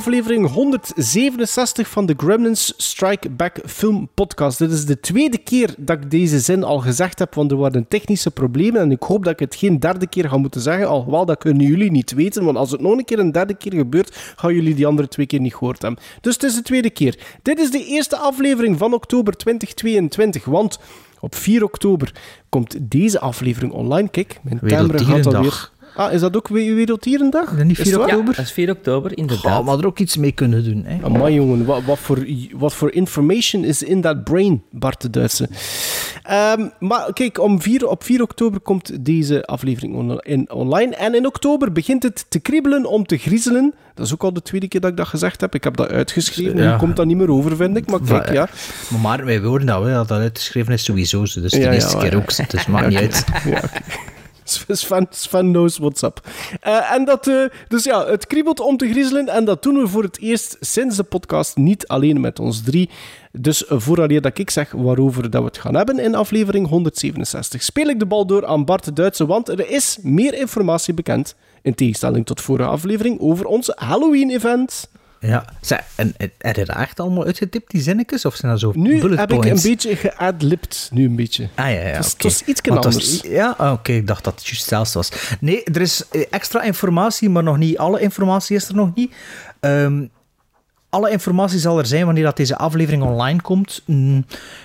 aflevering 167 van de Gremlins Strike Back Film Podcast. Dit is de tweede keer dat ik deze zin al gezegd heb, want er waren technische problemen en ik hoop dat ik het geen derde keer ga moeten zeggen, alhoewel dat kunnen jullie niet weten, want als het nog een keer een derde keer gebeurt, gaan jullie die andere twee keer niet gehoord hebben. Dus het is de tweede keer. Dit is de eerste aflevering van oktober 2022, want op 4 oktober komt deze aflevering online. Kijk, mijn timer gaat alweer... Ah, is dat ook We- Werelddierendag? Is dat niet Is 4 het waar? oktober? Dat is 4 oktober, inderdaad. Ja, maar er ook iets mee kunnen doen. Hè. Amai, jongen, wat, wat, voor, wat voor information is in dat brain, Bart de Duitse. Ehm, maar kijk, om 4, op 4 oktober komt deze aflevering on- in, online. En in oktober begint het te kriebelen om te griezelen. Dat is ook al de tweede keer dat ik dat gezegd heb. Ik heb dat uitgeschreven. Ja. Nu komt dat niet meer over, vind ik. Maar kijk, ja. Maar, maar wij horen dat, hè, dat dat uitgeschreven is sowieso. zo. Dus de Ja, ja, eerste keer ja. ook. Dus maakt niet uit. ja. Sven, Sven knows what's up. Eh, en dat, eh, dus ja, het kriebelt om te griezelen. En dat doen we voor het eerst sinds de podcast niet alleen met ons drie. Dus vooraleer dat ik zeg waarover dat we het gaan hebben in aflevering 167, speel ik de bal door aan Bart de Duitse, want er is meer informatie bekend, in tegenstelling tot vorige aflevering, over ons Halloween-event. Ja. Zeg, en en- heb je dat echt allemaal uitgetipt, die zinnetjes? Of zijn dat zo Nu bullet heb ik een beetje geadlipt, nu een beetje. Ah ja, ja. Het was- iets anders. ja, ah, oké, ik dacht dat het juist zelfs was. Nee, er is eh, extra informatie, maar nog niet alle informatie is er nog niet. Ehm, alle informatie zal er zijn wanneer dat deze aflevering online komt. Mm,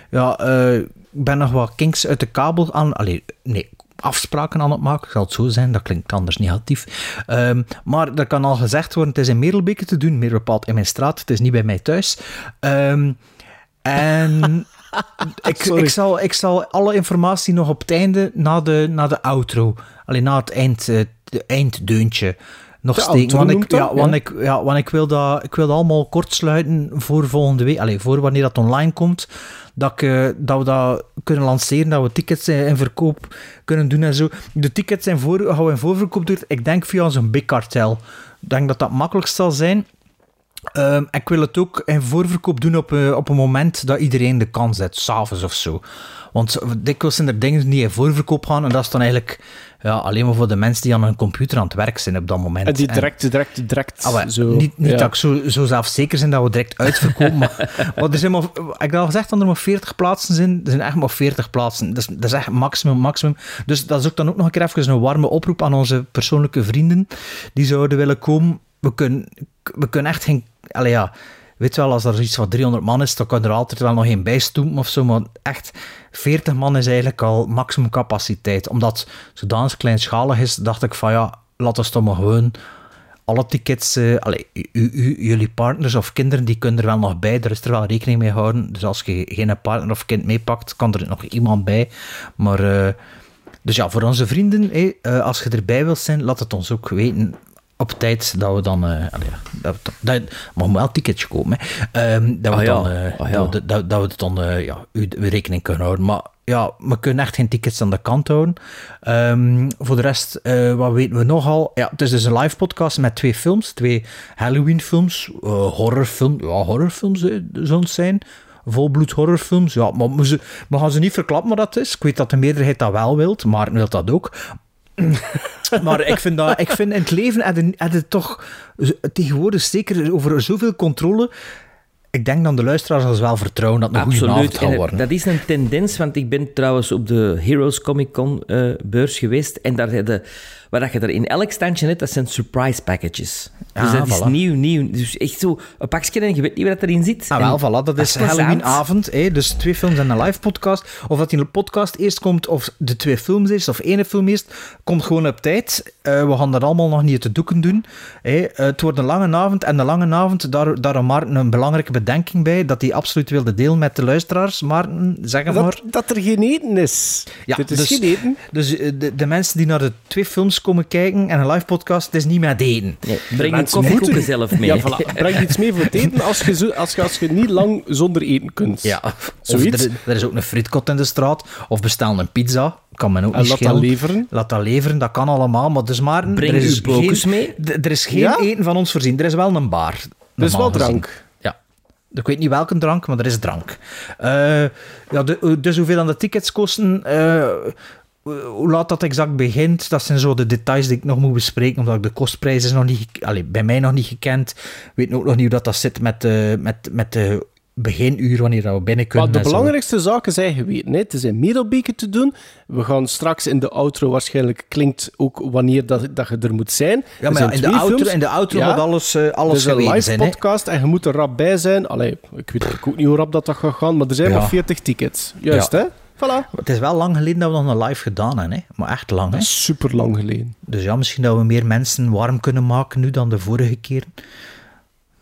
ja, eh, ik ben nog wat kinks uit de kabel aan... Allee, nee, afspraken aan het maken, zal het zo zijn. Dat klinkt anders negatief. Ehm, maar er kan al gezegd worden, het is in Merelbeke te doen, meer bepaald in mijn straat. Het is niet bij mij thuis. Ehm, en... Ik, zal, ik zal alle informatie nog op het einde, na de, na de outro, alleen na het eind, eh, de einddeuntje, nog steken. Want, ik, ja, want, ik, ja, want ik, wil dat, ik wil dat allemaal kort sluiten voor volgende week. Allee, voor wanneer dat online komt. Dat, ik, eh, dat we dat kunnen lanceren, dat we tickets eh, in verkoop kunnen doen en zo. De tickets zijn voor, gaan we in voorverkoop doen. Ik denk via zo'n big cartel. Ik denk dat dat makkelijkst zal zijn. Ehm, ik wil het ook in voorverkoop doen op, eh, op een moment dat iedereen de kans heeft, s'avonds of zo. Want dikwijls zijn er dingen die in voorverkoop gaan en dat is dan eigenlijk ja, alleen maar voor de mensen die aan hun computer aan het werk zijn op dat moment. En die En- direct, direct, direct Ah, zo... niet niet ja. dat ik zo, zo zelfzeker zijn dat we direct uitverkopen, maar, maar er zijn maar, ik heb al gezegd dat er maar 40 plaatsen zijn. Er zijn echt maar 40 plaatsen. Dat is, dat is echt maximum, maximum. Dus dat is ook dan ook nog een keer even een warme oproep aan onze persoonlijke vrienden die zouden willen komen. We kunnen, we kunnen echt geen... Allee, ja, weet wel, als er iets van 300 man is, dan kan er altijd wel nog één bijstoemen of zo, maar echt 40 man is eigenlijk al maximum capaciteit. Omdat het zodanig kleinschalig is, dacht ik van ja, laten we toch maar gewoon alle tickets, eh, u, u- jullie partners of kinderen, die kunnen er wel nog bij. Er is er wel rekening mee houden. Dus als je geen partner of kind meepakt, kan er nog iemand bij. Maar, eh, dus ja, voor onze vrienden, eh, als je erbij wilt zijn, laat het ons ook weten. Op tijd dat we dan. ja, dat, dat, maar wel een ticketje komen. Hè. Ehm, dat, we Ah dan, eh, ah ja. dat, we- dat, dat we het dan eh, ja, rekening kunnen houden. Maar ja, we kunnen echt geen tickets aan de kant houden. Ehm, voor de rest, wat weten we nogal? Ja, het is dus een live podcast met twee films. Twee Halloween films. eh horrorfilm, ja, horrorfilms zullen het zijn. Volbloed horrorfilms. Ja, maar we, gaan ze niet verklappen wat dat is. Ik weet dat de meerderheid dat wel wilt. Maarten wil dat ook. maar ik vind, dat, ik vind in het leven je toch tegenwoordig zeker over zoveel controle. Ik denk dat de luisteraars ons wel vertrouwen dat het een goede avond Absoluut. En worden. dat is een tendens, want ik ben trouwens op de Heroes Comic Con eh, beurs geweest. En daar heb je, wat dat je er in elk standje hebt, dat zijn surprise packages. Dus Ah, dat is nieuw, nieuw. Dus echt zo een pakje en je weet niet wat erin zit. Ah, wel, voilà, dat is. Halloweenavond. hè, Dus twee films en een live podcast. Of dat die een podcast eerst komt, of de twee films eerst, of één film eerst, komt gewoon op tijd. Eh, we gaan dat allemaal nog niet uit de doeken doen. hè. Eh, het wordt een lange avond. En de lange avond, daar, daar had Maarten een belangrijke bedenking bij, dat hij absoluut wilde delen met de luisteraars. Maarten, zeg het maar. Dat, dat er geen eten is. Ja, Dit is dus- geen eten. Dus eh, de, de mensen die naar de twee films komen kijken en een live podcast, het is niet met eten. Nee, breng koffiekoeken moeten- zelf mee. Ja, voilà. Breng iets mee voor het eten als je, zo, als je, als je niet lang zonder eten kunt. Ja, of Zoiets. er, er is ook een frietkot in de straat, of bestel een pizza, kan men ook En niet laat dat leveren. Laat dat leveren, dat kan allemaal, maar dus maar... Breng er is geen- mee. Er is geen Ja? eten van ons voorzien. Er is wel een bar. Er is wel gezien. drank. Ja. Ik weet niet welke drank, maar er is drank. Eh, ja, de- dus hoeveel dan de tickets kosten... eh, hoe laat dat exact begint, dat zijn zo de details die ik nog moet bespreken, omdat ik de kostprijs is nog niet, allee, bij mij nog niet gekend. Ik weet ook nog niet hoe dat, dat zit met, de met, met de beginuur, wanneer we binnen kunnen. Maar de zo. belangrijkste zaken zijn geweten. Hè. Het is in Middelbeke te doen. We gaan straks in de outro waarschijnlijk klinkt ook wanneer dat, dat je er moet zijn. Ja, maar ja, in, de outro, films. in de outro Ja. moet alles, eh, Het alles is een live zijn. hè. podcast en je moet er rap bij zijn. Allee, ik weet ook niet hoe rap dat, dat gaat gaan, maar er zijn Ja. maar 40 tickets. Juist, hè? Voilà. Het is wel lang geleden dat we nog een live gedaan hebben, hè? maar echt lang. Hè? Super lang geleden. Dus ja, misschien dat we meer mensen warm kunnen maken nu dan de vorige keer.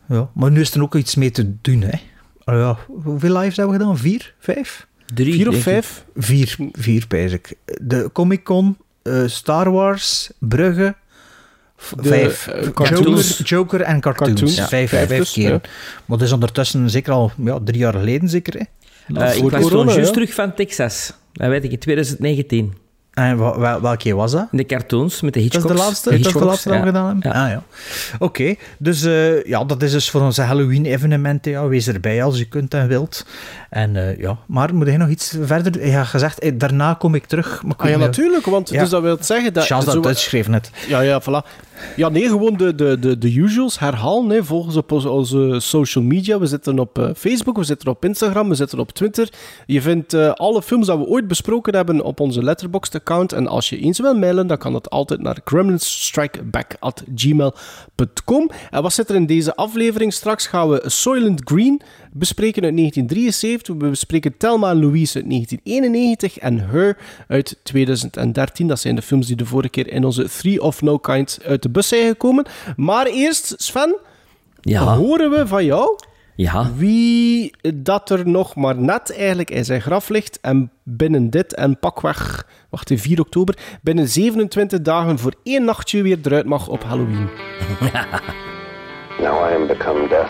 Ja, maar nu is er ook iets mee te doen. Hè? Ah ja, hoeveel lives hebben we gedaan? Vier? Vijf? Drie, Vier of denk ik. vijf? Vier, vier pijs ik. De Comic Con, eh, Star Wars, Brugge. De, vijf. eh, Joker, cartoons. Joker en cartoons. Cartoons, Ja, ja. vijf, Vijf vijf, dus, keer. ja. Maar dat is ondertussen zeker al ja, drie jaar geleden, zeker. Hè? Eh, ik was toen juist ja. terug van Texas. Dat weet ik, in 2019. En wel- welke keer was dat? De cartoons met de Dat Hitchcocks. is de laatste, De dat is de laatste dat ja. gedaan hebben? Ja. Ah ja. Oké, dus eh, ja, dat is dus voor onze Halloween-evenementen. Ja, wees erbij als je kunt en wilt. En eh, ja, maar moet je nog iets verder... Ja, gezegd, eh, daarna kom ik terug. Maar ik Ah ja, natuurlijk, want Ja. dus dat wil zeggen dat... Charles dat uitschreef net. Ja, ja, voilà. Ja, nee, gewoon de, de, de, de usuals herhalen. Hè. Volg ons op onze, onze social media. We zitten op eh, Facebook, we zitten op Instagram, we zitten op Twitter. Je vindt alle films dat we ooit besproken hebben op onze Letterboxd-account. En als je eens wil mailen, dan kan dat altijd naar gremlinsstrikeback.gmail.com. En wat zit er in deze aflevering? Straks gaan we Soylent Green bespreken uit 1973. We bespreken Thelma en Louise uit 1991 en Her uit 2013. Dat zijn de films die de vorige keer in onze Three of No Kind uit de bus zijn gekomen. Maar eerst, Sven, Ja, horen we van jou ja. wie dat er nog maar net eigenlijk in zijn graf ligt en binnen dit en pakweg, wacht in 4 oktober, binnen 27 dagen voor één nachtje weer eruit mag op Halloween. Now I am become death,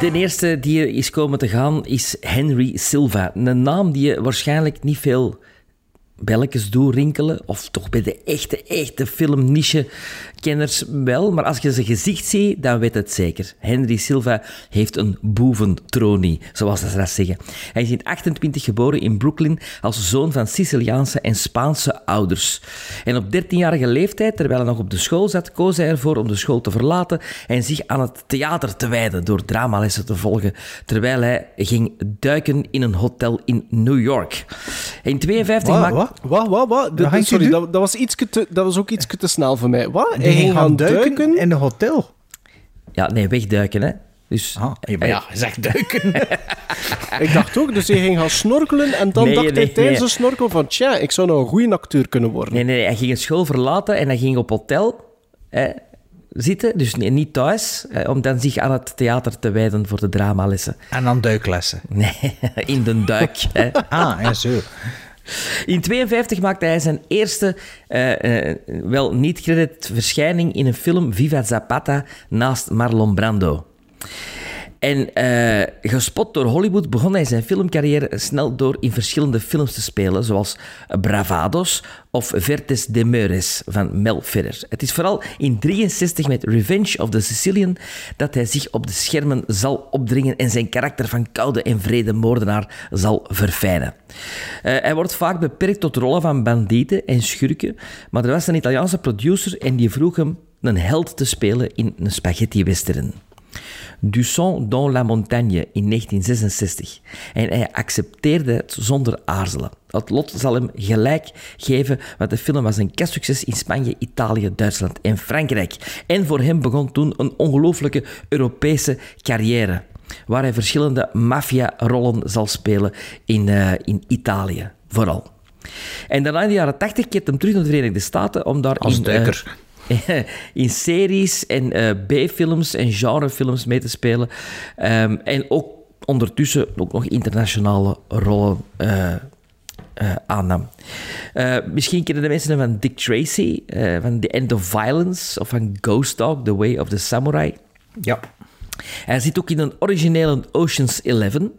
De eerste die is komen te gaan is Henry Silva. Een naam die je waarschijnlijk niet veel belletjes doet rinkelen. Of toch bij de echte, echte filmniche-kenners wel. Maar als je zijn gezicht ziet, dan weet het zeker. Henry Silva heeft een boeventronie, zoals ze dat zeggen. Hij is in 28 geboren in Brooklyn als zoon van Siciliaanse en Spaanse ouders. En op 13-jarige leeftijd, terwijl hij nog op de school zat, koos hij ervoor om de school te verlaten en zich aan het theater te wijden door dramalessen te volgen, terwijl hij ging duiken in een hotel in New York. In 52 Wat, maakte... wat? Wat, wat, sorry, dat, dat, was ietske te, dat was ook iets te snel voor mij. Wat? Ging gaan duiken, in een hotel. Ja, nee, wegduiken, hè. Dus, Ah, ja, maar ja, je zegt duiken. Ik dacht ook, dus hij ging gaan snorkelen en dan Nee, dacht hij tijdens nee. het snorkelen van tja, ik zou nou een goede acteur kunnen worden. Nee, nee, nee, hij ging een school verlaten en hij ging op hotel hè, zitten, dus nee, niet thuis, hè, om dan zich aan het theater te wijden voor de dramalessen. en dan duiklessen. Nee, in de duik. Hè. Ah, ja, zo. In 52 maakte hij zijn eerste, eh, eh, wel niet credit verschijning in een film Viva Zapata naast Marlon Brando. En eh, gespot door Hollywood begon hij zijn filmcarrière snel door in verschillende films te spelen, zoals Bravados of Vertes de Meures van Mel Ferrer. Het is vooral in 63 met Revenge of the Sicilian dat hij zich op de schermen zal opdringen en zijn karakter van koude en vrede moordenaar zal verfijnen. Eh, hij wordt vaak beperkt tot rollen van bandieten en schurken, maar er was een Italiaanse producer en die vroeg hem een held te spelen in een spaghetti-western. Du Son dans la Montagne in 1966. En hij accepteerde het zonder aarzelen. Het lot zal hem gelijk geven, want de film was een kastsucces in Spanje, Italië, Duitsland en Frankrijk. En voor hem begon toen een ongelooflijke Europese carrière, waar hij verschillende maffia-rollen zal spelen in, eh, in Italië, vooral. En daarna in de jaren 80 keert hem terug naar de Verenigde Staten om daar Als in, eh, duiker. in series en eh, B-films en genrefilms mee te spelen. Ehm, en ook ondertussen ook nog internationale rollen eh, eh, aannam. Eh, misschien kennen de mensen hem van Dick Tracy, van The End of Violence, of van Ghost Dog, The Way of the Samurai. Ja. Hij zit ook in een originele Ocean's Eleven.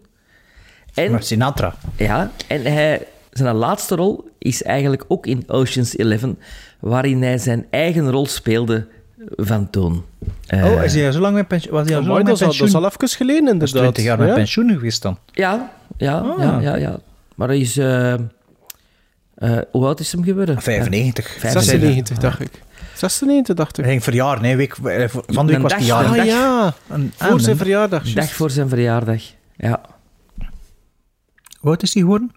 En Maar Sinatra. ja, en hij, zijn laatste rol is eigenlijk ook in Ocean's Eleven, waarin hij zijn eigen rol speelde van toen. Eh, oh, is hij al zo lang met pensioen? Was hij al zo Amai, lang dat, met is al, dat is pensioen? al even geleden, Dat is inderdaad. 20 jaar met Ja. pensioen geweest dan. Ja, ja, Ah. ja, ja, ja. Maar hij is... eh, eh, hoe oud is hem geworden? 95. 96, dacht ik. 96, dacht ik. Hij ging verjaar, nee, week, eh, van de week Een was hij jarig. Ah ja, Een- voor ah, zijn een- verjaardag. Dag voor zijn verjaardag. Ja, Hoe oud is hij geworden?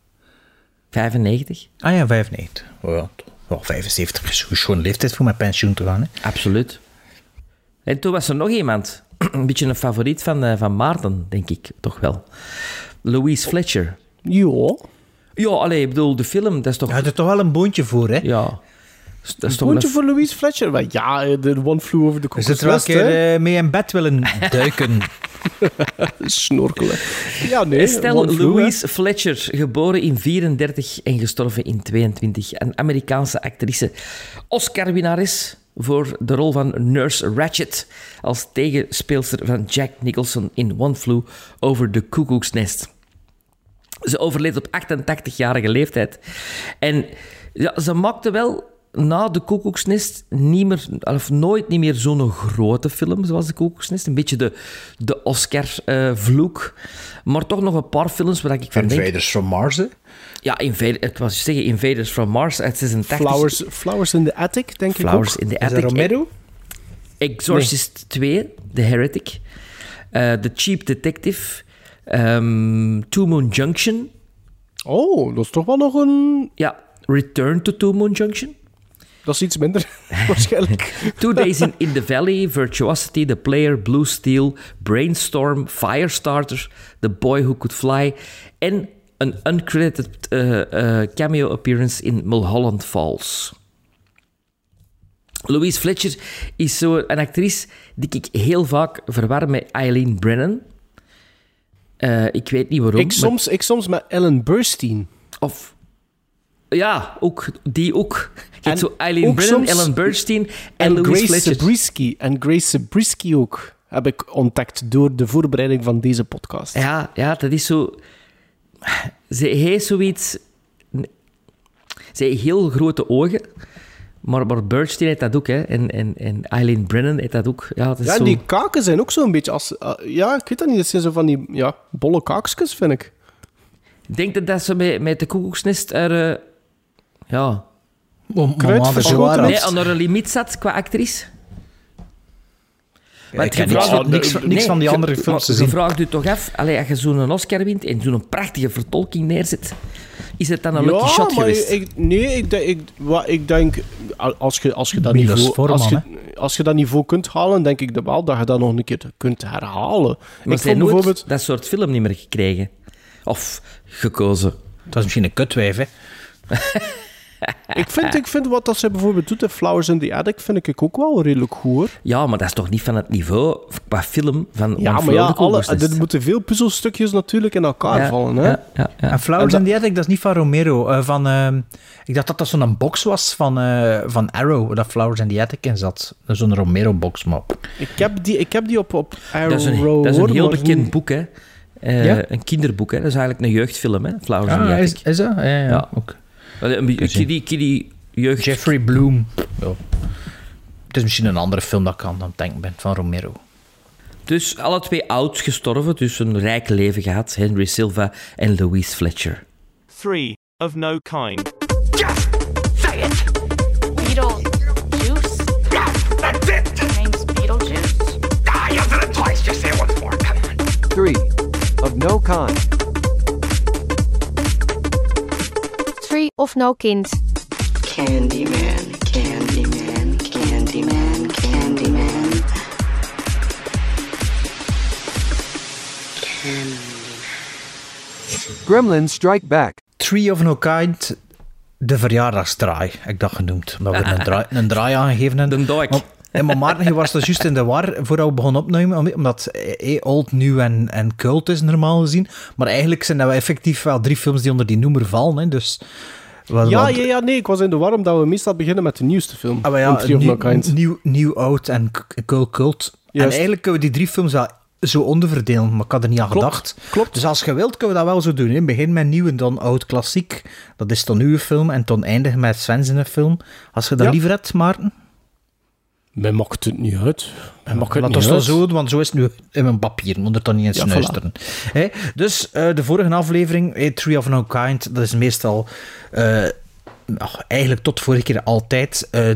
95. Ah ja, 95. Oh, ja. Oh, 75 is een schoon leeftijd voor met pensioen te gaan. Hè. Absoluut. En toen was er nog iemand. Een beetje een favoriet van, eh, van Maarten, denk ik. Toch wel. Louise Fletcher. Ja. Ja, allee, ik bedoel, de film, dat is toch... Hij had er toch wel een boontje voor, hè? Ja. Dat is toch Boontje een- voor Louise Fletcher. Maar ja, de One Flew Over the Is Cuckoo's het wel een Nest, keer eh, mee in bed willen duiken? Snorkelen. Ja, nee. Hè. Louise Fletcher, geboren in 34 en gestorven in 22. Een Amerikaanse actrice. Oscar-winnares voor de rol van Nurse Ratched als tegenspeelster van Jack Nicholson in One Flew Over the Cuckoo's Nest. Ze overleed op 88-jarige leeftijd. En ja, ze maakte wel na de Koekoeksnest niet meer, of nooit niet meer zo'n grote film zoals de Koekoeksnest. Een beetje de, de Oscar-vloek. maar toch nog een paar films waar ik van denk... Invaders from Mars, hè? Ja, Invader, ik was zeggen Invaders from Mars uit 86. Flowers, Flowers in the Attic, denk Flowers ik in the Is dat Attic. Romero? Exorcist 2, The Heretic. eh, The Cheap Detective. ehm Two Moon Junction. Oh, dat is toch wel nog een... Ja, Return to Two Moon Junction. Dat is iets minder, waarschijnlijk. Two Days in, in the Valley, Virtuosity, The Player, Blue Steel, Brainstorm, Firestarter, The Boy Who Could Fly en een uncredited eh, eh, cameo appearance in Mulholland Falls. Louise Fletcher is zo een actrice die ik heel vaak verwar met Eileen Brennan. Eh, ik weet niet waarom. Ik maar- soms, ik soms met Ellen Burstyn. Of... Ja, ook, die ook. Je En zo Eileen Brennan, Ellen Bernstein en, Grace. En Grace Zabriskie ook. Heb ik ontdekt door de voorbereiding van deze podcast. Ja, ja, dat is zo... Ze heeft zoiets... Ze heeft heel grote ogen, maar, maar Bernstein heeft dat ook, hè. En, en, en Eileen Brennan heeft dat ook. Ja, dat is Ja, zo... die kaken zijn ook zo'n beetje als... ah, ja, ik weet dat niet. Dat zijn zo van die ja, bolle kaakjes, vind ik. Ik denk dat dat ze met, met de koekoeksnest er... ja... Om, Kruid om aan de verschoten Joara. Nee, aan haar limiet zat qua actrice. Ja, ik je heb niks, van- niks, van- niks Nee, van die je- andere maar films te Je zien. vraagt je toch af, allee, als je zo'n Oscar wint en zo'n prachtige vertolking neerzet, is het dan een lucky shot maar geweest? ik, nee, ik, denk- ik, wat, ik denk... Als je, als je dat Milos niveau... Forman, als, je, als je dat niveau kunt halen, denk ik dat wel dat je dat nog een keer kunt herhalen. maar ik ze hebben vond nooit bijvoorbeeld... dat soort film niet meer gekregen. Of gekozen. Dat is misschien een kutwijf, hè? Ik vind, ik vind wat dat ze bijvoorbeeld doet in Flowers in the Attic, vind ik ook wel redelijk goed, hoor. Ja, maar dat is toch niet van het niveau qua film van Ja, maar ja, alle, er moeten veel puzzelstukjes natuurlijk in elkaar Ja, vallen, hè. Ja, ja, ja. En Flowers En in the Attic, dat is niet van Romero. eh, van, ehm, ik dacht dat dat zo'n box was van, eh, van Arrow, waar dat Flowers in the Attic in zat. Zo'n Romero-box, maar... Ik heb die, ik heb die op, op Arrow, Dat is een, dat is een hoor, heel bekend niet- boek, hè. Eh, Ja? Een kinderboek, hè. Dat is eigenlijk een jeugdfilm, hè. Flowers in the Ah, Attic. is, is dat? Ja, ja. Ja. Kiddie, kiddie jeugd... Jeffrey Bloom. Ja. Het is misschien een andere film dat ik aan het denken ben, van Romero. Dus alle twee oud gestorven, dus een rijk leven gehad. Henry Silva en Louise Fletcher. Three of no kind. Beetlejuice? That's it! Your name's Beetlejuice? Ah, you said it twice. Just say it once more. kind. Three of no kind. Candyman, Candyman, Candyman, Candyman. Gremlins Strike Back. Tree of No Kind, de verjaardagsdraai, ik dat genoemd. Omdat we een draai, een draai aangegeven hebben. De doik. En maar Maarten, je was dus juist in de war voordat we begonnen opnemen, om- omdat eh, eh, old, nieuw en, en cult is normaal gezien. Maar eigenlijk zijn dat wel effectief wel drie films die onder die noemer vallen. Hè, dus, wat- Ja, wat- ja, ja, nee, ik was in de war omdat we meestal beginnen met de nieuwste film. Ah, ja, nieuw, nieuw, nieuw, oud en cult. En eigenlijk kunnen we die drie films wel zo onderverdelen, maar ik had er niet aan Klopt, gedacht. klopt. Dus als je wilt, kunnen we dat wel zo doen. hè. Begin met nieuw en dan oud klassiek. Dat is dan uw film. En dan eindigen met Sven zijn film. Als je dat Ja. liever hebt, Maarten. Mij maakt het niet uit. Mij maakt het Laat niet ons uit. zo doen, want zo is het nu in mijn papier. Moet er dan niet eens Ja, voilà. luisteren. Dus eh, de vorige aflevering, eh, Tree of No Kind, dat is meestal... eh, eigenlijk tot vorige keer altijd eh,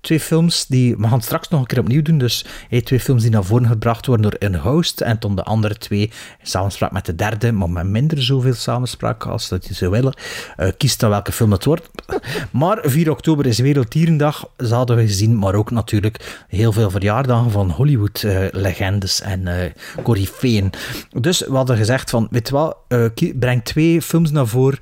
twee films die... We gaan straks nog een keer opnieuw doen. Dus twee films die naar voren gebracht worden door een host. En dan de andere twee in samenspraak met de derde, maar met minder zoveel samenspraak als dat je zou willen. Eh, kies dan welke film het wordt. Maar 4 oktober is Werelddierendag, dat hadden we gezien. Maar ook natuurlijk heel veel verjaardagen van Hollywood-legendes en eh coryfeeën. Dus we hadden gezegd van, weet je wel, breng twee films naar voren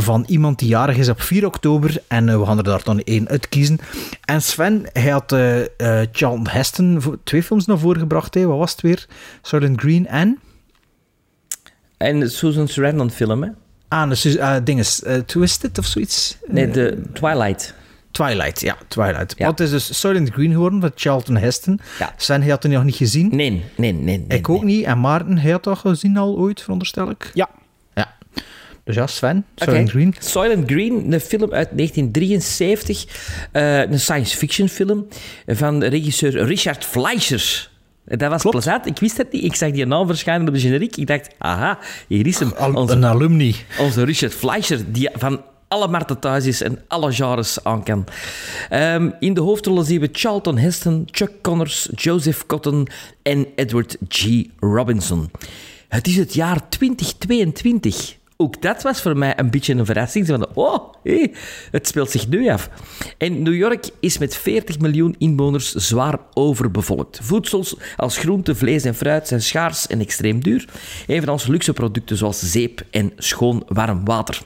van iemand die jarig is op 4 oktober. En eh, we gaan er daar dan één uitkiezen. En Sven, hij had eh eh, Charlton Heston voor- twee films naar voren gebracht. Hè. Wat was het weer? Soylent Green en... En Susan Sarandon film, hè? Ah, dus, eh dinges, eh, Twisted of zoiets? Nee, de Twilight. Twilight, ja, Twilight. Ja. Het is dus Soylent Green geworden van Charlton Heston. Ja. Sven, hij had het nog niet gezien. Nee, nee, nee. nee ik ook nee. niet. En Maarten, hij had dat gezien al ooit, veronderstel ik? Ja. Dus ja, Sven, Oké. Soylent Green. Soylent Green, een film uit 1973. eh, een science fiction film van regisseur Richard Fleischer. Dat was plezant. Ik wist het niet. Ik zag die naam verschijnen op de generiek. Ik dacht, aha, hier is hem. Al- Onze, Een alumni. onze Richard Fleischer, die van alle markten thuis is en alle genres aan kan. Ehm, in de hoofdrollen zien we Charlton Heston, Chuck Connors, Joseph Cotton en Edward G. Robinson. Het is het jaar 2022. Ook dat was voor mij een beetje een verrassing. Van, oh, hé, het speelt zich nu af. En New York is met 40 miljoen inwoners zwaar overbevolkt. Voedsels als groente, vlees en fruit zijn schaars en extreem duur. Evenals luxe producten zoals zeep en schoon warm water.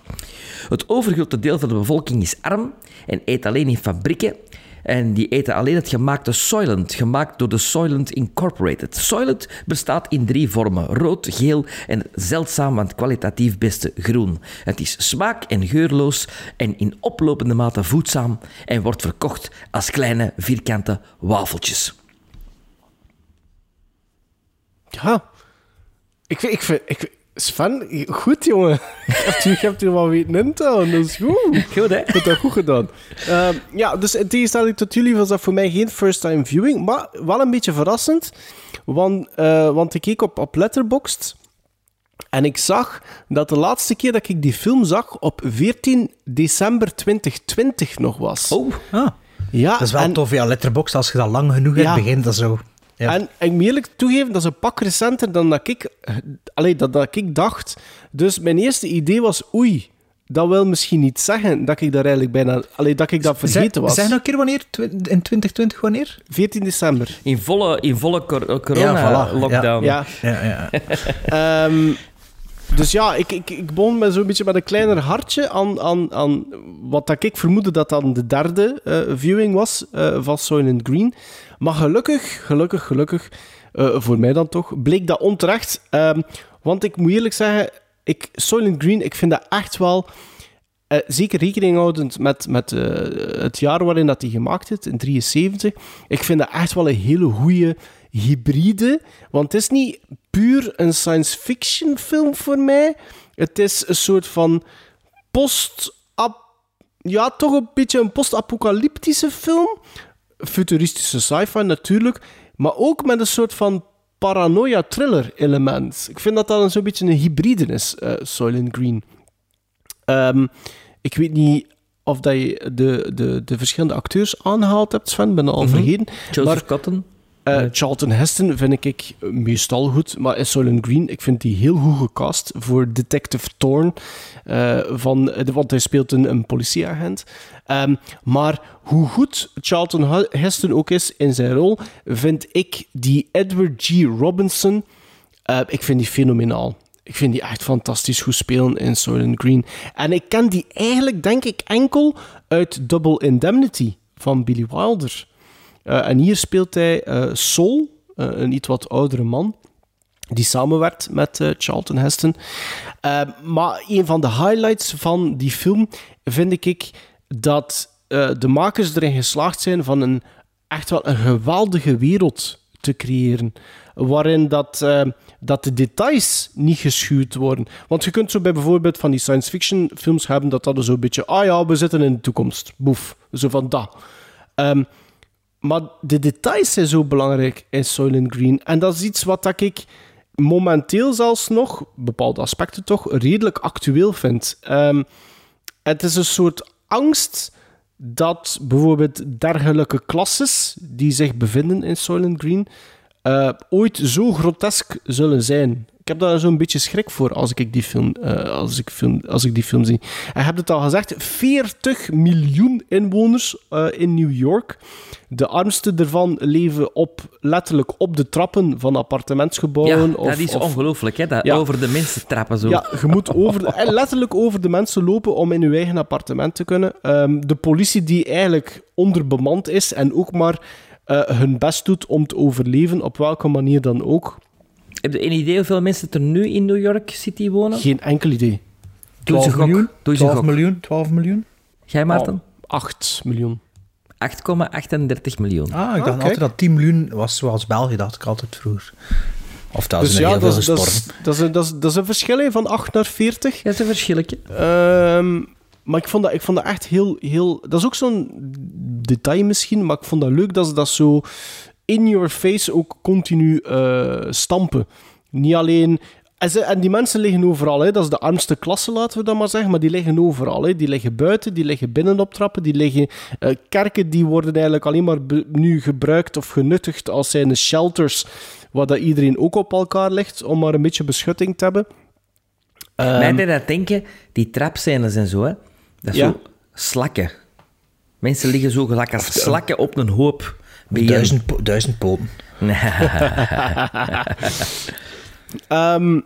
Het overgrote deel van de bevolking is arm en eet alleen in fabrieken. En die eten alleen het gemaakte Soylent, gemaakt door de Soylent Incorporated. Soylent bestaat in drie vormen: rood, geel en zeldzaam, want kwalitatief beste groen. Het is smaak- en geurloos en in oplopende mate voedzaam en wordt verkocht als kleine vierkante wafeltjes. Ja. Ik ik ik vind- Sven, goed jongen. Je hebt, je hebt er wel weten in te houden, dat is goed. Goed, hè? Je hebt dat goed gedaan. Ehm, ja, dus in tegenstelling tot jullie was dat voor mij geen first-time viewing, maar wel een beetje verrassend. Want, eh, want ik keek op, op Letterboxd en ik zag dat de laatste keer dat ik die film zag op 14 december 2020 nog was. Oh, Ah, ja, dat is wel en- tof, ja, Letterboxd, als je dat lang genoeg hebt, begint dat zo. Ja. En ik moet eerlijk toegeven, dat is een pak recenter dan dat ik, allee, dat, dat ik dacht. Dus mijn eerste idee was, oei, dat wil misschien niet zeggen dat ik daar eigenlijk bijna, allee, dat ik dat vergeten was. Zeg nog een keer wanneer? In 2020 wanneer? 14 december. in volle, in volle cor- Ja, voilà. corona-lockdown. Ja. Ja, ja. Ehm, dus ja, ik, ik, ik begon met zo'n beetje met een kleiner hartje aan, aan, aan wat dat ik vermoedde dat dan de derde eh, viewing was eh, van Soylent Green. Maar gelukkig, gelukkig, gelukkig, eh, voor mij dan toch, bleek dat onterecht. Ehm, want ik moet eerlijk zeggen, ik, Soylent Green, ik vind dat echt wel... zeker rekening houdend met, met het jaar waarin dat hij gemaakt is, in 73. Ik vind dat echt wel een hele goede hybride. Want het is niet puur een science fiction film voor mij. Het is een soort van post ja, toch een beetje een post-apocalyptische film. Futuristische sci-fi natuurlijk. Maar ook met een soort van paranoia-thriller-element. Ik vind dat dat een zo'n beetje een hybride is, eh Soylent Green. Ehm, ik weet niet of dat je de, de, de verschillende acteurs aangehaald hebt, Sven. ben al vergeten. Joseph Maar- Cotton. Eh, Charlton Heston vind ik meestal goed, maar in Soylent Green, ik vind die heel goed gecast voor Detective Thorne, eh, van, want hij speelt een, een politieagent. Ehm, maar hoe goed Charlton Heston ook is in zijn rol, vind ik die Edward G. Robinson, eh, ik vind die fenomenaal. Ik vind die echt fantastisch goed spelen in Soylent Green. En ik ken die eigenlijk, denk ik, enkel uit Double Indemnity van Billy Wilder. Uh, en hier speelt hij uh, Sol, uh, een iets wat oudere man, die samenwerkt met Charlton Heston. maar een van de highlights van die film vind ik dat de makers erin geslaagd zijn van een echt wel een geweldige wereld te creëren. Waarin dat, dat de details niet geschuwd worden. Want je kunt zo bij bijvoorbeeld van die science fiction films hebben dat dat zo een beetje, ah ja, we zitten in de toekomst. Boef. Zo van dat. Um, maar de details zijn zo belangrijk in Soylent Green. En dat is iets wat ik momenteel zelfs nog, bepaalde aspecten toch, redelijk actueel vind. Um, het is een soort angst dat bijvoorbeeld dergelijke klasses die zich bevinden in Soylent Green uh, ooit zo grotesk zullen zijn ik heb daar zo'n beetje schrik voor als ik die film, uh, als ik film, als ik die film zie. En heb het al gezegd, 40 miljoen inwoners uh, in New York. De armsten ervan leven op, letterlijk op de trappen van appartementsgebouwen. Ja, of, dat is of, ongelooflijk, hè? Dat Ja. over de mensen trappen zo. ja, je moet over de- letterlijk over de mensen lopen om in je eigen appartement te kunnen. Ehm, de politie die eigenlijk onderbemand is en ook maar eh, hun best doet om te overleven, op welke manier dan ook. Heb je een idee hoeveel mensen er nu in New York City wonen? Geen enkel idee. Doe eens een 12 gok. miljoen? Doe eens een 12 gok. miljoen? 12 miljoen? Jij, Maarten? 8 miljoen. 8,38 miljoen. Ah, ik dacht kijk. altijd dat 10 miljoen was zoals België, dacht ik altijd vroeger. Of dat is Dus er ja, heel dat veel is, dat, gestorven. is, dat, is, een- dat, is, dat is een verschil hè, van 8 naar 40. Dat is een verschilletje. Ehm, maar ik vond, dat, ik vond dat echt heel, heel... Dat is ook zo'n detail misschien, maar ik vond dat leuk dat ze dat zo in your face ook continu eh, stampen. Niet alleen... En, ze- en die mensen liggen overal. Hè. Dat is de armste klasse, laten we dat maar zeggen. Maar die liggen overal. Hè. Die liggen buiten, die liggen binnen op trappen. Die liggen... eh, kerken die worden eigenlijk alleen maar be- nu gebruikt of genuttigd als zijn shelters waar dat iedereen ook op elkaar ligt, om maar een beetje beschutting te hebben. Ehm, Mij deed dat denken, die trapscènes en zo, hè. Dat is Ja. zo slakken. Mensen liggen zo gelijk als slakken op een hoop. Bijeen. Duizend, po- duizend poten. Ehm,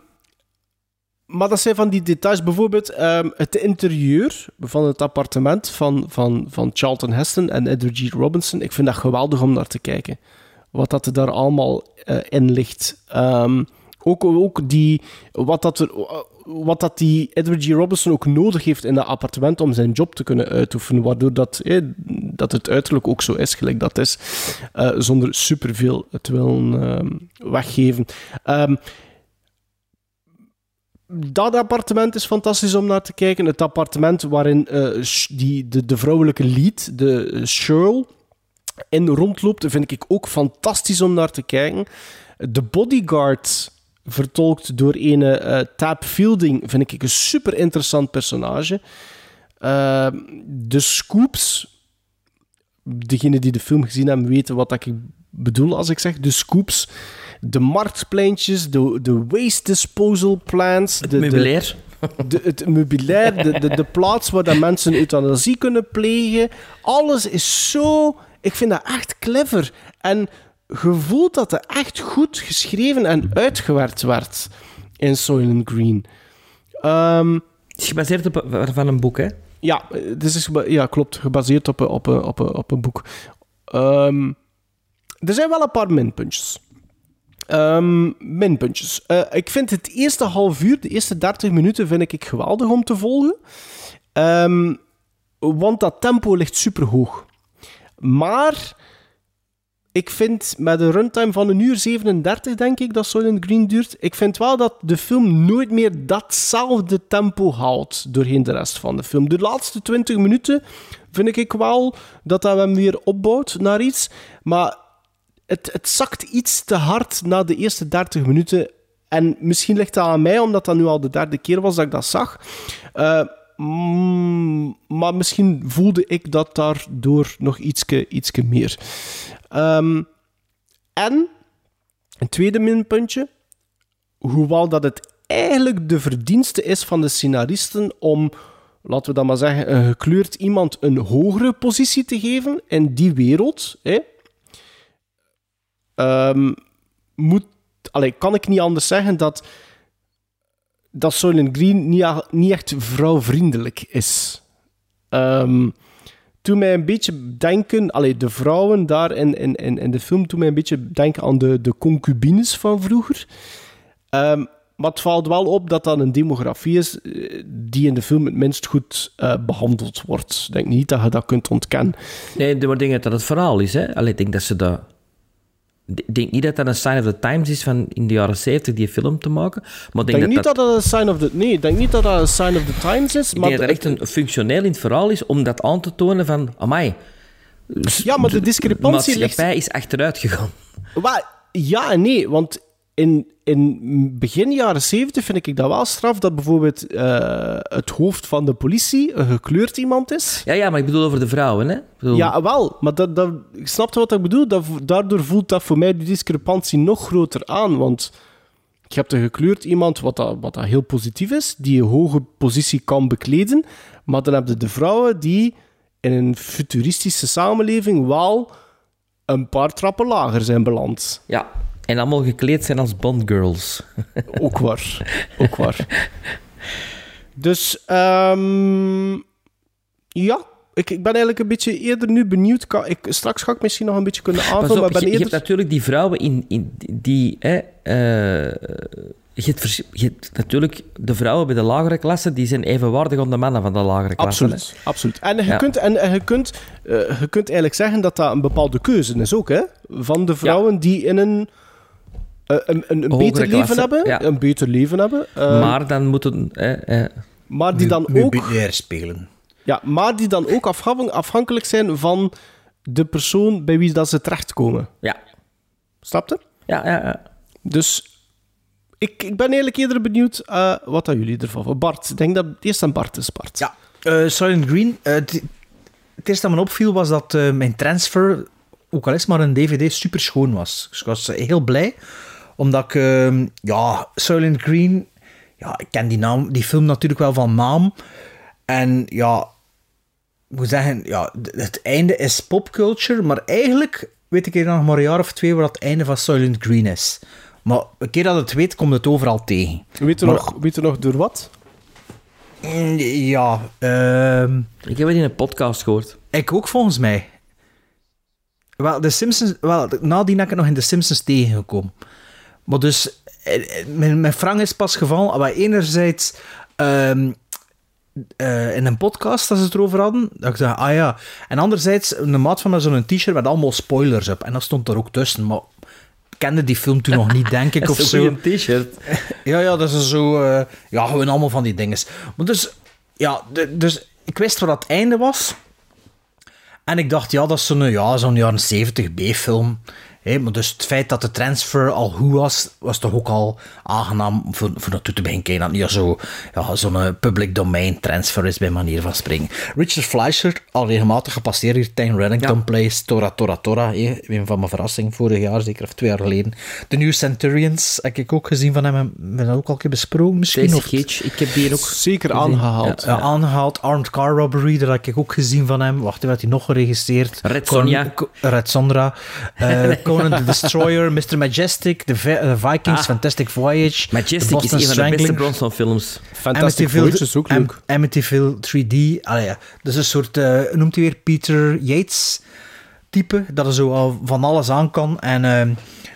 maar dat zijn van die details. Bijvoorbeeld ehm, het interieur van het appartement van, van, van Charlton Heston en Edward G. Robinson. Ik vind dat geweldig om naar te kijken. Wat dat er daar allemaal eh, in ligt. Ehm, ook, ook die, wat, dat wat dat die Edward G. Robinson ook nodig heeft in dat appartement om zijn job te kunnen uitoefenen. Waardoor dat, dat het uiterlijk ook zo is, gelijk dat is. eh, zonder superveel te willen ehm, weggeven. Ehm, dat appartement is fantastisch om naar te kijken. Het appartement waarin eh, die, de, vrouwelijke lead, de Cheryl, in rondloopt, vind ik ook fantastisch om naar te kijken. De bodyguard, vertolkt door ene eh Tab Fielding, vind ik een super interessant personage. Eh, de Scoops, degenen die de film gezien hebben weten wat ik bedoel als ik zeg de Scoops. De marktpleintjes, de, de waste disposal plants. de, de- Meubilair. de, het meubilair, de, de, de plaats waar dat mensen euthanasie kunnen plegen. Alles is zo... Ik vind dat echt clever. En je voelt dat het echt goed geschreven en uitgewerkt werd in Soylent Green. Ehm, Het is gebaseerd op een- van een boek, hè? ja, het is ja, klopt. Gebaseerd op een, op op op een boek. Ehm, er zijn wel een paar minpuntjes. Ehm, minpuntjes. Eh, ik vind het eerste half uur, de eerste 30 minuten, vind ik geweldig om te volgen. Want dat tempo ligt super hoog. Maar ik vind met een runtime van een uur 37, denk ik, dat Soylent Green duurt. Ik vind wel dat de film nooit meer datzelfde tempo haalt doorheen de rest van de film. De laatste 20 minuten vind ik wel dat dat hem weer opbouwt naar iets. Maar het, het zakt iets te hard na de eerste 30 minuten. En misschien ligt dat aan mij, omdat dat nu al de derde keer was dat ik dat zag. Eh, mm, maar misschien voelde ik dat daardoor nog ietske, ietske meer. Ehm, En, een tweede minpuntje, hoewel dat het eigenlijk de verdienste is van de scenaristen om, laten we dan maar zeggen, een gekleurd iemand een hogere positie te geven in die wereld, hè, ehm, moet, kan ik niet anders zeggen dat, dat Soylent Green niet, niet echt vrouwvriendelijk is. Ehm toen mij een beetje denken, allee, de vrouwen daar in, in, in, in de film, toen mij een beetje denken aan de, de concubines van vroeger. Ehm, maar het valt wel op dat dat een demografie is eh, die in de film het minst goed eh, behandeld wordt. Ik denk niet dat je dat kunt ontkennen. Nee, maar ik dat het verhaal is. Hè? Allee, ik denk dat ze dat... Ik denk niet dat dat een sign of the times is van in de jaren 70 die film te maken. Maar Ik denk, niet dat, dat een sign of the... Nee, ik denk niet dat dat een sign of the times is. ik Maar denk dat echt een functioneel in het verhaal is om dat aan te tonen van... Amai, ja, maar de discrepantie ligt... maatschappij is achteruit gegaan. Ja en nee, want in, in begin jaren 70 vind ik dat wel straf dat bijvoorbeeld eh, het hoofd van de politie een gekleurd iemand is. Ja, ja, maar ik bedoel over de vrouwen, hè? Ik bedoel- Ja, wel, maar dat, dat, snap je wat ik bedoel? Dat, daardoor voelt dat voor mij die discrepantie nog groter aan, want je hebt een gekleurd iemand, wat, dat, wat dat heel positief is, die een hoge positie kan bekleden, maar dan heb je de vrouwen die in een futuristische samenleving wel een paar trappen lager zijn beland. ja. En allemaal gekleed zijn als Bond-girls. Ook waar. Ook waar. Dus, ehm, ja. Ik, ik ben eigenlijk een beetje eerder nu benieuwd. Kan, ik, straks ga ik misschien nog een beetje kunnen aanvullen, op, ben je, hebt natuurlijk die vrouwen in, in die... Hè, eh, je, hebt vers- je hebt natuurlijk de vrouwen bij de lagere klasse, die zijn evenwaardig aan de mannen van de lagere klasse. Absoluut, absoluut. En, je, Ja. kunt, en, en je, kunt, eh, je kunt eigenlijk zeggen dat dat een bepaalde keuze is ook, hè? Van de vrouwen die in een, een, een, een Hogere beter klasse, leven hebben. ja. Een beter leven hebben. eh, maar dan moeten... hè, hè, maar die dan ook... Spelen. Ja, maar die dan ook afhankelijk zijn van de persoon bij wie dat ze terechtkomen. ja. Snap je? Ja, ja, ja. Dus ik, ik ben eigenlijk eerder benieuwd eh, wat dat jullie ervan vinden. Bart, ik denk dat het eerst aan Bart is, Bart. Ja, eh Silent Green. eh, het, eerste dat me opviel was dat eh, mijn transfer, ook al is het maar een DVD, super schoon was. Dus ik was eh, heel blij, omdat ik, eh, ja, Silent Green, ja, ik ken die, naam, die film natuurlijk wel van naam. En ja, ik moet zeggen, ja, het einde is popculture, maar eigenlijk weet ik hier nog maar een jaar of twee waar het einde van Silent Green is. Maar een keer dat het weet, komt het overal tegen. Weet, je Maar- nog, weet je nog door wat? Mm, Ja, ehm... Ik heb het in een podcast gehoord. Ik ook volgens mij. Wel, de Simpsons, wel, nadien heb ik het nog in de Simpsons tegengekomen. Maar dus, eh, eh, mijn, mijn frank is pas gevallen. Maar enerzijds, ehm, eh, in een podcast dat ze het erover hadden, dat ik dacht, ah ja. En anderzijds, een maat van mij zo'n t-shirt met allemaal spoilers op. En dat stond er ook tussen, maar kende die film toen nog niet, denk ik, of zo. een t-shirt. Ja, ja, dat is zo... ja, gewoon allemaal van die dingen. Maar dus... Ja, dus ik wist wat het einde was. En ik dacht, ja, dat is zo'n ja, zo'n jaren 70 B-film. Maar dus het feit dat de transfer al goed was, was toch ook al aangenaam voor, voor naartoe te beginnen kijken. Dat het niet zo, ja, zo'n eh, public domain transfer is bij manier van springen. Richard Fleischer, al regelmatig gepasseerd hier tegen Reddington Place, Tora Tora Tora. hè, Een van mijn verrassingen vorig jaar, zeker of twee jaar geleden. De New Centurions heb ik ook gezien van hem. We hebben dat ook al een keer besproken misschien. Of, Cage, ik heb die ook... Zeker aangehaald. ja, aangehaald. Armed Car Robbery, dat heb ik ook gezien van hem. Wacht, wat had hij nog geregistreerd? Red Sonja. Red Sondra. Eh, Conan the Destroyer, Mr. Majestic, The, Vi- Vikings, Ah. Fantastic Voyage. Majestic is Boston een van de beste Bronson-films. Fantastic Amityville- Voyage is ook Am- leuk. Amityville 3D. Allee, ja. Dat is een soort, eh, noemt hij weer, Peter Yates type, dat er zo al van alles aan kan. En, ehm,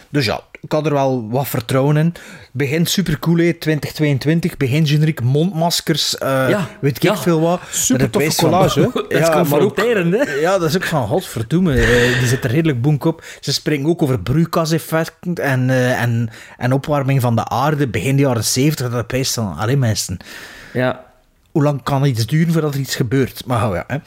dus ja, ik had er wel wat vertrouwen in. Begint super cool, 2022. Begin generiek mondmaskers, eh, Ja, weet ik ja. veel wat. Super Dat toffe is collage? Dat is Ja, confronterend, hè? ja, dat is ook van godverdomme. eh, die zit er redelijk boenk op. Ze springen ook over broeikaseffecten en, eh, en, en opwarming van de aarde. Begin de jaren 70, dat opeens dan alleen mensen. Ja. Hoe lang kan iets duren voordat er iets gebeurt? Maar oh ja, hè.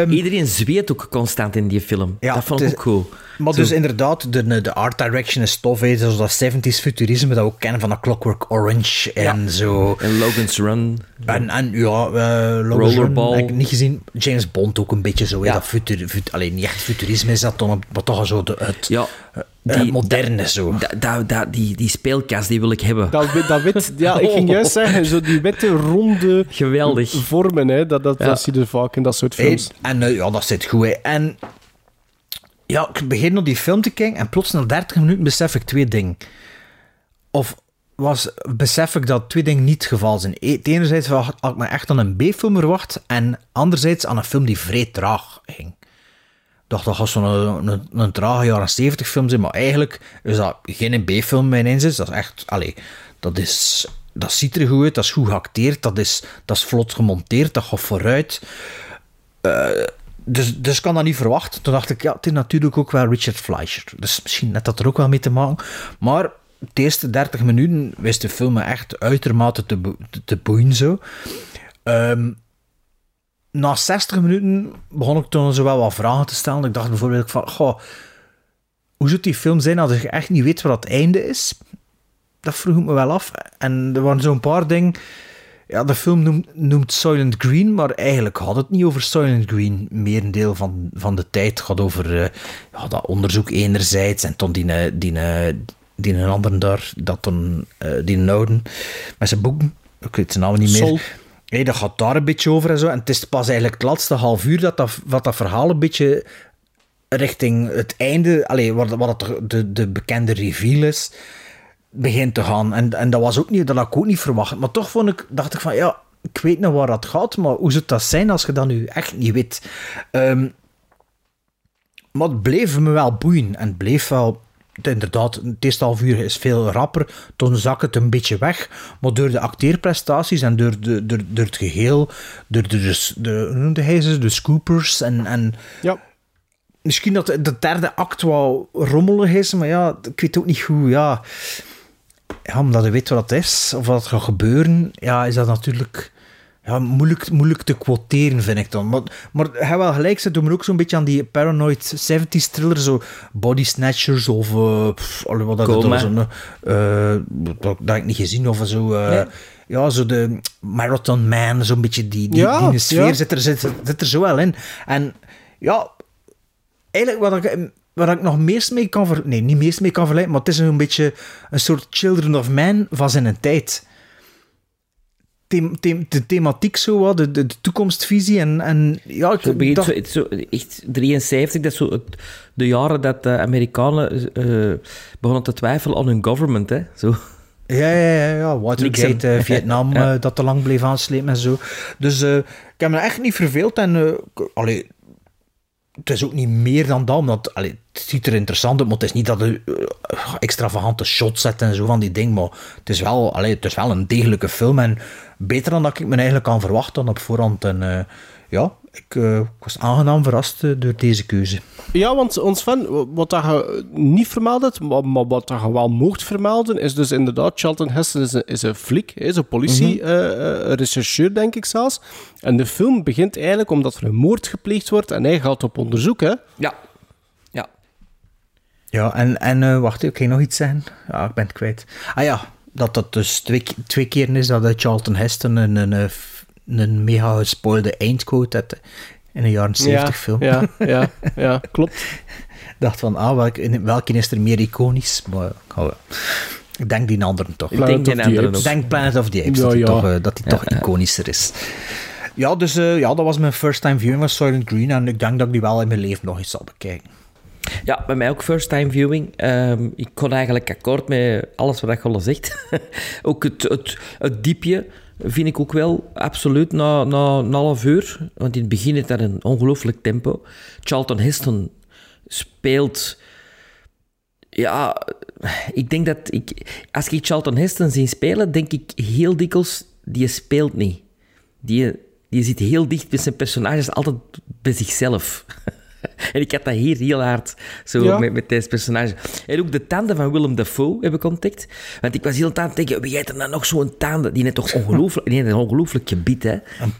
Ehm, Iedereen zweet ook constant in die film. Ja, dat vond ik ook cool. Maar Zo- dus inderdaad, de, de art direction is tof. Hè. Zoals dat 70s futurisme dat we ook kennen van A Clockwork Orange en zo. En Logan's Run. En, en ja, eh Logan's Run Rollerball. heb ik niet gezien. James Bond ook een beetje zo. hè. Ja. Dat futur, fut- alleen niet echt futurisme is dat dan, maar toch zo de, het, Ja. Die, moderne zo. Da, da, da- die, die speelkast, die wil ik hebben. Dat, wit- dat wit, ja, ik ging juist zeggen, zo die witte ronde Geweldig. vormen, hè, dat, dat, Ja. dat zie je vaak in dat soort films. En eh, ja, dat zit goed. hè. En ja, ik begin nog die film te kijken en plots na 30 minuten besef ik twee dingen. Of was, besef ik dat twee dingen niet het geval zijn. E- enerzijds had ik me echt aan een B-film verwacht en anderzijds aan een film die vrij traag ging. Dacht dat gaat zo'n een, een, een trage jaren 70 film zijn, maar eigenlijk is dat geen B-film mijn inzet. Dat is echt, allee, dat is, dat ziet er goed uit, dat is goed geacteerd, dat is, dat is vlot gemonteerd, dat gaat vooruit. Eh, dus, dus ik kan dat niet verwachten. Toen dacht ik, ja, het is natuurlijk ook wel Richard Fleischer. Dus misschien net dat er ook wel mee te maken. Maar de eerste 30 minuten wist de film echt uitermate te, te boeien zo. Ehm, na 60 minuten begon ik toen zo wel wat vragen te stellen. Ik dacht bijvoorbeeld van, goh, hoe zou die film zijn als ik echt niet weet wat het einde is? Dat vroeg ik me wel af. En er waren zo'n paar dingen... Ja, de film noemt, noemt Soylent Green, maar eigenlijk had het niet over Soylent Green. Merendeel van, van de tijd gaat over eh, ja, dat onderzoek enerzijds en toen die, eh, die, eh, die een ander daar, dat dan, eh, die een ouden, met zijn boeken, ik weet zijn naam niet meer. Hey, dat gaat daar een beetje over en zo. En het is pas eigenlijk het laatste half uur dat dat, wat dat verhaal een beetje richting het einde, allee, wat, wat het, de, de bekende reveal is, begint te gaan. En, en dat was ook niet, dat had ik ook niet verwacht. Maar toch vond ik, dacht ik van, ja, ik weet nou waar dat gaat, maar hoe zou dat zijn als je dat nu echt niet weet? Ehm, maar het bleef me wel boeien. En het bleef wel... Inderdaad, het eerste half uur is veel rapper. Toen zak het een beetje weg. Maar door de acteerprestaties en door, de, door, door het geheel... Door de, de, de, hoe noemde hij ze? De scoopers en... en Ja. Misschien dat de derde act wel rommelig is, maar ja, ik weet ook niet hoe, ja... Ja, omdat je weet wat het is, of wat gaat gebeuren, ja, is dat natuurlijk ja, moeilijk, moeilijk te quoteren, vind ik dan. Maar, maar hij wel gelijk, ze doen me ook zo'n beetje aan die paranoid 70s thriller, zo Body Snatchers of... eh pff, allee, wat dat Coma. is, zo'n, eh, dat, dat heb ik niet gezien, of zo... eh, Nee. Ja, zo de Marathon Man, zo'n beetje die, die, Ja, die sfeer ja. zit, er, zit, zit er zo wel in. En ja, eigenlijk wat ik, waar ik nog meest mee kan ver, nee, niet meest mee kan vergelijken, maar het is een beetje een soort Children of Man van zijn tijd. De thematiek zo wat, de, de, toekomstvisie en, en ja, ik Zo begint zo, echt 73, dat is zo het, de jaren dat de Amerikanen eh, begonnen te twijfelen aan hun government. Hè? Zo. Ja, ja, ja, ja. Watergate, eh, Vietnam, Ja. eh, dat te lang bleef aanslepen en zo. Dus eh, ik heb me echt niet verveeld. En eh, allee, het is ook niet meer dan dat, omdat allee, het ziet er interessant uit, maar het is niet dat je eh, extravagante shots zet en zo van die ding, maar het is wel, allee, het is wel een degelijke film en beter dan dat ik me eigenlijk kan verwachten op voorhand. En eh, ja, ik, eh, ik was aangenaam verrast eh, door deze keuze. Ja, want ons fan, wat dat je niet vermeld hebt, maar, maar wat dat je wel mocht vermelden, is dus inderdaad, Charlton Heston is een, is een flik, is een politie-rechercheur, denk ik zelfs. En de film begint eigenlijk omdat er een moord gepleegd wordt en hij gaat op onderzoek, hè. Ja. Ja. Ja, en, en eh, wacht, ik ging nog iets zeggen. Ja, ik ben het kwijt. Ah ja, dat dat dus twee, twee keer is dat eh, Charlton Heston een, een, eh, een mega gespoilde eindquote had in een jaren 70 ja, film. Ja, ja, ja, klopt. dacht van, ah, welke, welke is er meer iconisch? Maar oh, ik denk die anderen toch. Ik denk of die the anderen Apes. Ik ook. denk Planet of the Apes, Ja, dat die, ja. toch, eh, dat die toch iconischer is. Ja, dus eh, ja, dat was mijn first time viewing van Silent Green en ik denk dat ik die wel in mijn leven nog eens zal bekijken. Ja, bij mij ook first time viewing. Ehm, ik kon eigenlijk akkoord met alles wat je al zegt. ook het, het, het diepje vind ik ook wel absoluut na, na een half uur. Want in het begin is dat een ongelooflijk tempo. Charlton Heston speelt... Ja, ik denk dat ik... Als ik Charlton Heston zie spelen, denk ik heel dikwijls, die speelt niet. Die, die zit heel dicht met zijn personages, altijd bij zichzelf. En ik had dat hier heel hard, zo Ja. met, met deze personage. En ook de tanden van Willem Dafoe heb ik ontdekt. Want ik was heel aan het denken, wie heeft er nou nog zo'n tanden? Die heeft toch ongelooflijk, die heeft een ongelooflijk gebied, hè? Een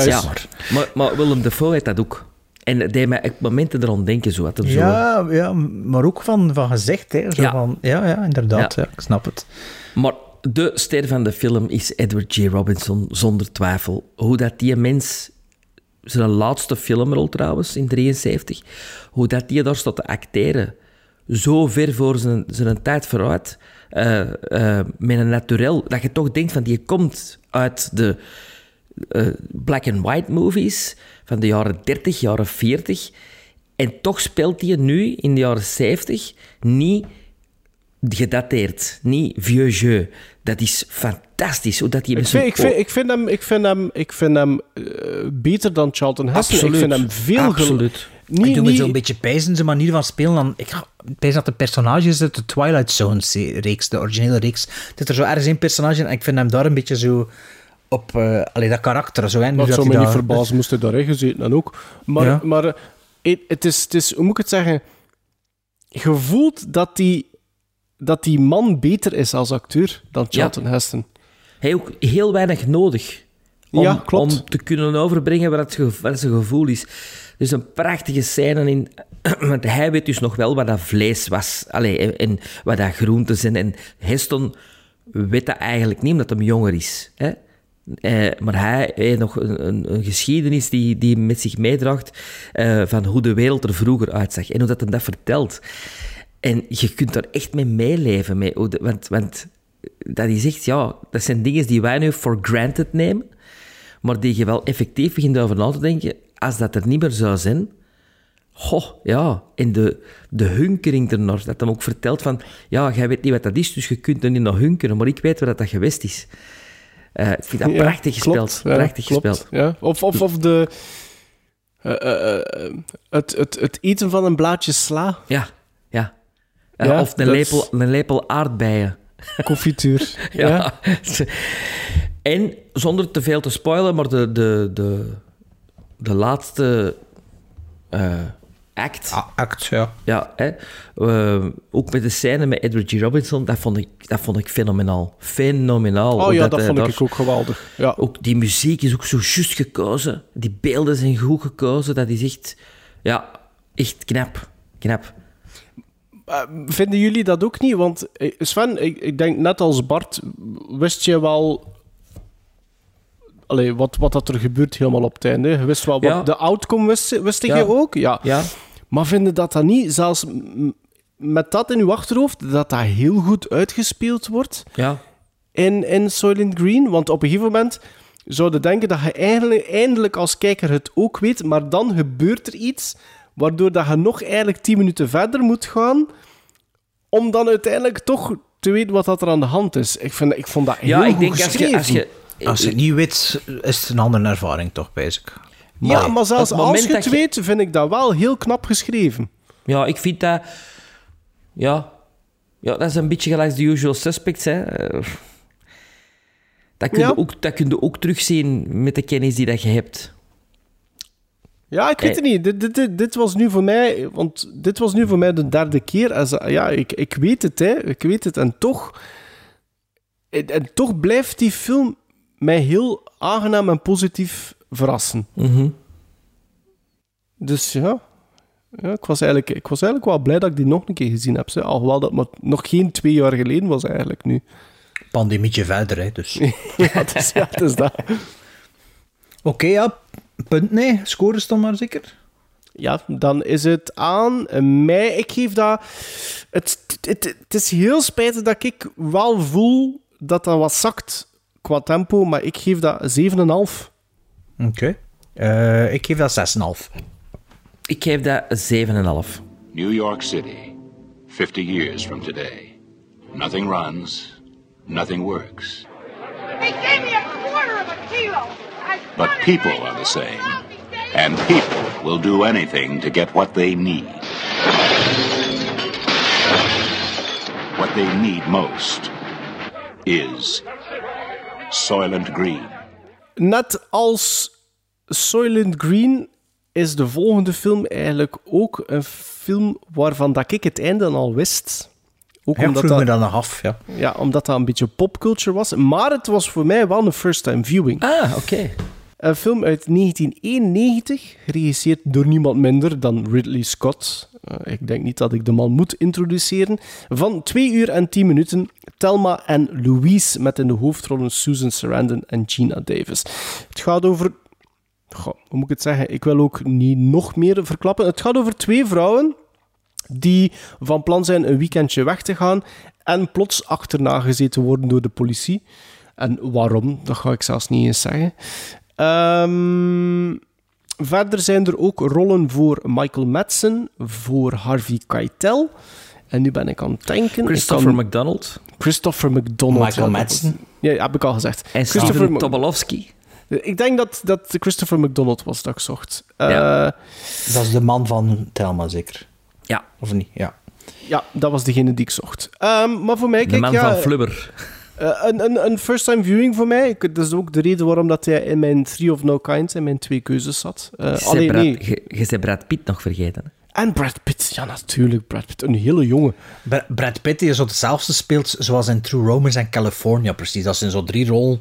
zeg Ja, maar. maar, maar Willem Dafoe heeft dat ook. En dat deed mij op momenten erom denken, zo. Had hem zo Ja, ja, maar ook van, van gezegd. Hè, zo Ja. Van, ja, ja, inderdaad. Ja. Ja. ik snap het. Maar de ster van de film is Edward J. Robinson, zonder twijfel. Hoe dat die mens, zijn laatste filmrol trouwens, in 73, hoe dat die daar staat te acteren. zo ver voor zijn, zijn tijd vooruit, eh, eh, met een naturel, dat je toch denkt van die komt uit de eh, black and white movies van de jaren 30, jaren 40. En toch speelt hij nu in de jaren 70 niet gedateerd, niet vieux jeu. Dat is fantastisch. Hoe dat hij Ik vind, ik, vind, ik vind hem, ik vind hem, ik vind hem eh, beter dan Charlton Heston. Ik vind hem veel... Absoluut. Niet, ik doe me niet- zo'n beetje pijzen zijn manier van spelen. Dan, ik pijs dat de personages uit de Twilight Zone-reeks, de originele reeks, dit er zo ergens een personage in en ik vind hem daar een beetje zo op... eh allee, dat karakter. Zo, hè, Dat dat zou me niet daar- verbazen, moest hij daarin gezeten en ook. Maar, Ja. maar het, het is, het is, hoe moet ik het zeggen? Je voelt dat die, dat die man beter is als acteur dan Charlton Heston. Hij heeft ook heel weinig nodig om, Ja, klopt. om te kunnen overbrengen wat, het wat zijn gevoel is. Dus een prachtige scène in... Want hij weet dus nog wel wat dat vlees was. Allee, en, en wat dat groenten zijn. En Heston weet dat eigenlijk niet, omdat hij jonger is. Hè? Eh, maar hij heeft nog een, een, een geschiedenis die, die met zich meedraagt eh, van hoe de wereld er vroeger uitzag. En hoe dat hem dat vertelt. En je kunt daar echt mee meeleven. Mee, want, want dat is echt, ja, dat zijn dingen die wij nu for granted nemen, maar die je wel effectief begint over na te denken, als dat er niet meer zou zijn, goh, ja, en de, de hunkering ernaar, dat hem ook vertelt van, ja, jij weet niet wat dat is, dus je kunt er niet naar hunkeren, maar ik weet wat dat geweest is. Eh, ik vind dat Ja, prachtig gespeeld, klopt, ja, prachtig klopt, gespeeld. Ja. Of, of, of de... eh, eh, eh, het, het, het eten van een blaadje sla. Ja, ja. Ja, of een dat lepel, een lepel aardbeien. Confituur. ja. Ja. En zonder te veel te spoilen, maar de, de, de, de laatste eh, act. Ah, act, ja. Ja, hè, eh, ook met de scène met Edward G. Robinson, dat vond ik, dat vond ik fenomenaal. Fenomenaal. Oh ja, dat hij vond daar- ik ook geweldig. Ja. Ook die muziek is ook zo juist gekozen. Die beelden zijn goed gekozen. Dat is echt, ja, echt knap. Knap. Eh, Vinden jullie dat ook niet? Want eh, Sven, ik, ik denk net als Bart, wist je wel allee, wat, wat dat er gebeurt helemaal op het einde. Je wist wel wat Ja. de outcome wist, wist Ja. je ook? Ja. Ja, Maar vinden dat dat niet, zelfs met dat in uw achterhoofd, dat dat heel goed uitgespeeld wordt ja. in, in Soylent Green? Want op een gegeven moment zou je denken dat je eigenlijk, eindelijk als kijker het ook weet, maar dan gebeurt er iets waardoor dat je nog eigenlijk tien minuten verder moet gaan om dan uiteindelijk toch te weten wat dat er aan de hand is. Ik, vind, ik vond dat heel Ja, ik goed denk als je, geschreven. als je... Als je het niet weet, is het een andere ervaring toch, basic. ja, maar zelfs als je het je- weet, vind ik dat wel heel knap geschreven. Ja, ik vind dat... Ja, ja dat is een beetje gelijk de usual suspects. Hè. Dat kun, je Ja. ook, dat kun je ook terugzien met de kennis die dat je hebt. Ja, ik weet Eh. het niet. Dit, dit, dit, dit was nu voor mij, want dit was nu voor mij de derde keer. Ja, ik, ik weet het, hè. Ik weet het. En toch, en, toch blijft die film mij heel aangenaam en positief verrassen. Mhm. Dus ja, ja ik, was eigenlijk, ik was eigenlijk wel blij dat ik die nog een keer gezien heb. Zeg. Alhoewel dat maar nog geen twee jaar geleden was eigenlijk nu. Pandemietje verder, hè, dus. Oké, Ja, het is, ja, het is dat. ja. Punt, nee. Scores dan maar zeker. Ja, dan is het aan mij. Ik geef dat... Het, het, het is heel spijtig dat ik wel voel dat dat wat zakt qua tempo, maar ik geef dat 7,5. Oké. Eh, ik geef dat 6,5. Ik geef dat een 7,5. New York City, 50 years from today. Nothing runs, nothing works. They gave me a quarter of a kilo. I But people are the same. And people will do anything to get what they need. What they need most is Soylent Green. Net als Soylent Green is de volgende film eigenlijk ook een film waarvan dat ik het einde al wist. Ook Ja, omdat vroeg me dat, dan nog af, ja. ja, omdat dat een beetje popculture was. Maar het was voor mij wel een first-time viewing. Ah, oké. Een film uit 1991, geregisseerd door niemand minder dan Ridley Scott. Eh, ik denk niet dat ik de man moet introduceren. Van 2 uur en 10 minuten. Thelma en Louise met in de hoofdrollen Susan Sarandon en Gina Davis. Het gaat over... Goh, hoe moet ik het zeggen? Ik wil ook niet nog meer verklappen. Het gaat over twee vrouwen die van plan zijn een weekendje weg te gaan en plots achterna gezeten worden door de politie. En waarom, dat ga ik zelfs niet eens zeggen. Ehm, verder zijn er ook rollen voor Michael Madsen, voor Harvey Keitel. En nu ben ik aan het denken. Christopher kan- McDonald. Christopher McDonald. Michael Madsen. Ja, heb ik al gezegd. En Christopher Tobolowski. Ik denk dat dat Christopher McDonald was dat ik zocht. Eh. Dat is de man van Thelma, zeker? Ja. Of niet? Ja. Ja, dat was degene die ik zocht. Ehm, maar voor mij, De kijk, man ja, van Flubber. Eh, een, een, een first-time viewing voor mij. Ik- Dat is ook de reden waarom dat hij in mijn Three of No Kind, in mijn twee keuzes zat. Eh, Je alleen Brad- nee. je- je bent Brad Pitt nog vergeten. hè? En Brad Pitt, ja natuurlijk, Brad Pitt. Een hele jonge. Bra- Brad Pitt die zo hetzelfde speelt zoals in True Romance en California, precies. Dat zijn zo drie rollen,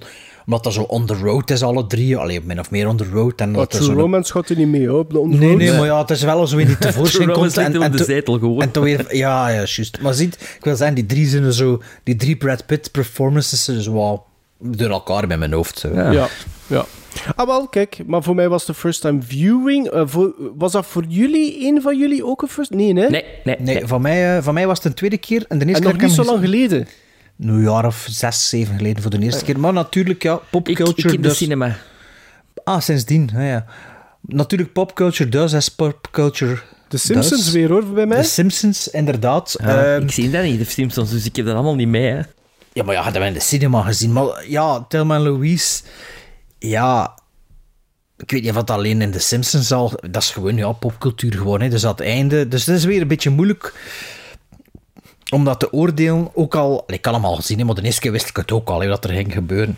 omdat dat zo on the road is, alle drie. Alleen min of meer on the road. En dat True zo'n- Romance gaat er niet mee, op de Nee, ondergrond. nee, maar ja, het is wel zo in die tevoorschijn komt. En, de zetel gewoon. en toen weer... Ja, ja, juist. Maar ziet, ik wil zeggen, die drie zijn er zo... Die drie Brad Pitt performances zijn zo wel door elkaar bij mijn hoofd. Zo. Ja. Ja, ja. Ah, wel, kijk, maar voor mij was de first-time viewing. eh, voor, was dat voor jullie, een van jullie ook een first? Nee, hè? Nee, nee, Nee, nee. van mij, eh, van mij was het een tweede keer. En de eerste En keer nog niet zo lang geleden. Een jaar of zes, zeven geleden voor de eerste keer. Maar natuurlijk, ja, Ik, popculture. ik in de dus- cinema. Ah, sindsdien, ja, ja. Natuurlijk, popculture does as popculture De Simpsons does. weer, hoor, bij mij. De Simpsons, inderdaad. Ja, Ehm, ik zie dat niet, de Simpsons, dus ik heb dat allemaal niet mee. Hè. Ja, maar ja, dat hebben we in de cinema gezien. Maar ja, Thelma en Louise... Ja... Ik weet niet of dat alleen in de Simpsons al... Dat is gewoon, ja, popcultuur gewoon. Hè. Dus dat einde... Dus dat is weer een beetje moeilijk om dat te oordelen. Ook al... Ik kan hem al gezien, maar de eerste keer wist ik het ook al, wat er ging gebeuren.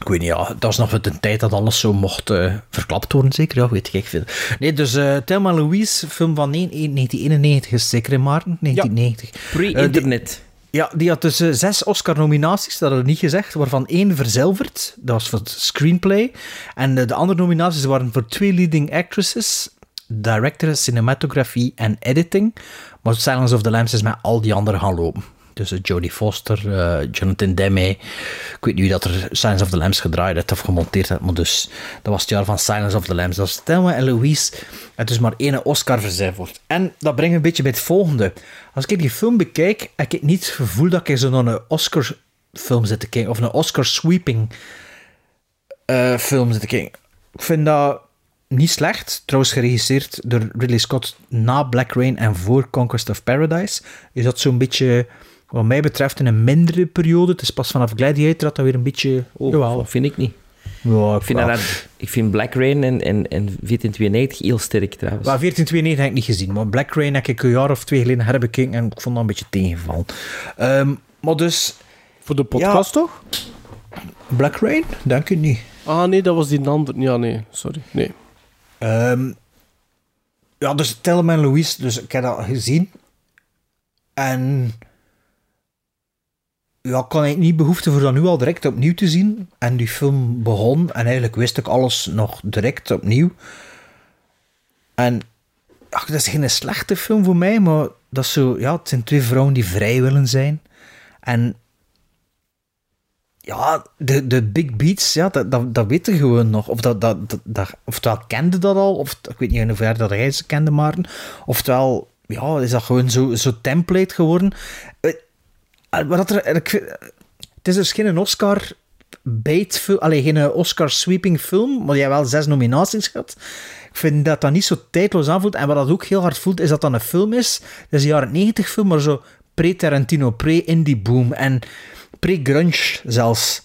Ik weet niet, ja, dat was nog uit een tijd dat alles zo mocht eh, verklapt worden, zeker. Ja, weet ik veel. Nee, dus eh Thelma Louise, film van 1991 is zeker in Maarten? 1990. Eh, die- Pre-internet. ja, die had dus eh, zes Oscar-nominaties, dat had ik niet gezegd, waarvan één verzilverd. Dat was voor het screenplay. En eh, de andere nominaties waren voor twee leading actresses, director, cinematography en editing. Maar Silence of the Lambs is met al die anderen gaan lopen. Dus eh, Jodie Foster, eh, Jonathan Demme. Ik weet niet dat er Silence of the Lambs gedraaid heeft of gemonteerd heeft, maar dus dat was het jaar van Silence of the Lambs. Dat was Thelma en Louise. En dus maar één Oscar verzilverd. En dat brengt me een beetje bij het volgende. Als ik die film bekijk, heb ik niet het gevoel dat ik zo naar een Oscar-film zit te kijken, of een Oscar-sweeping eh, film zit te kijken. Ik vind dat niet slecht. Trouwens geregisseerd door Ridley Scott na Black Rain en voor Conquest of Paradise. Is dat zo'n beetje, wat mij betreft, in een mindere periode. Het is pas vanaf Gladiator dat dat weer een beetje... Oh, jawel. vind ik niet. Ja, Ik vind, dat, ik vind Black Rain en, en, en 1492 heel sterk trouwens. Maar 1492 heb ik niet gezien, maar Black Rain heb ik een jaar of twee geleden herbekeken en ik vond dat een beetje tegenvallen. Ehm, maar dus... Voor de podcast, toch? Black Rain? Denk ik niet. Ah, nee, dat was die andere. Ja, nee, sorry. Nee. Ehm, ja, dus Thelma en Louise, dus ik heb dat gezien. En ja, ik eigenlijk niet behoefte voor dat nu al direct opnieuw te zien. En die film begon en eigenlijk wist ik alles nog direct opnieuw. En ach, dat is geen slechte film voor mij, maar dat is zo, ja, het zijn twee vrouwen die vrij willen zijn. En ja, de, de big beats, ja, dat, dat, dat gewoon nog. Of dat, dat, dat, dat, oftewel kende dat al, of ik weet niet in hoeverre dat jij ze kende, Maarten. Oftewel, ja, is dat gewoon zo, zo template geworden. Eh, Maar dat er, ik het is dus geen Oscar bait alleen geen Oscar sweeping film, maar jij wel zes nominaties gehad. Ik vind dat dat niet zo tijdloos aanvoelt. En wat dat ook heel hard voelt, is dat dat een film is. Dat is een jaren 90 film, maar zo pre-Tarantino, pre-indie boom en pre-grunge zelfs.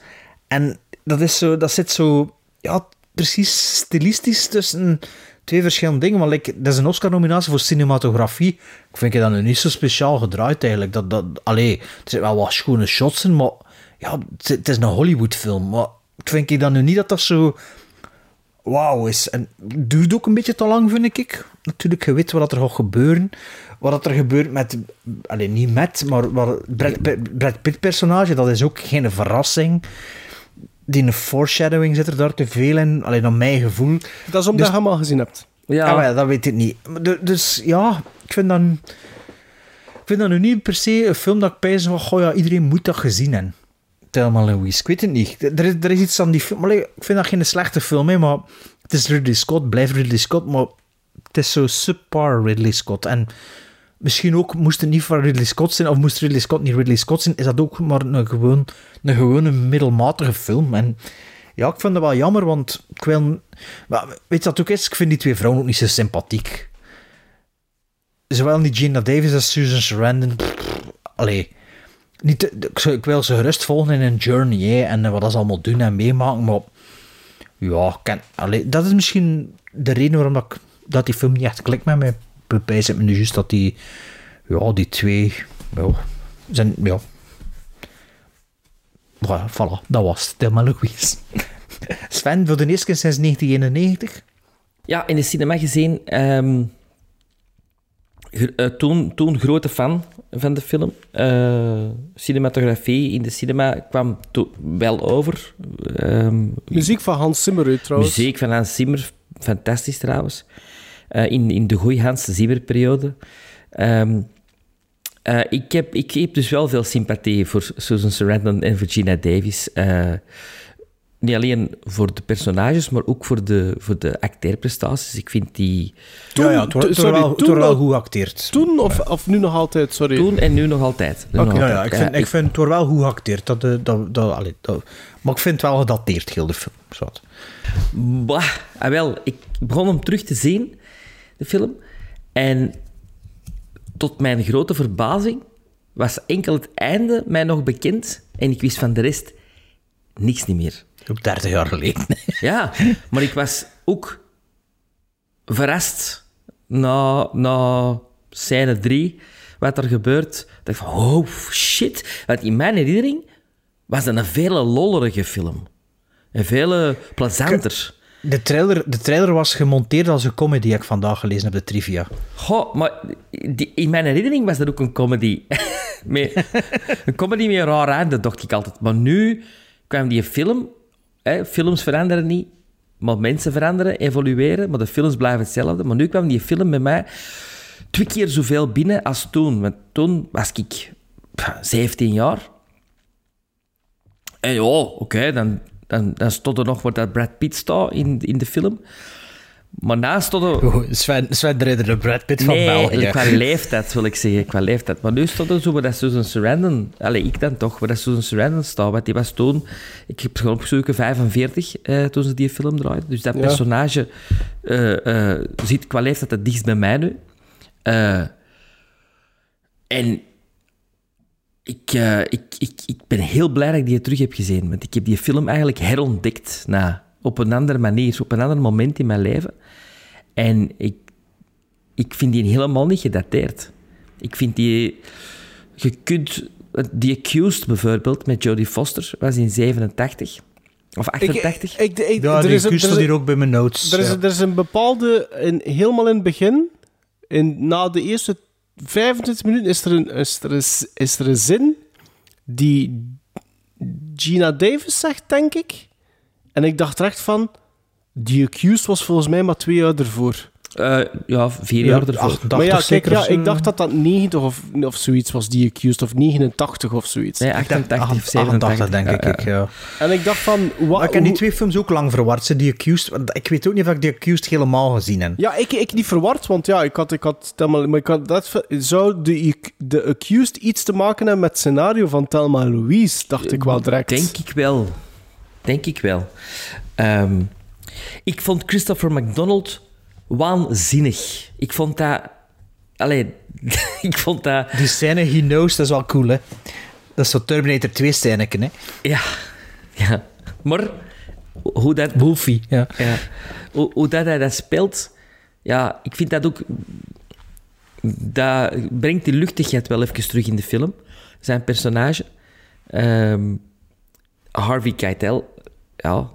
En dat is zo, dat zit zo, ja, precies stilistisch tussen twee verschillende dingen. Want like, dat is een Oscar-nominatie voor cinematografie. Ik vind dat nu niet zo speciaal gedraaid eigenlijk. Dat, dat, allee, er zitten wel wat schone shots in, maar ja, het, is een Hollywood-film. Maar ik vind dan nu niet dat dat zo wauw is. En het duurt ook een beetje te lang, vind ik. Natuurlijk, je weet wat er gaat gebeuren. Wat er gebeurt met... Alleen niet met, maar wat, Brad, Pitt- Brad Pitt-personage, dat is ook geen verrassing. Die een foreshadowing zit er daar te veel in. Alleen naar mijn gevoel. Dat is omdat Dus- je hem al gezien hebt. Ja. Ah, maar dat weet ik niet. Dus ja, ik vind dan... Ik vind dat nu niet per se een film dat ik pijs van, goh ja, iedereen moet dat gezien hebben. Thelma Louise, ik weet het niet. Er is, er is iets aan die film... maar ik vind dat geen slechte film, hè, maar het is Ridley Scott, blijft Ridley Scott, maar het is zo subpar Ridley Scott. En misschien ook, moest het niet van Ridley Scott zijn, of moest Ridley Scott niet Ridley Scott zijn, is dat ook maar een, gewoon, een gewone middelmatige film. En ja, ik vind dat wel jammer, want ik wil... Weet je wat ook is? Ik vind die twee vrouwen ook niet zo sympathiek. Zowel niet Gina Davis als Susan Sarandon. Allee. Niet, ik, wil ze gerust volgen in een journey, hè, en wat ze allemaal doen en meemaken, maar... Ja, ken, allee, dat is misschien de reden waarom ik, dat die film niet echt klikt met mij. Bewijs het me nu juist dat die... Ja, die twee... Ja, zijn... Ja. Voilà, voilà, dat was het. Thelma Louise. Sven, voor de eerste keer sinds 1991? Ja, in de cinema gezien. ehm, eh, toen, toen grote fan van de film. Eh, cinematografie in de cinema kwam wel over. Ehm, Muziek van Hans Zimmer trouwens. Muziek van Hans Zimmer, fantastisch trouwens. Eh, in, in de goeie Hans Zimmer-periode. Ehm, eh, ik, heb, ik heb dus wel veel sympathie voor Susan Sarandon en Virginia Davis. Eh, niet alleen voor de personages, maar ook voor de, voor de acteerprestaties. Ik vind die... Toen- ja, ja, het wordt sorry, wel, goed geacteerd. Toen of, of nu nog altijd, sorry. Toen en nu nog altijd. Nu nog Ja, altijd. ja, ik vind, ik vind het wordt wel goed geacteerd. Dat, dat, dat, allee, dat, maar ik vind het wel gedateerd, heel de film. Zwat. Bah, ah, wel, ik begon hem terug te zien, de film. En tot mijn grote verbazing was enkel het einde mij nog bekend. En ik wist van de rest niks niet meer. Ook 30 jaar geleden. Ja, maar ik was ook verrast na, na scène 3, wat er gebeurt. Dat ik van, oh shit. Want in mijn herinnering was het een vele lollerige film. Een vele plezanter. De trailer, de trailer was gemonteerd als een comedy, heb ik vandaag gelezen op de trivia. Goh, maar die, in mijn herinnering was dat ook een comedy. een comedy met een raar einde, dacht ik altijd. Maar nu kwam die film... Hè, films veranderen niet, maar mensen veranderen, evolueren. Maar de films blijven hetzelfde. Maar nu kwam die film bij mij twee keer zoveel binnen als toen. Want toen was ik pff, 17 jaar. En ja, oké, dan, dan, dan stond er nog wat dat Brad Pitt staat in, in de film. Maar naast stond er... Oh, Sven, Sven de Ridder, de Brad Pitt van nee, België. qua leeftijd wil ik zeggen, qua leeftijd. Maar nu stond er zo dat Susan Sarandon... Allee, ik dan toch, waar dat Susan Sarandon staat. Want die was toen... Ik heb gewoon opgezocht, 45 eh, toen ze die film draaiden. Dus dat Ja. personage eh, eh, zit qua leeftijd het dichtst bij mij nu. Eh, en ik, eh, ik, ik, ik ben heel blij dat ik die terug heb gezien. Want ik heb die film eigenlijk herontdekt na, op een andere manier, op een ander moment in mijn leven. En ik, ik vind die helemaal niet gedateerd. Ik vind die... Je kunt... The Accused bijvoorbeeld, met Jodie Foster, was in 87. Of 88. Ik, ik, Ja, er die is er hier ook bij mijn notes. Er is, ja. er is een bepaalde, in, helemaal in het begin, in, na de eerste 25 minuten, is er een, is er is er een zin die Gina Davis zegt, denk ik. En ik dacht er echt van, The Accused was volgens mij maar twee jaar ervoor. Eh, ja, vier Ja, jaar ervoor. 88 maar ja, kijk, zeker ja, of zo. ik dacht dat dat 90 of, of zoiets was, The Accused, of 89 of zoiets. Nee, Ik dacht 88 of 87. 88, denk ik. Ja, ik ja. En ik dacht van, wa, Maar ik heb die twee films ook lang verward. Ze, die Accused, ik weet ook niet of ik die Accused helemaal gezien heb. Ja, ik, ik niet verward, want ja, ik had, ik had, maar ik had dat, zou de, de Accused iets te maken hebben met het scenario van Thelma Louise, dacht ik wel direct. Denk ik wel. Denk ik wel. Ehm, ik vond Christopher McDonald waanzinnig. Ik vond dat... Allee, ik vond dat... Die scène He Knows, dat is wel cool, hè. Dat is zo Terminator 2 scène, hè. Ja, ja. Maar hoe dat... Wolfie, ja. Ja. Hoe, hoe dat hij dat speelt, ja, ik vind dat ook... Dat brengt die luchtigheid wel even terug in de film. Zijn personage. Ehm, Harvey Keitel, ja,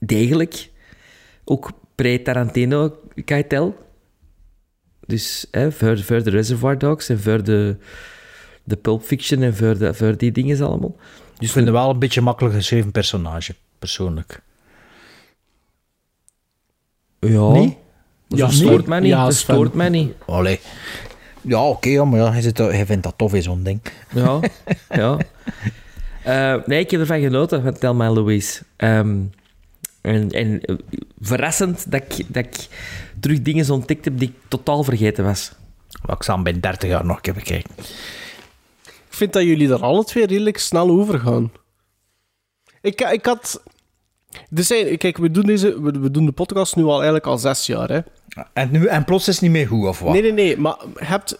degelijk. Ook pre-Tarantino Keitel. Dus hè, voor, voor de Reservoir Dogs en voor de, de Pulp Fiction en voor, de, voor die dingen allemaal. Ik Dus vind het wel een beetje makkelijk geschreven personage, persoonlijk. ja, dat Ja, stoort nee. mij niet. Ja, dat stoort mij niet. Allee. Ja, oké, ja, maar ja, hij, zit, hij vindt dat tof, in zo'n ding. Ja, ja. Eh, nee, ik heb ervan genoten van en Louise. Ehm, en en eh, verrassend dat ik, dat ik terug dingen ontdekt heb die ik totaal vergeten was. Maar ik zal hem bij 30 jaar nog een keer bekijken. Ik vind dat jullie er alle twee redelijk snel over gaan. Ik, ik had... Er zijn, kijk, we doen, deze, we, we doen de podcast nu al eigenlijk al zes jaar, hè. En, nu, en plots is het niet meer goed, of wat? Nee, nee, nee. Maar je hebt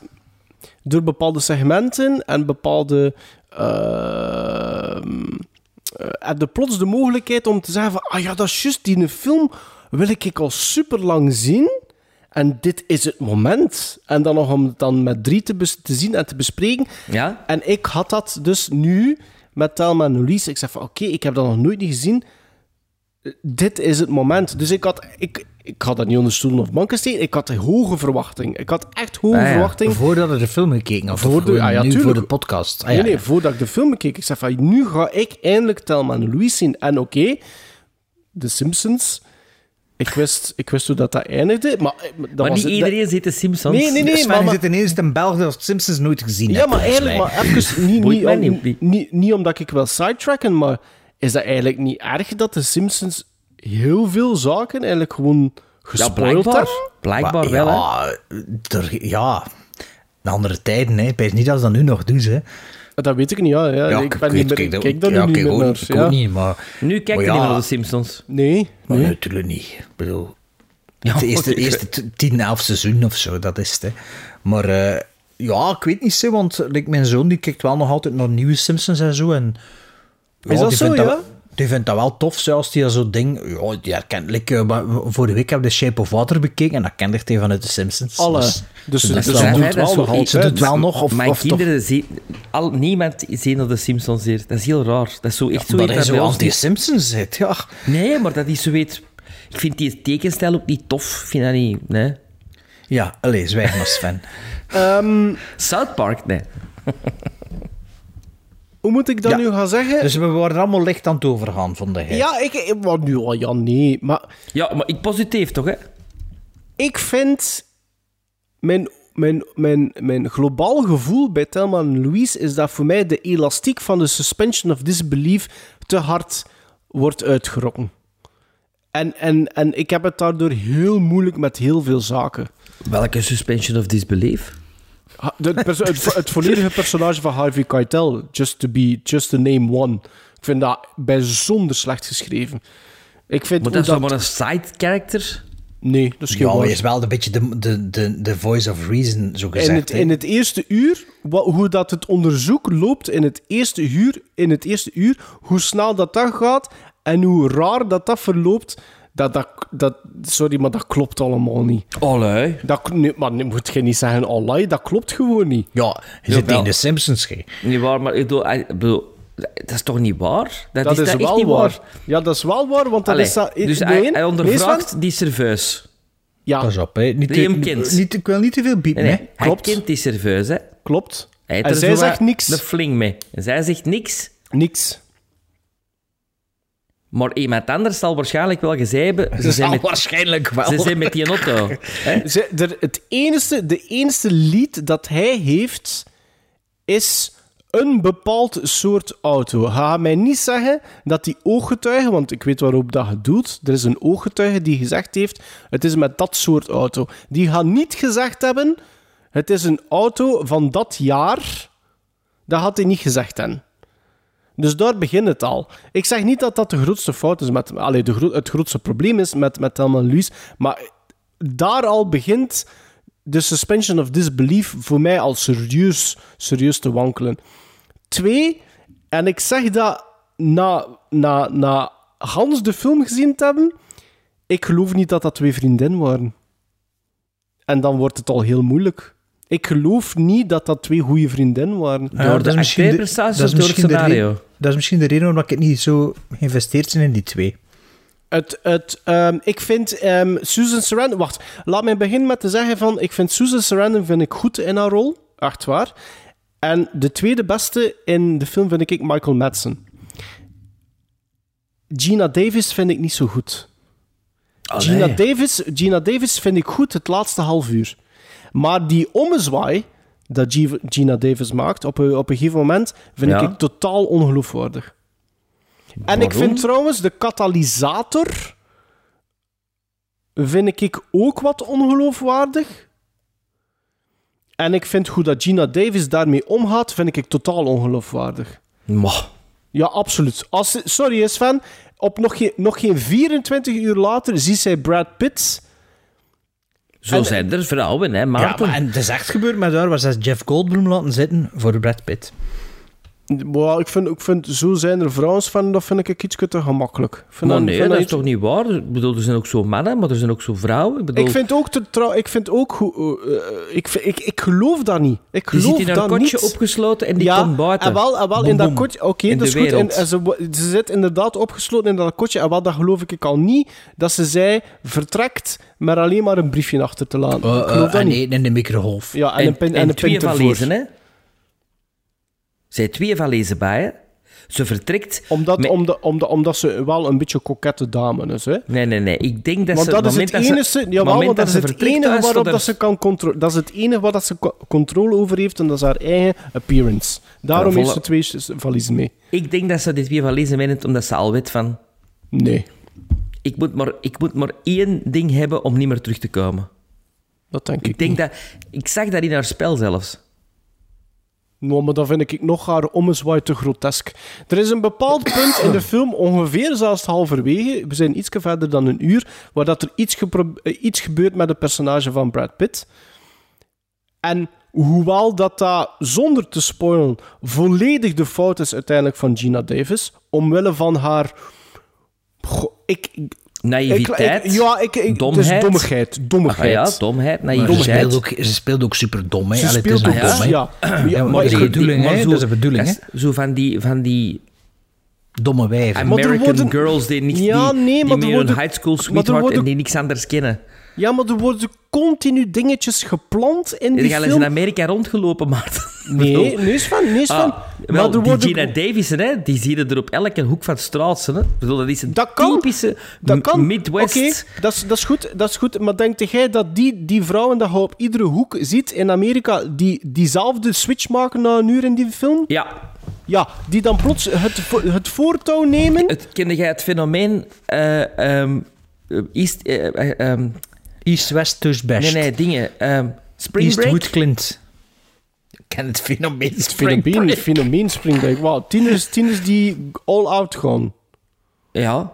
door bepaalde segmenten en bepaalde... ehm, eh, heb je plots de mogelijkheid om te zeggen van... Ah ja, dat is juist, die film wil ik al super lang zien. En dit is het moment. En dan nog om het dan met drie te, te zien en te bespreken. Ja? En ik had dat dus nu met Thelma en Louise. Ik zeg van, oké, ik heb dat nog nooit niet gezien. Eh, Dit is het moment. Dus ik had... Ik, ik had dat niet onder stoelen of banken steken. Ik had een hoge verwachting. Ik had echt hoge Ah ja, verwachting. Voordat je de film gekeken had, Voor of de- ah ja, nu voor de podcast. Ah, ja, nee, nee, ja. voordat ik de film keek. Ik zei van, nu ga ik eindelijk Thelma en Louise zien. En oké, The Simpsons... Ik wist, ik wist hoe dat, dat eindigde, maar... eh, Dat Maar was niet iedereen ziet de Simpsons. Nee, nee, nee, Sven, maar- maar- zit ineens in België dat Simpsons nooit gezien Ja, hebt, maar eigenlijk, maar even, niet, om- niet, niet. niet, niet omdat ik wil sidetracken, maar is dat eigenlijk niet erg dat de Simpsons heel veel zaken eigenlijk gewoon Ja, gespoild blijkbaar. hebben? Blijkbaar Maar wel, hè. ja, er, ja, in andere tijden, hè. Ik weet niet dat ze dat nu nog doen, hè. Dat weet ik niet, ja. ja. ik ben niet meer, kijk, ik kijk daar ja, nu niet kijk, meer naar. ik ja. ook niet, maar... Nu maar je niet ja, meer naar de Simpsons. Nee, maar nee. natuurlijk niet. Ik bedoel... Ja, het eerste, eerste t- 10, 11 seizoen of zo, dat is het. Hè. Maar eh, ja, ik weet niet zo, want like, mijn zoon die kijkt wel nog altijd naar nieuwe Simpsons en zo. En, Is dat zo, ja? Die vindt dat wel tof, zelfs die dat zo ding... Ja, die herkent... Like, eh, maar vorige week heb ik The Shape of Water bekeken en dat kende ik tegen vanuit de Simpsons. Alle. Dus, Dus, dat dus, wel- doet dat wel zo- nog ze altijd. doet wel nog, of, Mijn of toch- kinderen zien... Al, niemand ziet naar de Simpsons hier. Dat is heel raar. Dat is zo echt zo... omdat iets hij dat zo bij ons niet- anti-Simpsons zit, ja. Nee, maar dat is zo weet... Ik vind die tekenstijl ook niet tof. Ik vind dat niet... Nee. Ja, allee, zwijg maar, Sven. Ehm, South Park, nee. hoe moet ik dat Ja. nu gaan zeggen? Dus we waren allemaal licht aan het overgaan, vond hij. ja, ik... Wat nu? al? Ja, nee. Maar Ja, maar ik positief toch, hè? ik vind... Mijn, mijn, mijn, mijn globaal gevoel bij Thelma en Louise is dat voor mij de elastiek van de suspension of disbelief te hard wordt uitgerokken. En, en, en ik heb het daardoor heel moeilijk met heel veel zaken. Welke suspension of disbelief? De- het, perso- het, het volledige personage van Harvey Keitel, just to be, just to name one. Ik vind dat bijzonder slecht geschreven. Ik vind Maar dat is toch maar een side character? Nee, dat is geen Ja, hij is wel een beetje de, de, de, de voice of reason, zo gezegd. in, het, in het eerste uur, hoe dat het onderzoek loopt in het eerste uur, in het eerste uur, hoe snel dat dat gaat en hoe raar dat dat verloopt, dat, dat, dat, sorry, maar dat klopt allemaal niet. Allee. Dat, nee, maar nee, moet je niet zeggen, allee, dat klopt gewoon niet. Ja, je zit tegen de Simpsons, gij. Niet waar, maar ik bedoel, ik bedoel, dat is toch niet waar? Dat, Dat is, is, dat echt wel niet waar. waar. Ja, dat is wel waar, want dat Allee, is... Dat, dus nee, hij, hij ondervraagt die serveus. Ja, Pas op, hè. Niet, Die hem te- kent. niet, ik wil niet te veel bieden, Nee, nee, hè. hij klopt. kent die serveus, hè. klopt. Hij En zij zegt niks. Een fling mee. En zij zegt niks. Niks. Maar iemand anders zal waarschijnlijk wel gezegd hebben... Ze zijn met, waarschijnlijk wel. ze zijn met die auto. hè. Ze, er, het enige, de enige lied dat hij heeft, is een bepaald soort auto. Ga mij niet zeggen dat die ooggetuige, want ik weet waarop dat je doet, er is een ooggetuige die gezegd heeft, het is met dat soort auto. Die gaat niet gezegd hebben, het is een auto van dat jaar. Dat had hij niet gezegd hebben. Dus daar begint het al. Ik zeg niet dat dat de grootste fout is met... Allee, de gro- het grootste probleem is met, met Thelma en Louise, maar daar al begint de suspension of disbelief voor mij al serieus, serieus te wankelen. Twee, en ik zeg dat na, na, na Hans de film gezien te hebben, ik geloof niet dat dat twee vriendinnen waren. En dan wordt het al heel moeilijk. Ik geloof niet dat dat twee goede vriendinnen waren. Ja, Door de dat is misschien de- dat is of door het misschien de reden- Dat is misschien de reden waarom ik het niet zo geïnvesteerd ben in die twee. Het, het, ehm, ik vind ehm, Susan Sarandon... Wacht, laat mij beginnen met te zeggen van... Ik vind Susan Sarandon vind ik goed in haar rol. Echt waar. En de tweede beste in de film vind ik Michael Madsen. Gina Davis vind ik niet zo goed. Allee. Gina Davis, Gina Davis vind ik goed het laatste half uur. Maar die ommezwaai dat Gina Davis maakt op een, op een gegeven moment vind Ja. ik totaal ongeloofwaardig. En ik vind trouwens de katalysator vind ik ook wat ongeloofwaardig. En ik vind hoe dat Gina Davis daarmee omgaat, vind ik totaal ongeloofwaardig. Maar, Ja, absoluut. Als, sorry, Sven. Op nog geen, nog geen 24 uur later ziet zij Brad Pitt. Zo En- zijn er vrouwen, hè, Ja, maar, en het is echt gebeurd met haar, waar ze Jeff Goldblum laten zitten voor Brad Pitt. Well, ik, vind, ik vind, zo zijn er vrouwen, Sven, dat vind ik iets te gemakkelijk. Vind Maar dat- nee, vind dat is iets- toch niet waar? Ik bedoel, er zijn ook zo mannen, maar er zijn ook zo vrouwen. Ik bedoel, Ik vind ook, te, trouw, ik vind ook hoe, eh, ik, vind- ik, ik geloof dat niet. Ik die geloof zit in dat een kotje niet. opgesloten en die ja, komt buiten. En wel, en wel in dat kotje. Oké, In dat is de goed. En, wereld. en ze, zit inderdaad opgesloten in dat kotje. En wel, dat geloof ik al niet dat ze zei vertrekt met alleen maar een briefje achter te laten. ik geloof dat en niet. in de microgolf. Ja, en, en, een pin, en, en een ervoor. valezen, hè? Zij twee valezen bij, hè? Ze vertrekt... Omdat, met- omdat, omdat, omdat ze wel een beetje kokette dame is. Hè? Nee, nee, nee. Ik denk dat Want ze... dat is het dat enige, jawel, want dat is ze het enige waarop dat ze kan controleren. Dat is het enige waar dat ze co- controle over heeft en dat is haar eigen appearance. Daarom heeft ze twee valiezen mee. Ik denk dat ze die twee valezen meeneemt omdat ze al weet van... Nee, Ik moet, maar, ik moet maar één ding hebben om niet meer terug te komen. dat denk ik, Ik denk niet. dat... Ik zag dat in haar spel zelfs. Nou, maar dat vind ik nog haar ommezwaai te grotesk. Er is een bepaald punt in de film, ongeveer zelfs halverwege, we zijn iets verder dan een uur, waar dat er iets, eh, iets gebeurt met het personage van Brad Pitt. En hoewel dat dat, zonder te spoilen, volledig de fout is uiteindelijk van Gina Davis, omwille van haar... Goh, ik- Naïviteit. ik- ja, ik, ik, domheid. Dommigheid. Ah, Dommigheid. ja, domheid, Maar ze, naïviteit. speelt ook, ze speelt ook super dom. Hè. Ze is speelt ook dom, hè. ja. ja. Ja, maar bedoeling, hè, dat is de bedoeling, is Zo van die, van die Domme wijven. Er American worden- girls die, niks, Ja, die, nee, die maar er meer worden- een high school sweetheart worden- en die niks anders kennen. Ja, maar er worden continu dingetjes geplant in die Die gaan eens film. in Amerika rondgelopen, Maarten. Nee, nee is van, nee is van. Wel, maar er worden... Gina Davison, hè, die zie je er op elke hoek van de straat. Hè. Bedoel, dat is een Dat kan. typische Dat kan. Midwest... Oké, dat, is, dat, is goed, dat is goed. Maar denk jij dat die, die vrouwen dat je op iedere hoek ziet in Amerika, die diezelfde switch maken na een uur in die film? Ja, Ja, die dan plots het, het voortouw nemen? het, kende jij het fenomeen... ehm, East... eh, eh, ehm, East, West, dus best. nee, nee, dingen. ehm, Spring East, Break? Wood, Clint. Ik ken het fenomeen Het Spring fenomeen, Break. fenomeen springbreak. Wauw, tieners, tieners die all out gaan. Ja,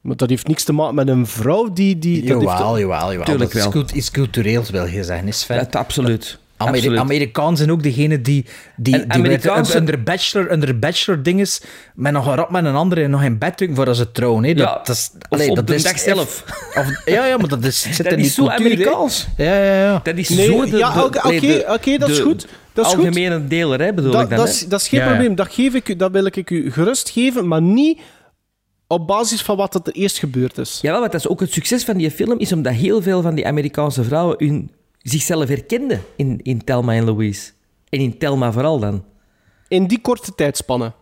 Maar dat heeft niks te maken met een vrouw die... die dat heeft, Jawel, jawel, jawel. Tuurlijk dat is, wel. cult- iets cultureels, wil je zeggen. Is Sven. het, absoluut. Ameri absoluut. Amerikanen zijn ook degene die, die, En die Amerikaanse- weten, onder bachelor, onder bachelor dinges met nog een rap met een andere nog in bed drukken voordat ze trouwen. Hè. Dat, Ja, dat is, of allee, op dat de is dag zelf. Of, ja, ja, maar dat is, zit Dat in is die zo cultuur, hè. Amerikaans. Ja, ja, ja. Dat is Nee, zo de, ja, oké, nee, oké, de- oké, dat is de goed. Dat is goed. algemene deler, hè, bedoel Dat, ik dan. dat, is, dat is geen Ja, ja. probleem. Dat, geef ik u, dat wil ik u gerust geven, maar niet op basis van wat er eerst gebeurd is. Jawel, want dat is ook het succes van die film, is omdat heel veel van die Amerikaanse vrouwen hun, zichzelf herkenden in, in Thelma en Louise. En in Thelma vooral dan. In die korte tijdspannen.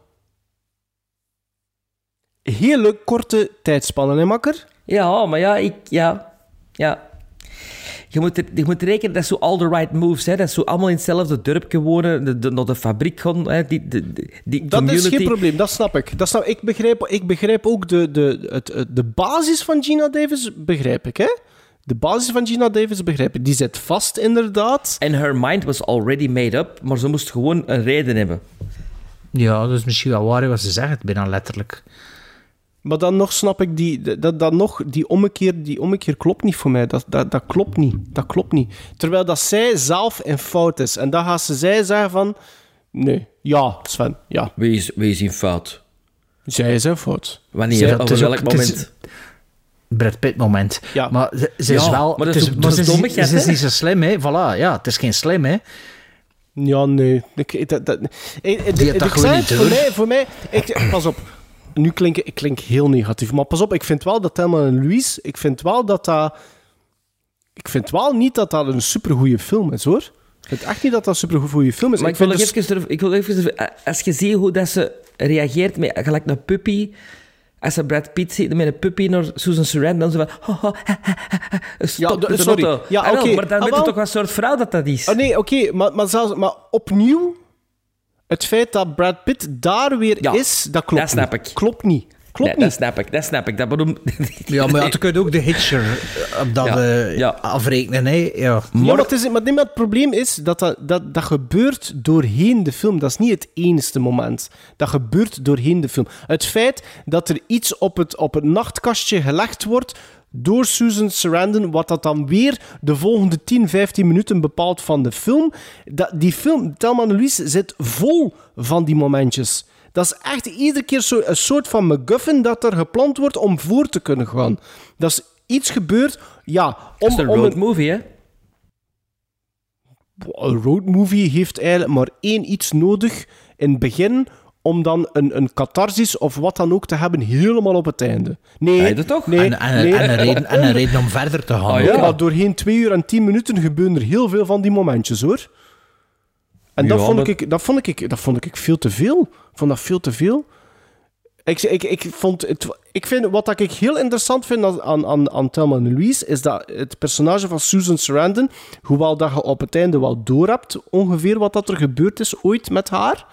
Hele korte tijdspannen, hè, makker? Ja, maar ja, ik... Ja, ja. Je moet, er- je moet rekenen, dat zo all the right moves. Hè. Dat zo allemaal in hetzelfde dorpje wonen, de, de, naar de fabriek gaan. Hè. Die, de, die Dat community. is geen probleem, dat snap ik. Dat snap, ik, begrijp, ik begrijp ook de, de, het- de basis van Gina Davis, begrijp ik, hè? De basis van Gina Davis begrijp ik. Die zit vast, inderdaad. En her mind was already made up, maar ze moest gewoon een reden hebben. Ja, dat is misschien wel waar wat ze zeggen, het bijna letterlijk. Maar dan nog snap ik die, dat, dat nog, die ommekeer, die ommekeer klopt niet voor mij. Dat, dat, dat klopt niet. Dat klopt niet. Terwijl dat zij zelf in fout is. En dan gaat ze zij zeggen van... Nee, ja, Sven, ja. Wie is, wie is in fout? Zij is in fout. Wanneer? Zij- Op welk ook- het is- moment? Brad Pitt moment. Ja. Maar ze, ze is Ja, wel... maar dat het is maar dat ze is ze is niet zo slim, hè. Voilà, ja, het is geen slim, hè. Ja, nee. Ik, ik- dat, dat, ik, ik, Die had ik dat gewoon zei niet het, voor mij, voor mij ik, pas op. Nu klink ik, klink heel negatief, maar pas op. Ik vind wel dat Thelma en Louise, ik vind wel dat dat... Ik vind wel niet dat dat een supergoeie film is, hoor. Ik vind echt niet dat dat een supergoeie film is. Maar ik ik wil, dus- even, ik wil even... er- Als je ziet hoe dat ze reageert met gelijk een puppy... Als ze Brad Pitt ziet met een puppy naar Susan Sarandon, dan zo van... "Oh, oh, Stop Ja, de sorry. Ja, Ah, oké. Maar dan Ah, weet je toch wat soort vrouw dat dat is. Oh, nee, oké, maar, maar, zelfs, maar opnieuw, het feit dat Brad Pitt daar weer Ja, is, dat klopt dat snap niet. ik. Klopt niet. Klopt Nee, dat niet. snap ik, dat snap ik. Dat bedoel... Ja, maar ja, dan kun je ook de Hitcher eh, op dat Ja, eh, ja. afrekenen. Hè? Ja. Ja, maar, het, is, maar, nee, maar het probleem is dat dat, dat dat gebeurt doorheen de film. Dat is niet het enige moment. Dat gebeurt doorheen de film. Het feit dat er iets op het, op het nachtkastje gelegd wordt door Susan Sarandon, wat dat dan weer de volgende 10, 15 minuten bepaalt van de film. Dat, die film, Thelma en Louise, zit vol van die momentjes. Dat is echt iedere keer zo een soort van MacGuffin dat er gepland wordt om voor te kunnen gaan. Dat is iets gebeurd, ja, om, Dat is een om road movie, hè? een roadmovie heeft eigenlijk maar één iets nodig in het begin om dan een, een catharsis of wat dan ook te hebben helemaal op het einde. Nee, dat toch? nee, En, en, nee. en, een reden, en een reden om verder te gaan. Ook, ja. Maar doorheen twee uur en tien minuten gebeuren er heel veel van die momentjes, hoor. En dat, vond dat- ik, dat, vond ik, dat vond ik veel te veel. Ik vond dat veel te veel. Ik, ik, ik, vond het, ik vind, wat ik heel interessant vind aan, aan, aan, Thelma en Louise, is dat het personage van Susan Sarandon, hoewel dat je op het einde wel doorhebt ongeveer wat dat er gebeurd is ooit met haar,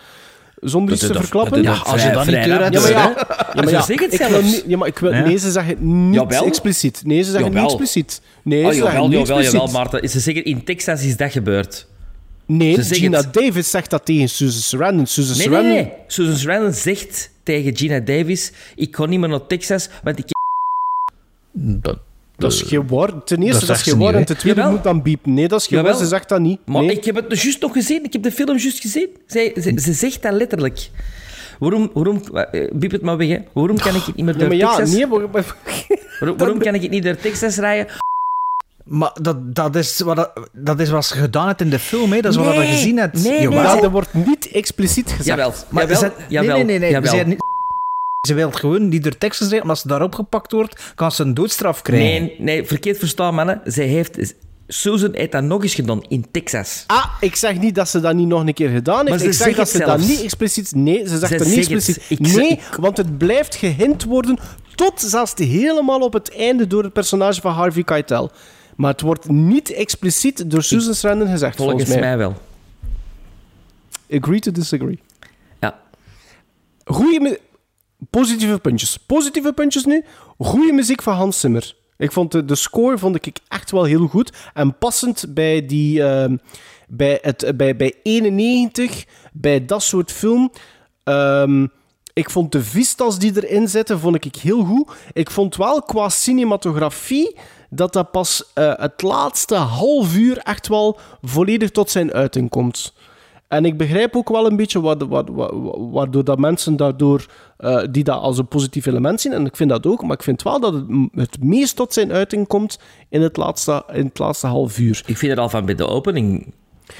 zonder iets te verklappen. Ja, als je dat niet door hebt, Ja, maar ja, maar ja, ze zeggen het ik wil zelfs. niet, ja, maar ik wil, nee, ze zeggen niet Jawel. expliciet. Nee, ze zeggen Jawel. niet expliciet. Nee, Oh, ze zeggen jawel, niet jawel, expliciet. jawel, Maarten. Ze zeggen, in Texas is dat gebeurd. Nee, Ze Gina het. Davis zegt dat tegen Susan Sarandon. Susan Nee, nee, Sarandon... nee. Susan Sarandon zegt tegen Gina Davis, ik ga niet meer naar Texas, want ik... Dat, Dat is geen waar. Ten eerste, dat dat, is geen? En ten tweede Jawel. moet dan biepen. Nee, dat is geen. Ze zegt dat niet. Maar nee. ik heb het juist nog gezien. Ik heb de film juist gezien. Zij, ze, ze zegt dat letterlijk. Waarom, waarom eh, biep het maar weg, hè. Waarom kan ik het niet meer Ja, door maar ja, Texas... nee, maar... maar- waarom, waarom kan ik het niet door Texas rijden? Maar dat, dat, is wat, dat, is wat ze gedaan hebt in de film, hè. dat is wat je Nee, gezien hebt. nee, nee, Ja, dat wordt niet expliciet gezegd. Jawel, Maar jawel, ze, jawel, nee, nee, nee. jawel. Ze, zei niet- ze wil gewoon niet door Texas rijden, maar als ze daarop gepakt wordt, kan ze een doodstraf krijgen. Nee, nee, verkeerd verstaan, mannen. Zij heeft... Susan heeft dat nog eens gedaan in Texas. Ah, ik zeg niet dat ze dat niet nog een keer gedaan Maar heeft. ze Ik zeg dat ze dat niet expliciet... Nee, ze zegt Ze dat niet expliciet. Ik- nee, ik- want het blijft gehint worden tot zelfs helemaal op het einde door het personage van Harvey Keitel. Maar het wordt niet expliciet door Susan Sarandon gezegd, volgens, Volgens mij. mij wel. Agree to disagree. Ja. Goeie positieve puntjes. Positieve puntjes nu. Goede muziek van Hans Zimmer. Ik vond de, de score vond ik echt wel heel goed. En passend bij, die, ehm, bij, het, bij, bij 91, bij dat soort film. Ehm, ik vond de vistas die erin zitten, vond ik heel goed. Ik vond wel qua cinematografie dat dat pas eh, het laatste half uur echt wel volledig tot zijn uiting komt. En ik begrijp ook wel een beetje wa- wa- wa- wa- waardoor dat mensen daardoor, eh, die dat als een positief element zien. En ik vind dat ook, maar ik vind wel dat het het meest tot zijn uiting komt in het laatste, in het laatste half uur. Ik vind het al van bij de opening...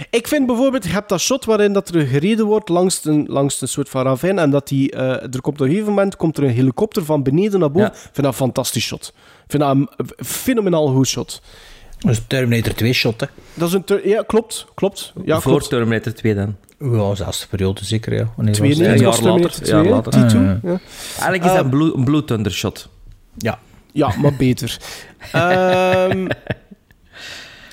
Ik vind bijvoorbeeld, je hebt dat shot waarin dat er gereden wordt langs een, langs een soort van ravijn en dat die, eh, er komt op een gegeven moment komt er een helikopter van beneden naar boven. Ja. Ik vind dat een fantastisch shot. Vind dat een fenomenaal goed shot. Dat is Terminator 2 shot, hè. Dat is een... ter- Ja, klopt. Klopt. Ja, voor klopt. Terminator 2 dan. Ja, zelfs de periode zeker, ja. Wanneer Twee nee, een jaar later. Jaar 2, later. T2, Ah, ja. Eigenlijk is dat een Blue, een Blue Thunder shot. Ja. Ja, maar beter. Ehm,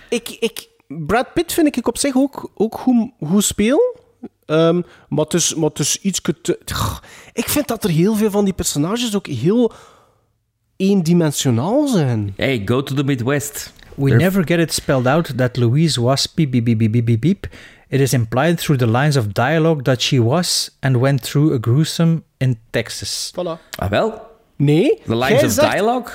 ik, ik, Brad Pitt vind ik op zich ook, ook goed, goed speel. Ehm, maar het is, maar het is iets te... Ik vind dat er heel veel van die personages ook heel eendimensionaal zijn. Hey, go to the Midwest. We never get it spelled out that Louise was beep beep beep beep beep beep beep. It is implied through the lines of dialogue that she was and went through a gruesome in Texas. Voilà. Ah, wel. Nee. The lines of zegt- dialogue.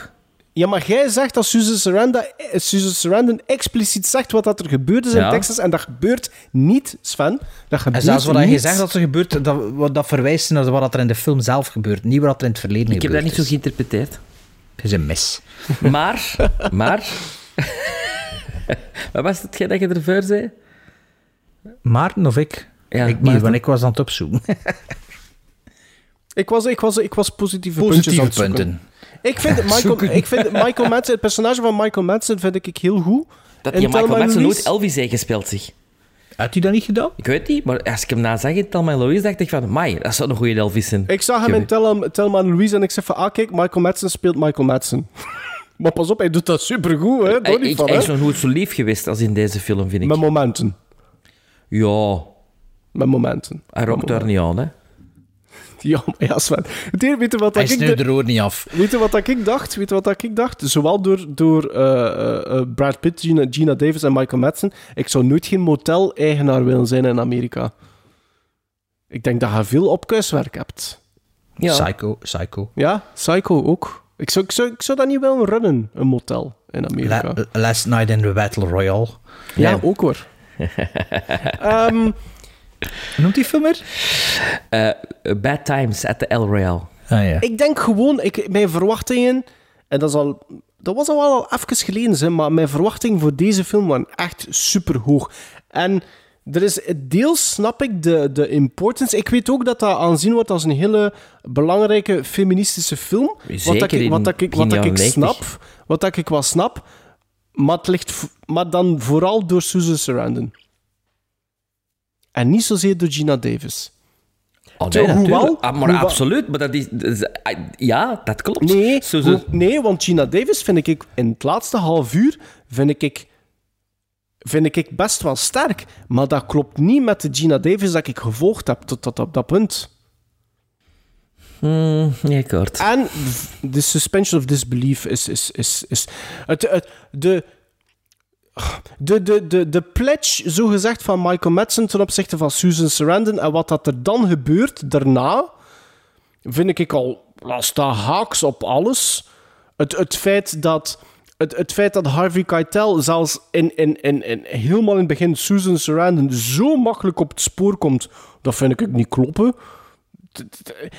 Ja, maar jij zegt dat Susan Sarandon, eh, Susan Sarandon expliciet zegt wat dat er gebeurd is in. Texas. En dat gebeurt niet, Sven. Dat En gebeurt zelfs wat je niet. zegt dat er gebeurt, dat, dat verwijst naar wat er in de film zelf gebeurt, niet wat er in het verleden Ik heb dat niet zo is. geïnterpreteerd. Het is een mis. Maar, maar... Wat was het dat je ervoor zei? Maarten of ik? Ja, ik niet, want ik was aan het opzoeken. Ik was, ik was, ik was positieve, Positieve puntjes aan het zoeken. punten. Ik vind, Michael, ik vind Michael Madsen, het personage van Michael Madsen vind ik heel goed. Dat die Michael Madsen nooit Elvis heeft gespeeld, zich. Had hij dat niet gedaan? Ik weet niet, maar als ik hem na zag in Thelma en Louise, dacht ik van, mai, dat zou een goede Elvis zijn. Ik zag hem in Thelma, Thelma en Louise en ik zeg van, ah kijk, Michael Madsen speelt Michael Madsen. maar pas op, hij doet dat supergoed, hè. Hij, ik- van, hij is nog nooit zo lief geweest als in deze film, vind ik. Met momenten. Ja, Met momenten. hij rokt daar niet aan, hè. Ja, maar ja, Sven. Het enige- weet je wat Hij dat ik... sneeuwt de- er ook niet af. Weet je wat dat ik dacht? Weet je wat dat ik dacht? Zowel door, door eh, eh, eh, Brad Pitt, Gina, Gina Davis en Michael Madsen. Ik zou nooit geen motel-eigenaar willen zijn in Amerika. Ik denk dat je veel opkuiswerk hebt. Ja. Psycho, Psycho. Ja, Psycho ook. Ik zou, ik zou, ik zou dat niet willen runnen, een motel in Amerika. La- Last Night in the Battle Royale. ja, ook hoor. Hoe noemt die film weer? Eh, Bad Times at the El Royale. Ah ja. ik denk gewoon, ik, mijn verwachtingen, en dat, is al, dat was al wel al even geleden, hè, maar mijn verwachtingen voor deze film waren echt super hoog. En er is deels snap ik de, de importance. Ik weet ook dat dat aanzien wordt als een hele belangrijke feministische film. wat Zeker dat ik, wat dat ik, wat dat ik jaren 90. snap. Wat dat ik wel snap. Maar, het ligt, maar dan vooral door Susan Sarandon. En niet zozeer door Gina Davis. Oh, Zo, nee, hoewel-. Ah, maar hoewel- absoluut. Maar dat is, dat is- ah, ja, dat klopt. Nee, Zo, zo- hoe- nee, want Gina Davis vind ik in het laatste half uur vind ik, vind ik best wel sterk. Maar dat klopt niet met de Gina Davis dat ik gevolgd heb tot, tot op dat punt. Ik hoor het. En de suspension of disbelief is... is, is, is het, het, de, de, de, de, de pledge, zogezegd, van Michael Madsen ten opzichte van Susan Sarandon en wat dat er dan gebeurt daarna, vind ik al... Haaks op alles. Het, het feit dat... Het, het feit dat Harvey Keitel zelfs in, in, in, in, helemaal in het begin Susan Sarandon zo makkelijk op het spoor komt, dat vind ik niet kloppen.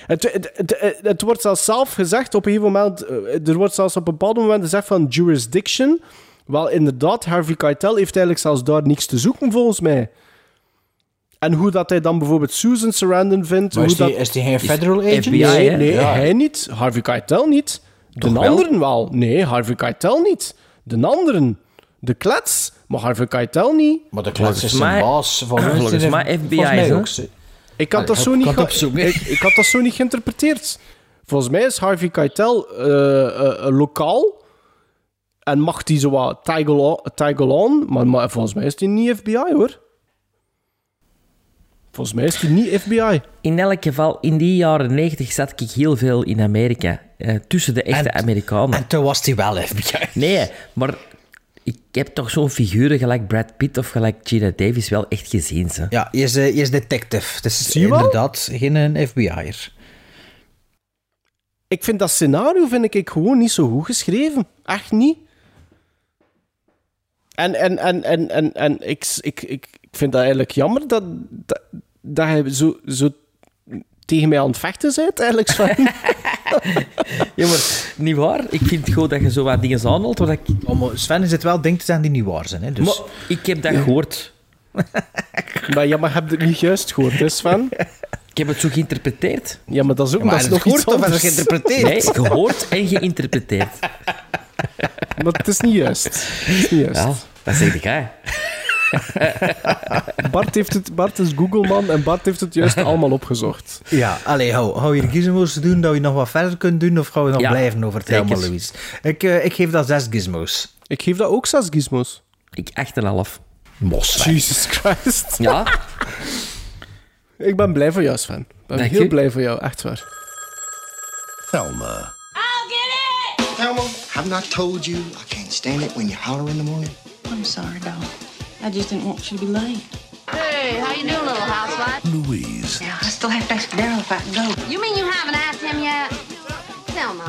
Het, het, het, het, het wordt zelfs zelf gezegd op een gegeven moment. eh, Er wordt zelfs op een bepaald moment gezegd van jurisdiction. Wel, inderdaad, Harvey Keitel heeft eigenlijk zelfs daar niks te zoeken, volgens mij. En hoe dat hij dan bijvoorbeeld Susan Sarandon vindt. Maar hoe is die, dat... is die geen federal agent? FBI, nee, hè? nee Ja. hij niet. Harvey Keitel niet. De Toch anderen wel. Nee, Harvey Keitel niet. De anderen. De klets. Maar Harvey Keitel niet. Maar de Volgens klets is zijn baas. Van volgens mij FBI, ook. Ik had, Ah, dat zo niet ik, ik had dat zo niet geïnterpreteerd. Volgens mij is Harvey Keitel eh, eh, eh, lokaal en mag die zo wat taggle on, maar, maar volgens mij is die niet FBI hoor. Volgens mij is die niet FBI. In elk geval, in die jaren 90 zat ik heel veel in Amerika. eh, tussen de echte En- Amerikanen. En toen was hij wel FBI. Nee, maar ik heb toch zo'n figuren gelijk Brad Pitt of gelijk Gina Davis wel echt gezien. Ze. Ja, je is, eh, je is detective. Zie je wel? inderdaad geen een FBI'er. Ik vind dat scenario vind ik gewoon niet zo goed geschreven. Echt niet. En, en, en, en, en, en ik, ik, ik, ik vind dat eigenlijk jammer dat, dat, dat hij zo, zo tegen mij aan het vechten bent, eigenlijk. Sven. Ja, maar niet waar. Ik vind gewoon dat je zo wat dingen aanhaalt. Ik... Oh, maar Sven is het wel dingen te zijn die niet waar zijn. Hè? Dus... Maar ik heb dat gehoord. maar ja, maar heb je het niet juist gehoord, hè, Sven? Ik heb het zo geïnterpreteerd. Ja, maar dat is ook maar dat is nog het iets gehoord of het geïnterpreteerd? Nee, gehoord en geïnterpreteerd. Maar het is niet juist. Het is niet juist. Ja, dat zeg ik, hè. Bart, heeft het, Bart is Googleman en Bart heeft het juist allemaal opgezocht. Ja, allee, hou, hou je gizmos te doen dat je nog wat verder kunt doen, of gaan we nog Ja, blijven over zeker. Thelma Louise? Ik, eh, ik geef dat zes gizmos. Ik geef dat ook zes gizmos. Ik 8,5. Mos. Jesus Christ. Ja, Ik ben blij voor jou, Sven. Ik ben Dank heel je. blij voor jou, echt waar. Thelma. I'll get it! Thelma, I've not told you I can't stand it when you holler in the morning? I'm sorry, doll. I just didn't want you to be late. Hey, how you doing, little housewife? Louise. Yeah, I still have to ask Daryl if I can go. You mean you haven't asked him yet? Thelma,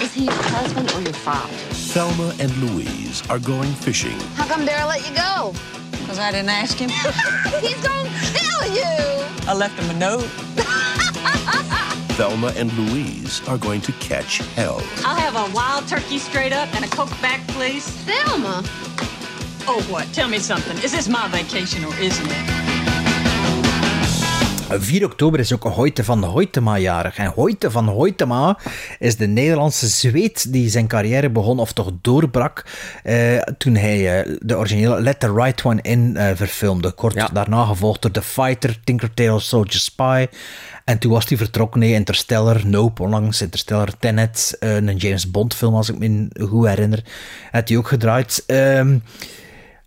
is he your husband or your father? Thelma and Louise are going fishing. How come Daryl let you go? Because I didn't ask him. He's gonna kill you! I left him a note. Thelma and Louise are going to catch hell. I'll have a wild turkey straight up and a Coke back, please. Thelma! Oh, what? Tell me something. Is this my vacation or isn't it? 4 oktober is ook Hoyte van Hoytema jarig. En Hoyte van Hoytema is de Nederlandse zweet die zijn carrière begon, of toch doorbrak, eh, toen hij eh, de originele Let the Right One In eh, verfilmde. Kort daarna gevolgd door The Fighter, Tinker Tailor Soldier Spy. En toen was hij vertrokken naar Interstellar, Nope onlangs, Interstellar, Tenet, eh, een James Bond film als ik me goed herinner. Had hij ook gedraaid. Ehm,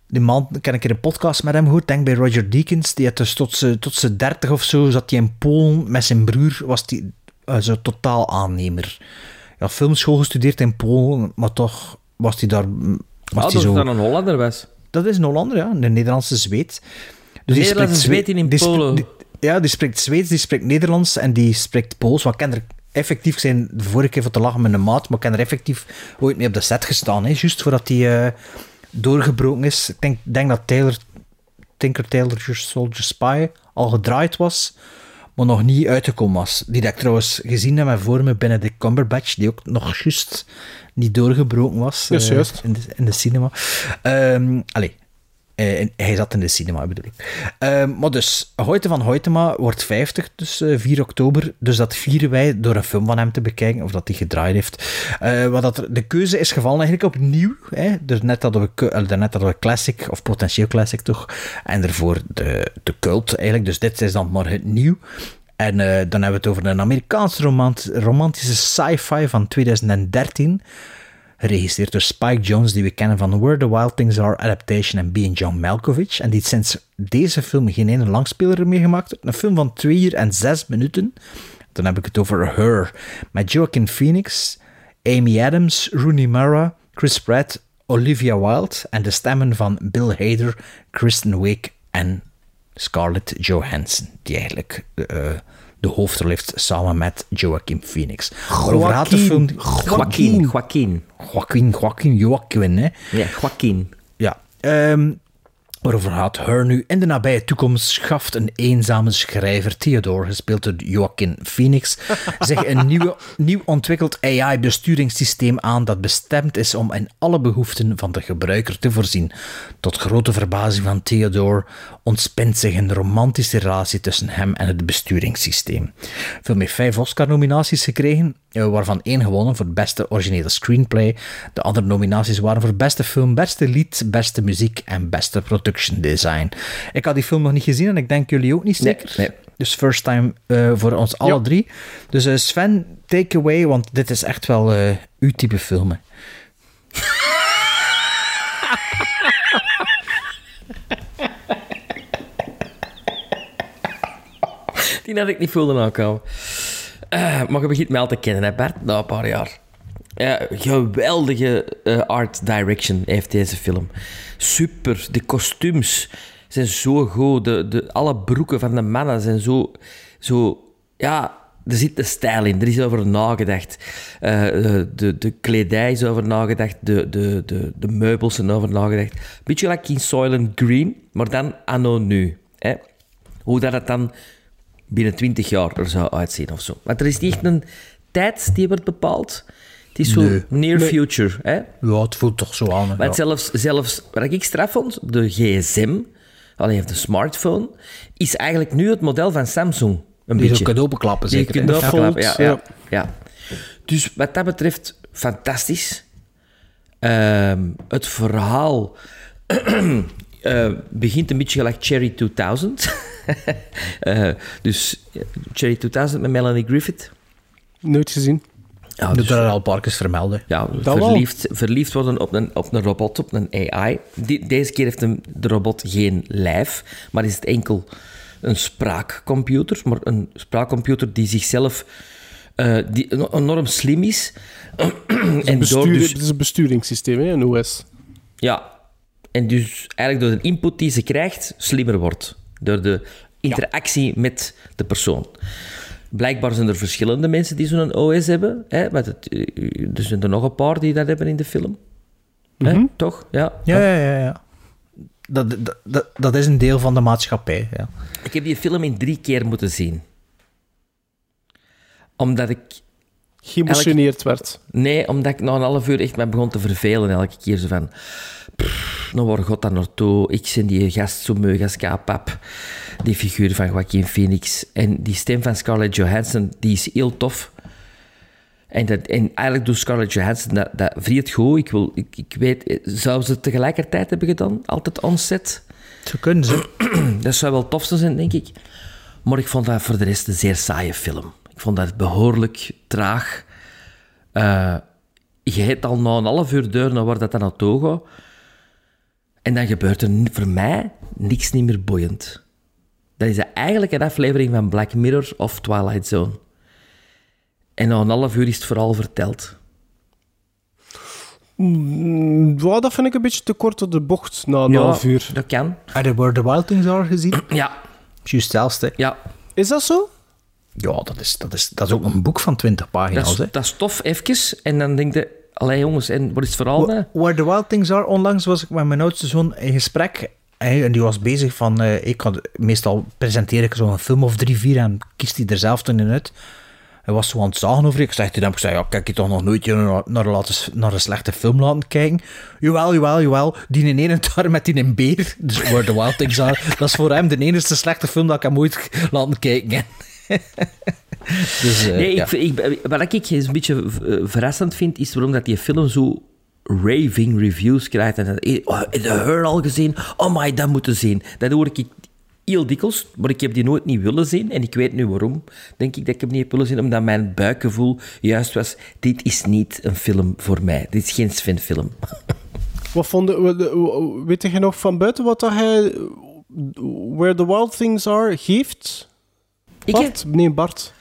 die man, ik heb een keer een podcast met hem gehoord, denk bij Roger Deakins, die had dus tot zijn tot dertig of zo, zat hij in Polen met zijn broer, was die uh, zo totaal aannemer. Ja, filmschool gestudeerd in Polen, maar toch was hij daar... Was ah, die dat zo... dan een Hollander was. Dat is een Hollander, ja, een Nederlandse Zweed. Dus die Nederlandse Zweed in die Polen. Die, ja, die spreekt Zweeds, die spreekt Nederlands en die spreekt Pools. Wat ken er effectief zijn de vorige keer voor te lachen met een maat, maar ik heb er effectief ooit mee op de set gestaan, hè, juist voordat hij uh, doorgebroken is. Ik denk, denk dat Taylor, Tinker Taylor Soldier Spy al gedraaid was, maar nog niet uitgekomen was. Die dat ik trouwens gezien heb voor me binnen de Cumberbatch, die ook nog juist niet doorgebroken was uh, juist. In, de, in de cinema. Um, allee, uh, hij zat in de cinema, bedoel ik. Uh, maar dus, Hoyte van Hoytema wordt 50, dus uh, 4 oktober. Dus dat vieren wij door een film van hem te bekijken, of dat hij gedraaid heeft. Uh, wat dat, de keuze is gevallen eigenlijk opnieuw. Hè? Dus net hadden, we, net hadden we classic, of potentieel classic toch. En daarvoor de, de cult eigenlijk. Dus dit is dan maar het nieuw. En dan hebben we het over een Amerikaanse romant, romantische sci-fi van 2013 geregisseerd door Spike Jones, die we kennen van Where the Wild Things Are Adaptation en Being John Malkovich. En die sinds deze film geen ene langspeler meer gemaakt. Een film van 2 uur en 6 minuten. Dan heb ik het over Her, met Joaquin Phoenix, Amy Adams, Rooney Mara, Chris Pratt, Olivia Wilde en de stemmen van Bill Hader, Kristen Wiig en Scarlett Johansson, die eigenlijk uh, de hoofdrol heeft samen met Joaquin Phoenix. Waarover gaat de film? Joaquin. Joaquin. Joaquin, Joaquin, Joaquin, hè? Ja, Joaquin. Ja. Um, waarover gaat Her nu? In de nabije toekomst schaft een eenzame schrijver, Theodore, gespeeld door Joaquin Phoenix, zich een nieuwe, nieuw ontwikkeld AI-besturingssysteem aan dat bestemd is om in alle behoeften van de gebruiker te voorzien. Tot grote verbazing van Theodore ontspint zich een romantische relatie tussen hem en het besturingssysteem. Film heeft vijf Oscar-nominaties gekregen, waarvan één gewonnen voor beste originele screenplay. De andere nominaties waren voor beste film, beste lied, beste muziek en beste production design. Ik had die film nog niet gezien en ik denk jullie ook niet zeker. Nee, nee. Dus first time uh, voor ons alle drie. Dus uh, Sven, take away, want dit is echt wel uh, uw type film. Die had ik niet voelen aankomen. Uh, maar je begint mij al te kennen, hè Bert, na een paar jaar. Ja, geweldige uh, art direction heeft deze film. Super. De kostuums zijn zo goed. De, de, alle broeken van de mannen zijn zo... zo ja, er zit de stijl in. Er is over nagedacht. De, de kledij is over nagedacht. De, de, de, de meubels zijn over nagedacht. Beetje like in Soylent Green, maar dan anno nu. Hè? Hoe dat het dan binnen 20 jaar er zou uitzien of zo. Want er is niet echt een tijd die wordt bepaald. Het is zo Nee. near Nee. future. Hè? Ja, het voelt toch zo aan. Ja. zelfs, zelfs wat ik straf vond, de gsm, alleen heeft de smartphone, is eigenlijk nu het model van Samsung. Een Die je beetje. kunt openklappen, Die je zeker, kunt openklappen, ja, ja, ja. Dus wat dat betreft, fantastisch. Ehm, het verhaal eh, begint een beetje gelijk Cherry 2000. Eh, dus ja, Cherry 2000 met Melanie Griffith. Nooit gezien. Ja, dus- er al parkjes vermelden. ja, verliefd, verliefd worden op een, op een robot, op een AI. Deze keer heeft hem, de robot geen lijf, maar is het enkel een spraakcomputer. Maar een spraakcomputer die zichzelf eh, die en- enorm slim is. en Bestuur, door dus, Het is een besturingssysteem, hè, een OS. ja, en dus eigenlijk door de input die ze krijgt, slimmer wordt. Door de interactie met de persoon. Blijkbaar zijn er verschillende mensen die zo'n OS hebben. Hè? Want het, eh, er zijn er nog een paar die dat hebben in de film. Hè? Toch? Ja. Ja, ja, ja. ja. Dat, dat, dat, dat is een deel van de maatschappij. Ja. Ik heb die film in drie keer moeten zien. Omdat ik... Geëmotioneerd werd. Nee, omdat ik na een half uur echt me begon te vervelen elke keer. Zo van... pff, nou, waar gaat dat naartoe? Ik ben die gast zo meug als kapap. Die figuur van Joaquin Phoenix. En die stem van Scarlett Johansson, die is heel tof. En, dat, en eigenlijk doet Scarlett Johansson dat, dat vriend goed. Ik, wil, ik, ik weet... Zou ze het tegelijkertijd hebben gedaan? Altijd on-set? Zo kunnen ze. Dat zou wel tof zijn, denk ik. Maar ik vond dat voor de rest een zeer saaie film. Ik vond dat behoorlijk traag. Eh, je hebt al na een half uur deur naar waar dat dan naartoe gaat. En dan gebeurt er voor mij niks niet meer boeiend. Dat is eigenlijk een aflevering van Black Mirror of Twilight Zone. En na een half uur is het vooral verteld. Mm, dat vind ik een beetje te kort op de bocht na een Ja, half uur. Dat kan. Heb je Where the Wild Things Are gezien? Ja. Juist hetzelfde. Ja. Is dat zo? Ja, dat is, dat, is, dat is ook een boek van 20 Dat pagina's. is, hè. dat is tof, even. En dan denk je... Allee jongens, en wat is het verhaal? nou? Where the Wild Things Are, onlangs was ik met mijn oudste zoon in gesprek. En die was bezig van, eh, ik had, meestal presenteer ik zo'n film of drie, vier en kiest hij er zelf toen in uit. Hij was zo aan het zagen over. Ik zei tegen hem, ik zei, ja, kijk je toch nog nooit naar, naar, naar een slechte film laten kijken? Jawel, jawel, jawel. Die in ene daar met die een beer. Dus Where the Wild Things Are. Dat is voor hem de enige slechte film dat ik hem ooit laten kijken. dus, eh, Nee, ja. ik, ik, wat ik een beetje eh, verrassend vind, is waarom dat die film zo raving reviews krijgt. En dan, eh, oh, je Her al gezien? Oh my, dat moeten zien. Dat hoor ik heel dikwijls, maar ik heb die nooit niet willen zien. En ik weet nu waarom, denk ik, dat ik hem niet heb willen zien. Omdat mijn buikgevoel juist was, dit is niet een film voor mij. Dit is geen Sven-film. Wat vond je, weet je nog van buiten wat dat hij Where the Wild Things Are geeft? Ik, Bart? Nee, Bart.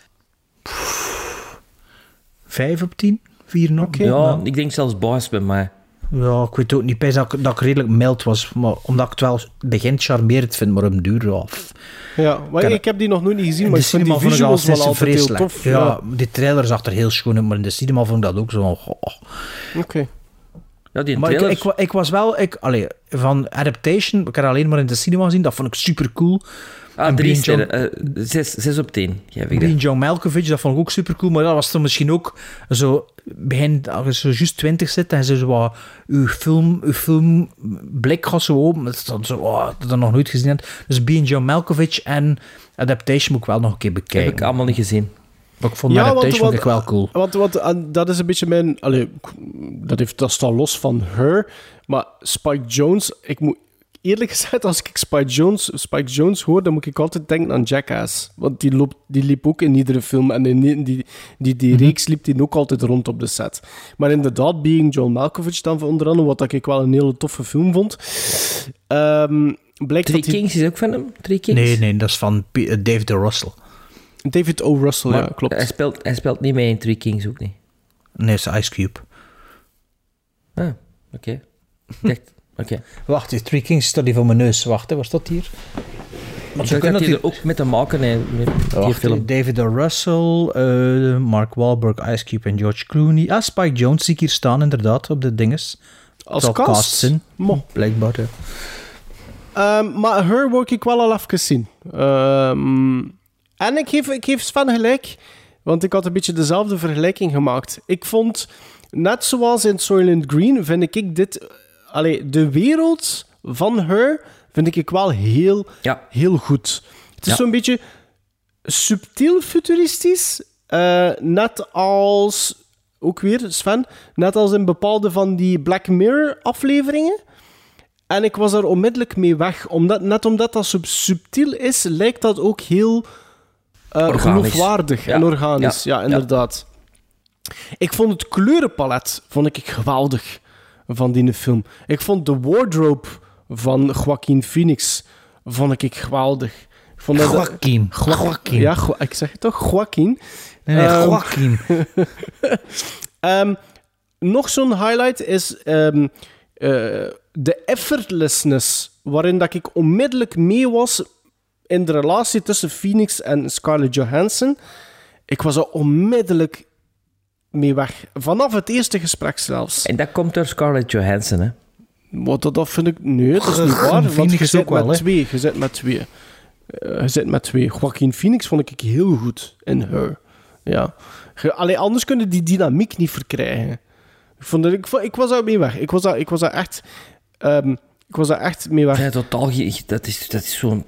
Vijf op tien? Vier nog? Ja, ik denk zelfs baas bij mij. Ja, ik weet ook niet. Best dat, ik- dat ik redelijk mild was. Maar omdat ik het wel begin charmerend vind, maar hem duur af. Ja, maar Kan- ik heb die nog nooit niet gezien, In maar de ik vind die cinema vond ik dat visuals wel heel vreselijk. tof. Ja, die trailer zag er heel schoon uit, maar in de cinema vond ik dat ook zo. oh. Oké. Ja, die Maar ik, trailer... ik, wa- ik was wel... Ik, allee, van Adaptation, ik had alleen maar in de cinema gezien, dat vond ik super cool. Ah, en drie John- eh, zes, zes op tien, geef ik Brian dat. John Malkovich, dat vond ik ook super cool, maar dat was dan misschien ook zo, begin, als je zo juist 20 zit en ze zo wat, uw film, uw film blik gaat zo open, dat is dan zo, oh, dat ik nog nooit gezien heb. Dus Brian John Malkovich en Adaptation moet ik wel nog een keer Heb bekijken. ik allemaal niet gezien. Maar ik vond Adaptation vond ik wel cool. Want, want dat is een beetje mijn... Allee, dat, heeft, dat staat los van Her. Maar Spike Jones... Ik moet eerlijk gezegd, als ik Spike Jones, Spike Jones hoor, dan moet ik altijd denken aan Jackass. Want die, loopt, die liep ook in iedere film. En in die, die, die, die Mhm. reeks liep die ook altijd rond op de set. Maar inderdaad, Being John Malkovich dan onder andere, wat ik wel een hele toffe film vond. Ehm blijkt Three dat Kings is ook van hem? Three Kings? Nee, nee, dat is van P- eh, David O. Russell. David O. Russell, Maar ja, klopt. Hij speelt, hij speelt niet mee in Three Kings ook niet. Nee, dat is Ice Cube. Ah, oké. Ik dacht, oké. Wacht, die Three Kings staat hier voor mijn neus. Wacht, hè, was dat hier? Dat hij hier- er ook met te maken heeft, met die Wacht, film. David O. Russell, eh, Mark Wahlberg, Ice Cube en George Clooney. Ah, Spike Jones zie ik hier staan, inderdaad, op de dinges. Als Zal cast? Mo. Blijkbaar, ja. Ehm, maar Her wil ik wel al even zien. Ehm, en ik geef, ik geef Sven gelijk, want ik had een beetje dezelfde vergelijking gemaakt. Ik vond, net zoals in Soylent Green, vind ik dit... Allee, de wereld van Her vind ik wel heel, Ja. heel goed. Het is Ja. zo'n beetje subtiel futuristisch. eh, net als... Ook weer, Sven. Net als in bepaalde van die Black Mirror afleveringen. En ik was daar onmiddellijk mee weg. Omdat, net omdat dat sub- subtiel is, lijkt dat ook heel Organisch. geloofwaardig Ja. en organisch. Ja, Ja. inderdaad. Ik vond het kleurenpalet vond ik geweldig van die film. Ik vond de wardrobe van Joaquin Phoenix vond ik geweldig. Ik vond dat- Joaquin. Joa- Joaquin. Ja, Jo- ik zeg het toch? Joaquin. Nee, nee, Ehm, Joaquin. Ehm, nog zo'n highlight is ehm, eh, de effortlessness, waarin dat ik onmiddellijk mee was in de relatie tussen Phoenix en Scarlett Johansson. Ik was er onmiddellijk mee weg. Vanaf het eerste gesprek zelfs. En dat komt door Scarlett Johansson, hè? Wat dat, dat vind ik... Nee, dat is niet waar. Want Phoenix je zit wel, met hè? twee. Je zit met twee. Eh, je zit met twee. Joaquin Phoenix vond ik heel goed in Her. Ja. Je- Allee, anders kunnen die dynamiek niet verkrijgen. Ik, vond dat, ik, ik was daar mee weg. Ik was daar, ik was daar echt... ehm, ik was daar echt mee weg. Ja, totaal. Dat is, dat is zo'n.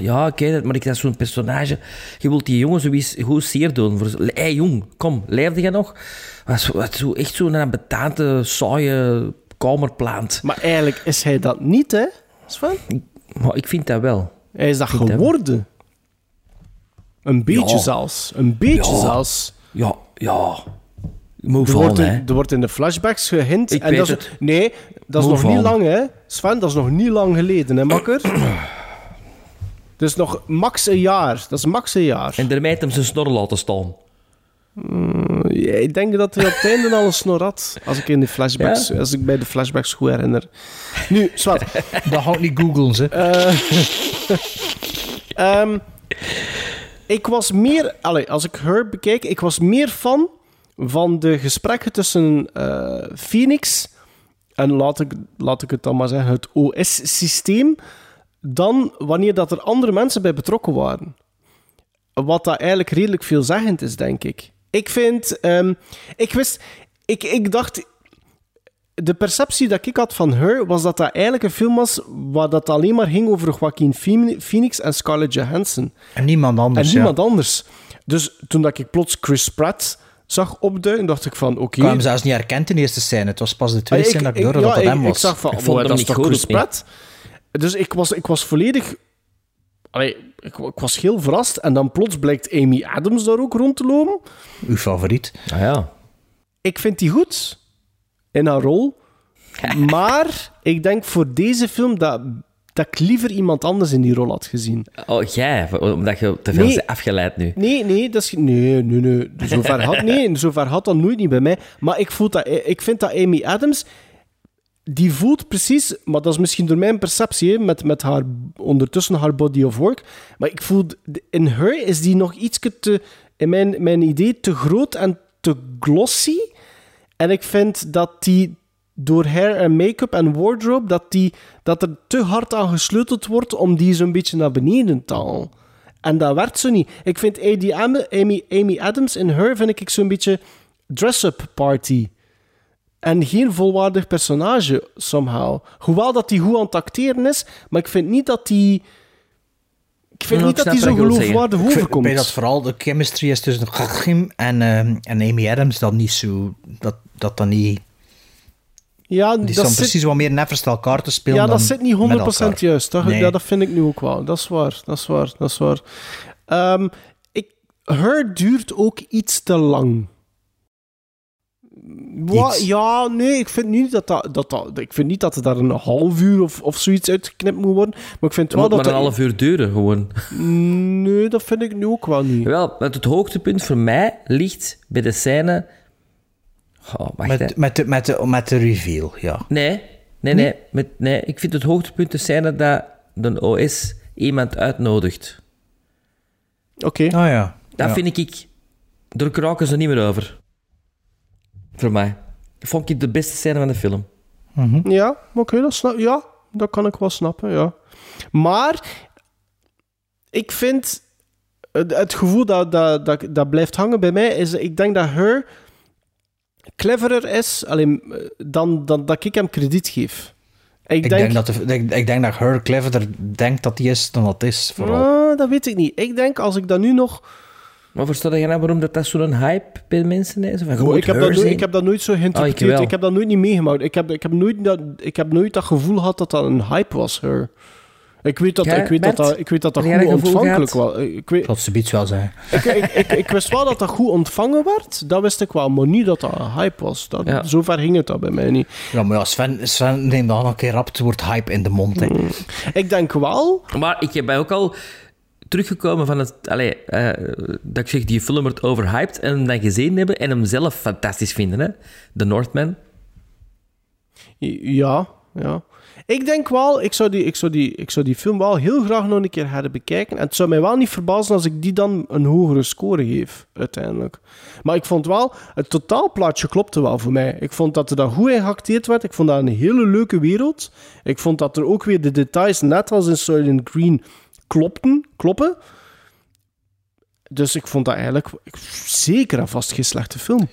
Ja, het, maar ik dat zo'n personage. Je wilt die jongen zoiets goed zeer doen. Voor, hey, jong, kom, leefde je nog? Wat, zo- wat, zo, echt zo'n betante, saaie kamerplant. Maar eigenlijk is hij dat niet, hè, Sven? Maar ik vind dat wel. Hij is dat geworden. Een beetje Ja. zelfs. Een beetje Ja. zelfs. Ja, ja. Moet Er wordt, in, er wordt in de flashbacks gehint. Ik en weet dat is- het. Nee, Dat is Move nog niet lang, hè? Sven, dat is nog niet lang geleden, hè, makker? Dat is nog max een jaar. Dat is max een jaar. En daarmee heeft hem zijn snor laten staan. Mm, ja, ik denk dat hij op het einde al een snor had. Als ik, in de flashbacks, als ik bij de flashbacks goed herinner. Nu, Sven. Dat ik niet googlen, ze. Eh, ehm, ik was meer... Allee, als ik haar bekijk, ik was meer fan van de gesprekken tussen eh, Phoenix en laat ik, laat ik het dan maar zeggen, het OS-systeem, dan wanneer dat er andere mensen bij betrokken waren. Wat dat eigenlijk redelijk veelzeggend is, denk ik. Ik vind... ehm, ik wist... Ik, ik dacht... De perceptie dat ik had van Her was dat dat eigenlijk een film was waar dat alleen maar ging over Joaquin Phoenix en Scarlett Johansson. En niemand anders, En ja. niemand anders. Dus toen dat ik plots Chris Pratt zag opduiken, dacht ik van, oké... Ik had hem zelfs niet herkend in de eerste scène. Het was pas de tweede Ah, scène dat ik door ja, dat hem was. Ik zag van, Ik oh, vond dat is niet toch goed Chris. Pratt? Dus ik was, ik was volledig... Allee, ik, ik was heel verrast. En dan plots blijkt Amy Adams daar ook rond te lopen. Uw favoriet. Ah ja. Ik vind die goed in haar rol. maar ik denk voor deze film dat, dat ik liever iemand anders in die rol had gezien. Oh, jij, omdat je te veel Nee. bent afgeleid nu. Nee, nee, dat is, nee, nee, nee. Zover had, nee, zover had dat nooit niet bij mij. Maar ik, voel dat, ik vind dat Amy Adams, die voelt precies, maar dat is misschien door mijn perceptie, hè, met, met haar, ondertussen haar body of work, maar ik voel, in her is die nog iets te, in mijn, mijn idee, te groot en te glossy. En ik vind dat die door hair en make-up en wardrobe, dat, die, dat er te hard aan gesleuteld wordt om die zo'n beetje naar beneden te halen. En dat werkt zo niet. Ik vind Amy, Amy, Amy Adams in Her vind ik zo'n beetje dress-up party. En geen volwaardig personage, somehow. Hoewel dat die goed aan het acteren is, maar ik vind niet dat die... Ik vind niet ik dat die zo geloofwaardig Ik vind overkomt. dat vooral de chemistry is tussen Gachim en, ehm, en Amy Adams dat niet zo... Dat dat, dan niet... Ja, Die dat staan zit- precies wat meer te elkaar te spelen Ja, dat dan zit niet met 100% elkaar. juist. Dat, Nee. ja, dat vind ik nu ook wel. Dat is waar. Dat is waar. Dat is waar. Ehm, ik, Her duurt ook iets te lang. Ja, nee, ik vind niet dat, dat, dat, dat ik vind niet dat er daar een half uur of, of zoiets uitgeknipt moet worden. Maar ik vind Het wel moet dat maar een dat- half uur duren, gewoon. Nee, dat vind ik nu ook wel niet. Wel, het hoogtepunt voor mij ligt bij de scène... Oh, wacht. Met, met, de, met, de, met de reveal, ja. Nee, nee, nee, met, nee. Ik vind het hoogtepunt de scène dat de OS iemand uitnodigt. Oké. Ah ja. Dat Ja. vind ik... Daar kraken ze niet meer over. Voor mij. Dat vond ik de beste scène van de film. Ja, oké, dat, snap, ja, dat kan ik wel snappen, ja. Maar ik vind het, het gevoel dat, dat, dat, dat blijft hangen bij mij is, ik denk dat Her cleverer is alleen, eh, dan, dan dat ik hem krediet geef. Ik, Ik, denk, dat de, ik, ik denk dat Her cleverder denkt dat hij is dan dat is, vooral. Ah, dat weet ik niet. Ik denk als ik dat nu nog... Maar versta je nou waarom dat, dat zo'n hype bij mensen is? Oh, ik, heb dat nooit, ik heb dat nooit zo Oh, geïnterpreteerd. ik heb dat nooit niet meegemaakt. Ik heb, ik, heb nooit dat, ik heb nooit dat gevoel gehad dat dat een hype was, Her. Ik weet dat Jij, ik weet dat, Bert? dat, ik weet dat, dat goed ontvankelijk was. Ik weet, Dat ze iets wel zijn. ik, ik, ik, ik wist wel dat dat goed ontvangen werd. Dat wist ik wel, maar niet dat dat een hype was. Dat, Ja. Zover ging het dat bij mij niet. Ja, maar ja, Sven, Sven neemt dan een keer rap het woord hype in de mond. Hè. Ik denk wel... Maar ik heb mij ook al teruggekomen van het... Allee, eh, dat ik zeg, die film wordt overhyped en hem dan gezien hebben en hem zelf fantastisch vinden, hè. The Northman. Ja, ja. Ik denk wel, ik zou, die, ik, zou die, ik zou die film wel heel graag nog een keer hebben bekijken. En het zou mij wel niet verbazen als ik die dan een hogere score geef, uiteindelijk. Maar ik vond wel, het totaalplaatje klopte wel voor mij. Ik vond dat er goed in geacteerd werd. Ik vond dat een hele leuke wereld. Ik vond dat er ook weer de details, net als in Soylent Green, klopten, kloppen. Dus ik vond dat eigenlijk zeker en vast geen slechte film.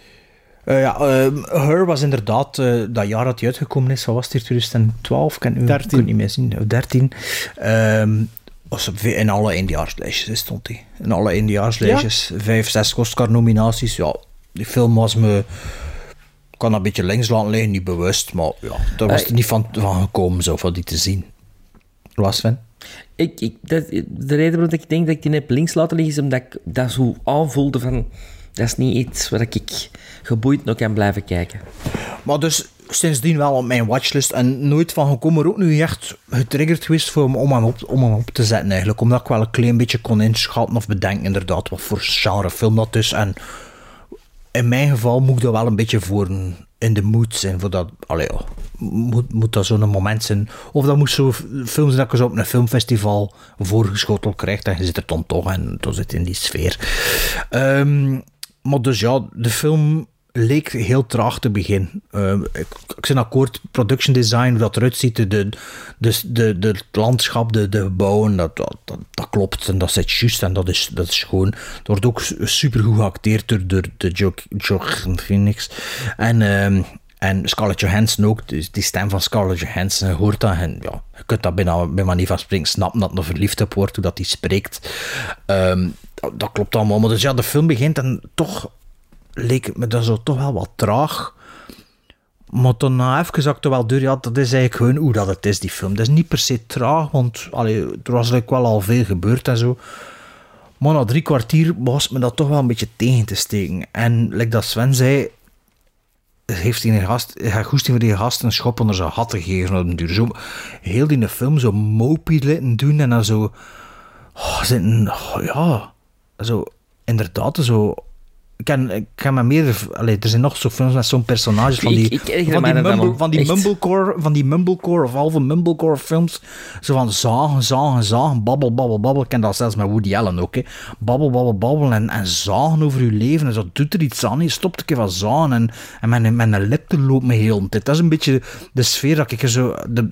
Eh, ja, ehm, Her was inderdaad eh, dat jaar dat hij uitgekomen is. Wat was het hier? 2012? Kan u 13. kan het niet meer zien. Of 13. Ehm, was in alle eindejaarslijstjes hè, stond hij. In alle eindejaarslijstjes. Vijf, zes Oscar-nominaties. Ja, die film was me... Ik kan dat een beetje links laten liggen, niet bewust. Maar ja, daar was Eh, er niet van, van gekomen zo, van die te zien. Was Sven? Ik, ik, dat, de reden waarom ik denk dat ik die heb links laten liggen, is omdat ik dat zo aanvoelde van... Dat is niet iets waar ik geboeid nog kan blijven kijken. Maar dus sindsdien wel op mijn watchlist en nooit van gekomen, ook nu echt getriggerd geweest voor, om, hem op, om hem op te zetten eigenlijk. Omdat ik wel een klein beetje kon inschatten of bedenken inderdaad wat voor genre film dat is. En in mijn geval moet ik dat wel een beetje voor in de mood zijn. Voor dat, allee, ja, moet, moet dat zo'n moment zijn. Of dat moet zo film zijn dat ik eens op een filmfestival voorgeschoteld krijg. En je zit er dan toch en dan zit in die sfeer. Ehm, maar dus ja, de film leek heel traag te beginnen. Ehm, ik, ik ben akkoord, production design, hoe dat eruit ziet, de, de, de, de, het landschap, de, de gebouwen, dat, dat, dat, klopt en dat zit juist en dat is, dat is gewoon. Het wordt ook super goed geacteerd door, door de Jo- Joaquin Phoenix. En, ehm, en Scarlett Johansson ook, dus die stem van Scarlett Johansson, je hoort dat en ja, je kunt dat bijna bij manier van spreken snappen dat het verliefd op wordt, hoe hij spreekt. Ehm, dat, dat klopt allemaal, maar dus ja, de film begint en toch leek me dat zo toch wel wat traag. Maar toen na even wel door, ja, dat is eigenlijk gewoon hoe dat het is, die film. Dat is niet per se traag, want allee, er was like wel al veel gebeurd en zo. Maar na drie kwartier was me dat toch wel een beetje tegen te steken. En like dat Sven zei, heeft die gast, hij goesting voor die gast een schop onder zijn hat te geven duur. Zo, heel die film zo laten doen en dan zo... Oh, oh, ja, zo, inderdaad, zo... Ik ken, ik ken me meer... Allee, er zijn nog zo films met zo'n personages van die, Ik- ik erger van, die mumble, van die mumblecore, van die mumblecore of halve mumblecore films. Zo van zagen, zagen, zagen, babbel, babbel, babbel. Ik ken dat zelfs met Woody Allen ook, hè. Babbel, babbel, babbel en, en zagen over je leven. En zo doet er iets aan. Je stopt een keer van zagen en, en mijn, mijn lip te loopt me heel tijd. Dat is een beetje de sfeer dat ik er zo... De,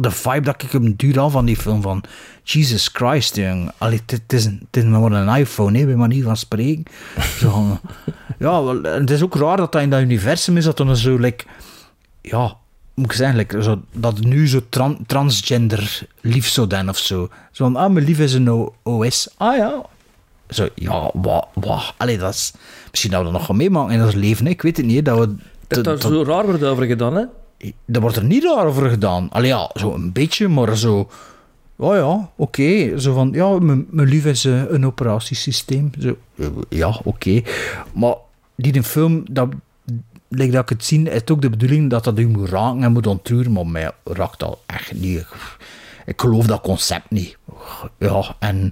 de vibe dat ik hem duur al van die film van... Jesus Christ, jong. Allee, het is, het is maar een iPhone, hè, bij manier van spreken. Zo, ja, wel, het is ook raar dat dat in dat universum is, dat dan zo, like, ja, moet ik zeggen, like, zo, dat nu zo tran- transgender lief zou zijn of zo. Zo van, ah, mijn lief is een OS. Ah ja. Zo, ja, wat, wat. Allee, dat is... Misschien dat we dat nog gaan meemaken in ons leven, hè. ik weet het niet, dat we... Dat daar zo raar wordt over gedaan, hè? Dat wordt er niet raar over gedaan. Allee, ja, zo een beetje, maar zo... Oh ja, oké. Zo van, ja, mijn lief is eh, een operatiesysteem. Zo, eh, ja, oké. Maar die film, dat, like dat ik het zie, is ook de bedoeling dat dat moet raken en moet ontroeren, maar mij raakt dat echt niet. Ik, ik geloof dat concept niet. Ja, en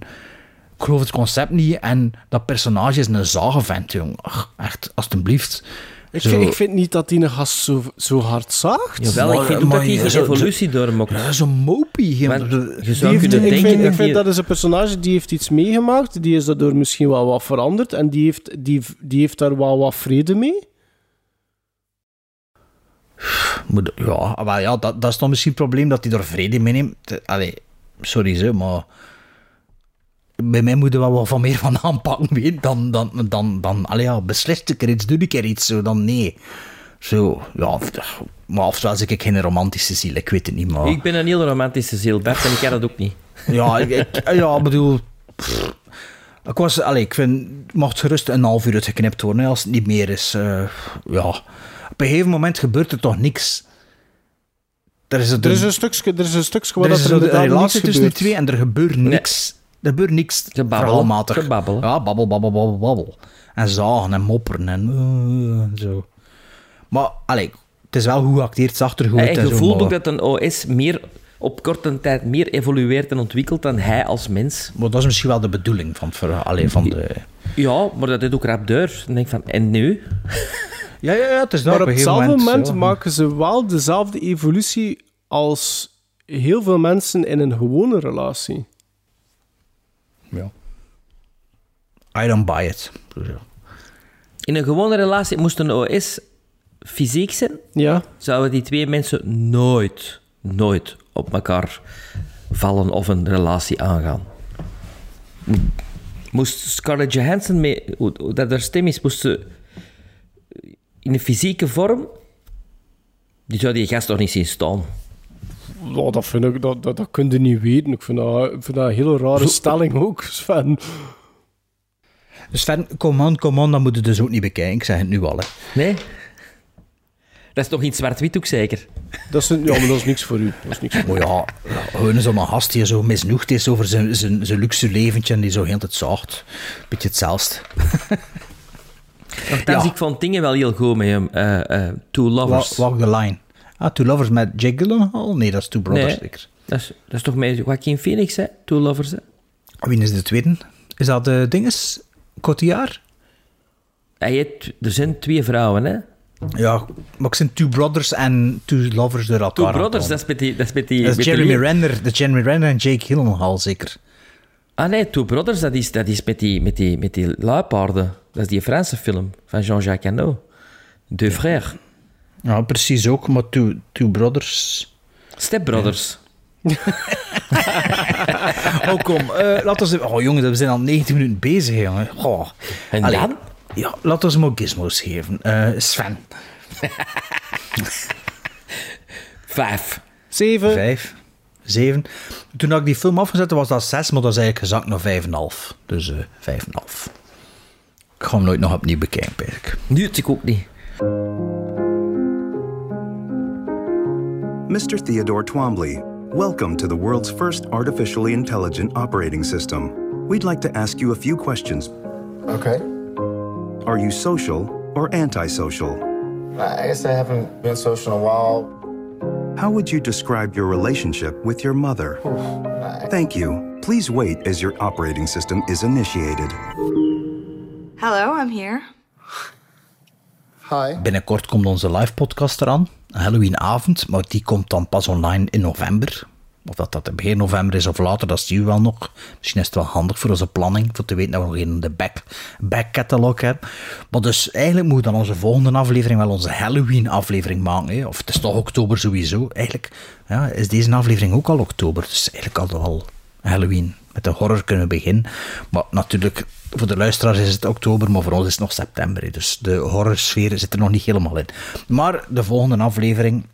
ik geloof het concept niet en dat personage is een zagenvent, jong. Ach, echt, alstublieft. Ik, Zo- ik vind niet dat die een gast zo, zo hard zaagt. Jawel, ik vind ook dat hij zou- evolutie doormaakt. Ja, zo'n mopie. Maar Je zou heeft- kunnen ik denken vind, dat ik vind dat is een personage die heeft iets meegemaakt. Die is daardoor misschien wel wat veranderd. En die heeft, die, die heeft daar wel wat vrede mee. Ja, maar ja dat, dat is dan misschien het probleem dat hij er vrede meeneemt. Eh, Allee, sorry ze, maar bij mij moet er wel wat van meer van aanpakken weet, dan, dan, dan, dan allee, ja, beslist ik er iets, doe ik er iets, zo, dan nee. Zo, ja, maar ofwel ik geen romantische ziel, ik weet het niet, maar... Ik ben een heel romantische ziel, Bert, en ik kan dat ook niet. Ja, ik, ik- ja, bedoel... pff, ik was, allee, ik vind, het mag gerust een half uur uitgeknipt worden, als het niet meer is. eh, ja. Op een gegeven moment gebeurt er toch niks. Er is, Er is een stukje, er is een stukje wat er is er de inderdaad relatie tussen die gebeurt. twee en er gebeurt niks. Er gebeurt niks Gebabbel. Gebabbel. Ja, babbel, babbel, babbel, babbel. En zagen en mopperen en eh, zo. Maar, allee, het is wel goed geacteerd, zag er goed uit En en je zo, voelt maar- ook dat een OS meer op korte tijd meer evolueert en ontwikkelt dan hij als mens. Maar dat is misschien wel de bedoeling van het verhaal. Allee, van de... Ja, maar dat is ook rap deur. Dan denk ik van, en nu? Ja, ja, ja, het is Maar op hetzelfde moment, maken ze wel dezelfde evolutie als heel veel mensen in een gewone relatie. Ja. I don't buy it. In een gewone relatie moest een OS fysiek zijn, Ja. zouden die twee mensen nooit, nooit op elkaar vallen of een relatie aangaan. Moest Scarlett Johansson mee, hoe, hoe dat haar stem is, moest ze in een fysieke vorm, die zou die gast toch niet zien staan. Ja, dat, vind ik, dat, dat, dat kun je niet weten. Ik vind dat, ik vind dat een hele rare stelling ook, Sven. Dus Sven, kom on, kom on, dat moet je dus ook niet bekijken. Ik zeg het nu al, hè. Nee? Dat is toch niet zwart-wit ook zeker? Dat is, een- ja, maar dat is niks voor u. Dat is niks voor Maar ja, gewoon zo'n gast die zo misnoegd is over zijn, zijn, zijn luxe leventje en die zo heel het zaagt. Beetje hetzelfde. Nochtans, Ja. ik vond dingen wel heel goed met hem. eh, eh, Two Lovers. Walk, Walk the Line. Ah, Two Lovers met Jake Gyllenhaal? Nee, dat is Two Brothers Nee. zeker. Dat is, dat is toch met Joaquin Phoenix, hè? Two Lovers, hè? Wie is de tweede? Is dat de dinges? Cotillard? Hij heeft, er zijn twee vrouwen, hè? Ja, maar ik zijn Two Brothers en Two Lovers door elkaar. Two Brothers, dat is met die... Dat is, met die. Dat is Jeremy Renner, de Jeremy Renner en Jake Gyllenhaal zeker. Ah nee, Two Brothers, dat is, dat is met, die, met, die, met die luipaarden. Dat is die Franse film van Jean-Jacques Hano. Deux frères. Ja, precies ook, maar Two, two Brothers... Step Brothers. Oh, kom. eh laten we... Oh, jongen, we zijn al 90 minuten bezig, jongen. Oh. En Allee. dan? Ja, laten we hem ook gizmos geven. Eh, Sven. Vijf. Zeven. Vijf. Zeven. Toen ik die film afgezet was dat zes, maar dat is eigenlijk gezakt naar vijf en een half. Dus eh vijf en een half. Ik ga hem nooit nog opnieuw bekijken, eigenlijk. Nu het ik ook niet. Mr. Theodore Twombly, welcome to the world's first artificially intelligent operating system. We'd like to ask you a few questions. Okay. Are you social or antisocial? I guess I haven't been social in a while. How would you describe your relationship with your mother? Thank you. Please wait as your operating system is initiated. Hello, I'm here. Binnenkort komt onze live podcast eraan. Een Halloweenavond, maar die komt dan pas online in november. Of dat dat begin november is of later, dat zien we wel nog. Misschien is het wel handig voor onze planning, voor te weten dat we nog in de back, back catalog hebben. Maar dus eigenlijk moeten we dan onze volgende aflevering wel onze Halloween aflevering maken. Hè? Of het is toch oktober sowieso. Eigenlijk ja, is deze aflevering ook al oktober. Dus eigenlijk al, al Halloween. Met de horror kunnen we beginnen. Maar natuurlijk, voor de luisteraars is het oktober, maar voor ons is het nog september. Dus de horrorsfeer zit er nog niet helemaal in. Maar de volgende aflevering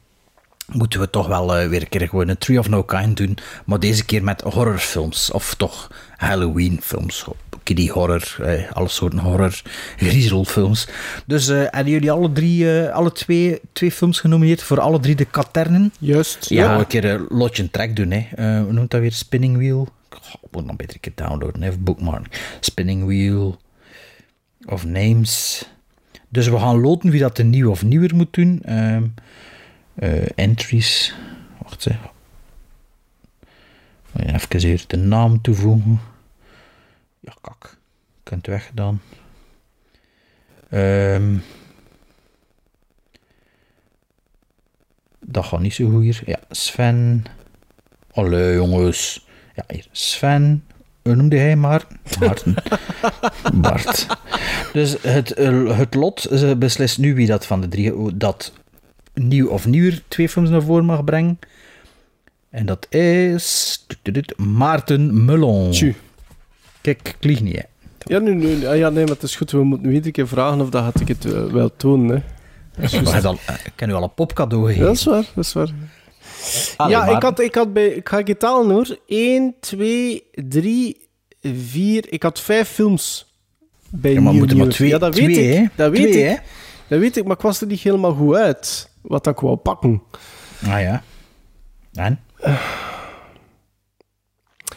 moeten we toch wel eh, weer een keer gewoon een Tree of No Kind doen. Maar deze keer met horrorfilms. Of toch Halloween-films. Kiddie horror, eh, alle soorten horror, griezelfilms. Dus eh hebben jullie alle drie, alle twee, twee films genomineerd voor alle drie de katernen? Juist. Ja, we een keer een lotje track doen. Hè. Hoe noemt dat weer? Spinning Wheel? Moet nog beter een keer downloaden, even bookmarken. Spinning Wheel of Names. Dus we gaan loten wie dat de nieuw of nieuwer moet doen. Ehm, eh, entries. Wacht eens. Even hier de naam toevoegen. Ja, kak. Kunt weggedaan. Ehm dat gaat niet zo goed hier. Ja, Sven. Allee, jongens. Ja, hier. Sven. Hoe noemde hij maar? Maarten. Bart. Dus het, eh, het lot eh, beslist nu wie dat van de drie dat nieuw of nieuwer twee films naar voren mag brengen. En dat is Maarten Mullon. Tju. Kijk, ik lieg niet, hè. Ja, nu, nu, ja, nee, maar het is goed. We moeten nu iedere keer vragen of dat had ik het eh, wel tonen. Hè. Ik heb al- ik heb u al een popcadeau gegeven. Ja, dat is waar. Dat is waar. Allee, ja, maar- ik had, ik had bij... Ik ga je talen hoor. 1, 2, 3, 4... Ik had vijf films bij Ja, maar moeten maar twee- ja, dat weet twee, ik. Dat weet ik. hè? Dat weet ik, maar ik was er niet helemaal goed uit. Wat ik wou pakken. Ah ja. En?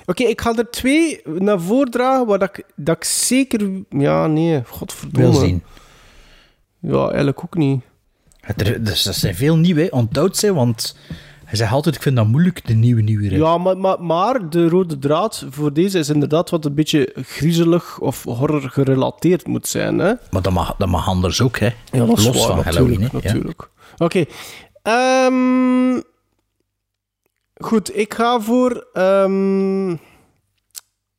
Oké, ik ga er twee naar voren dragen waar dat ik, dat ik zeker... Ja, nee, godverdomme. Wil zien. Ja, eigenlijk ook niet. Het er, dus dat zijn veel nieuwe, onthoud ze, want hij zegt altijd, ik vind dat moeilijk, de nieuwe nieuwe. Ja, maar, maar, maar de rode draad voor deze is inderdaad wat een beetje griezelig of horror gerelateerd moet zijn. Hè? Maar dat mag, dat mag anders ook, hè? Ja, Los waar, van natuurlijk, Halloween? Ja. natuurlijk. Oké. ehm, goed, ik ga voor... ehm,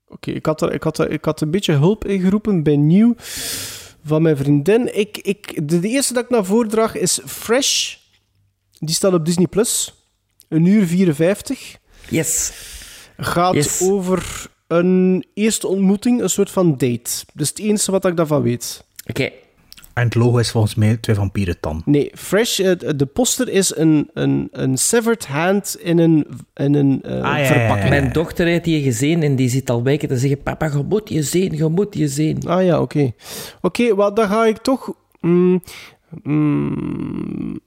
Oké, ik, had er- ik, had er- ik had een beetje hulp ingeroepen bij Nieuw van mijn vriendin. Ik, ik, de, de eerste dat ik naar voren draag is Fresh. Die staat op Disney+. Plus. Een uur 54. Yes. Gaat Yes. over een eerste ontmoeting, een soort van date. Dat is het enige wat ik daarvan weet. Oké. En het logo is volgens mij twee vampieren dan. Nee, Fresh, eh, de poster is een, een, een severed hand in een, in een eh, Ah, ja, ja, verpakking. Mijn dochter heeft die gezien en die zit al weken te zeggen: Papa, je moet je zien, je moet je zien. Ah ja, oké. Oké, wel, dan ga ik toch... mm, mm,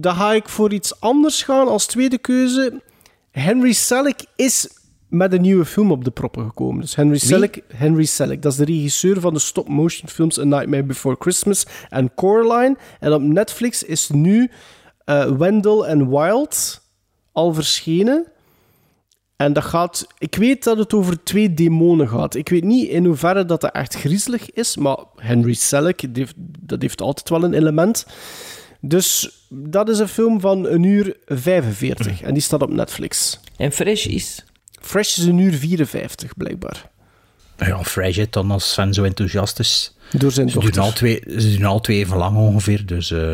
dan ga ik voor iets anders gaan als tweede keuze. Henry Selick is met een nieuwe film op de proppen gekomen. Dus Henry Selick, Henry Selick, dat is de regisseur van de stop-motion films A Nightmare Before Christmas en Coraline. En op Netflix is nu eh, Wendell and Wild al verschenen. En dat gaat... Ik weet dat het over twee demonen gaat. Ik weet niet in hoeverre dat dat echt griezelig is, maar Henry Selick, dat heeft altijd wel een element. Dus dat is een film van een uur 45 en die staat op Netflix. En Fresh is? Fresh is een uur 54, blijkbaar. Ja, Fresh, hè, dan als Sven zo enthousiast is. Door zijn ze doen, al twee, ze doen al twee even lang ongeveer, dus... eh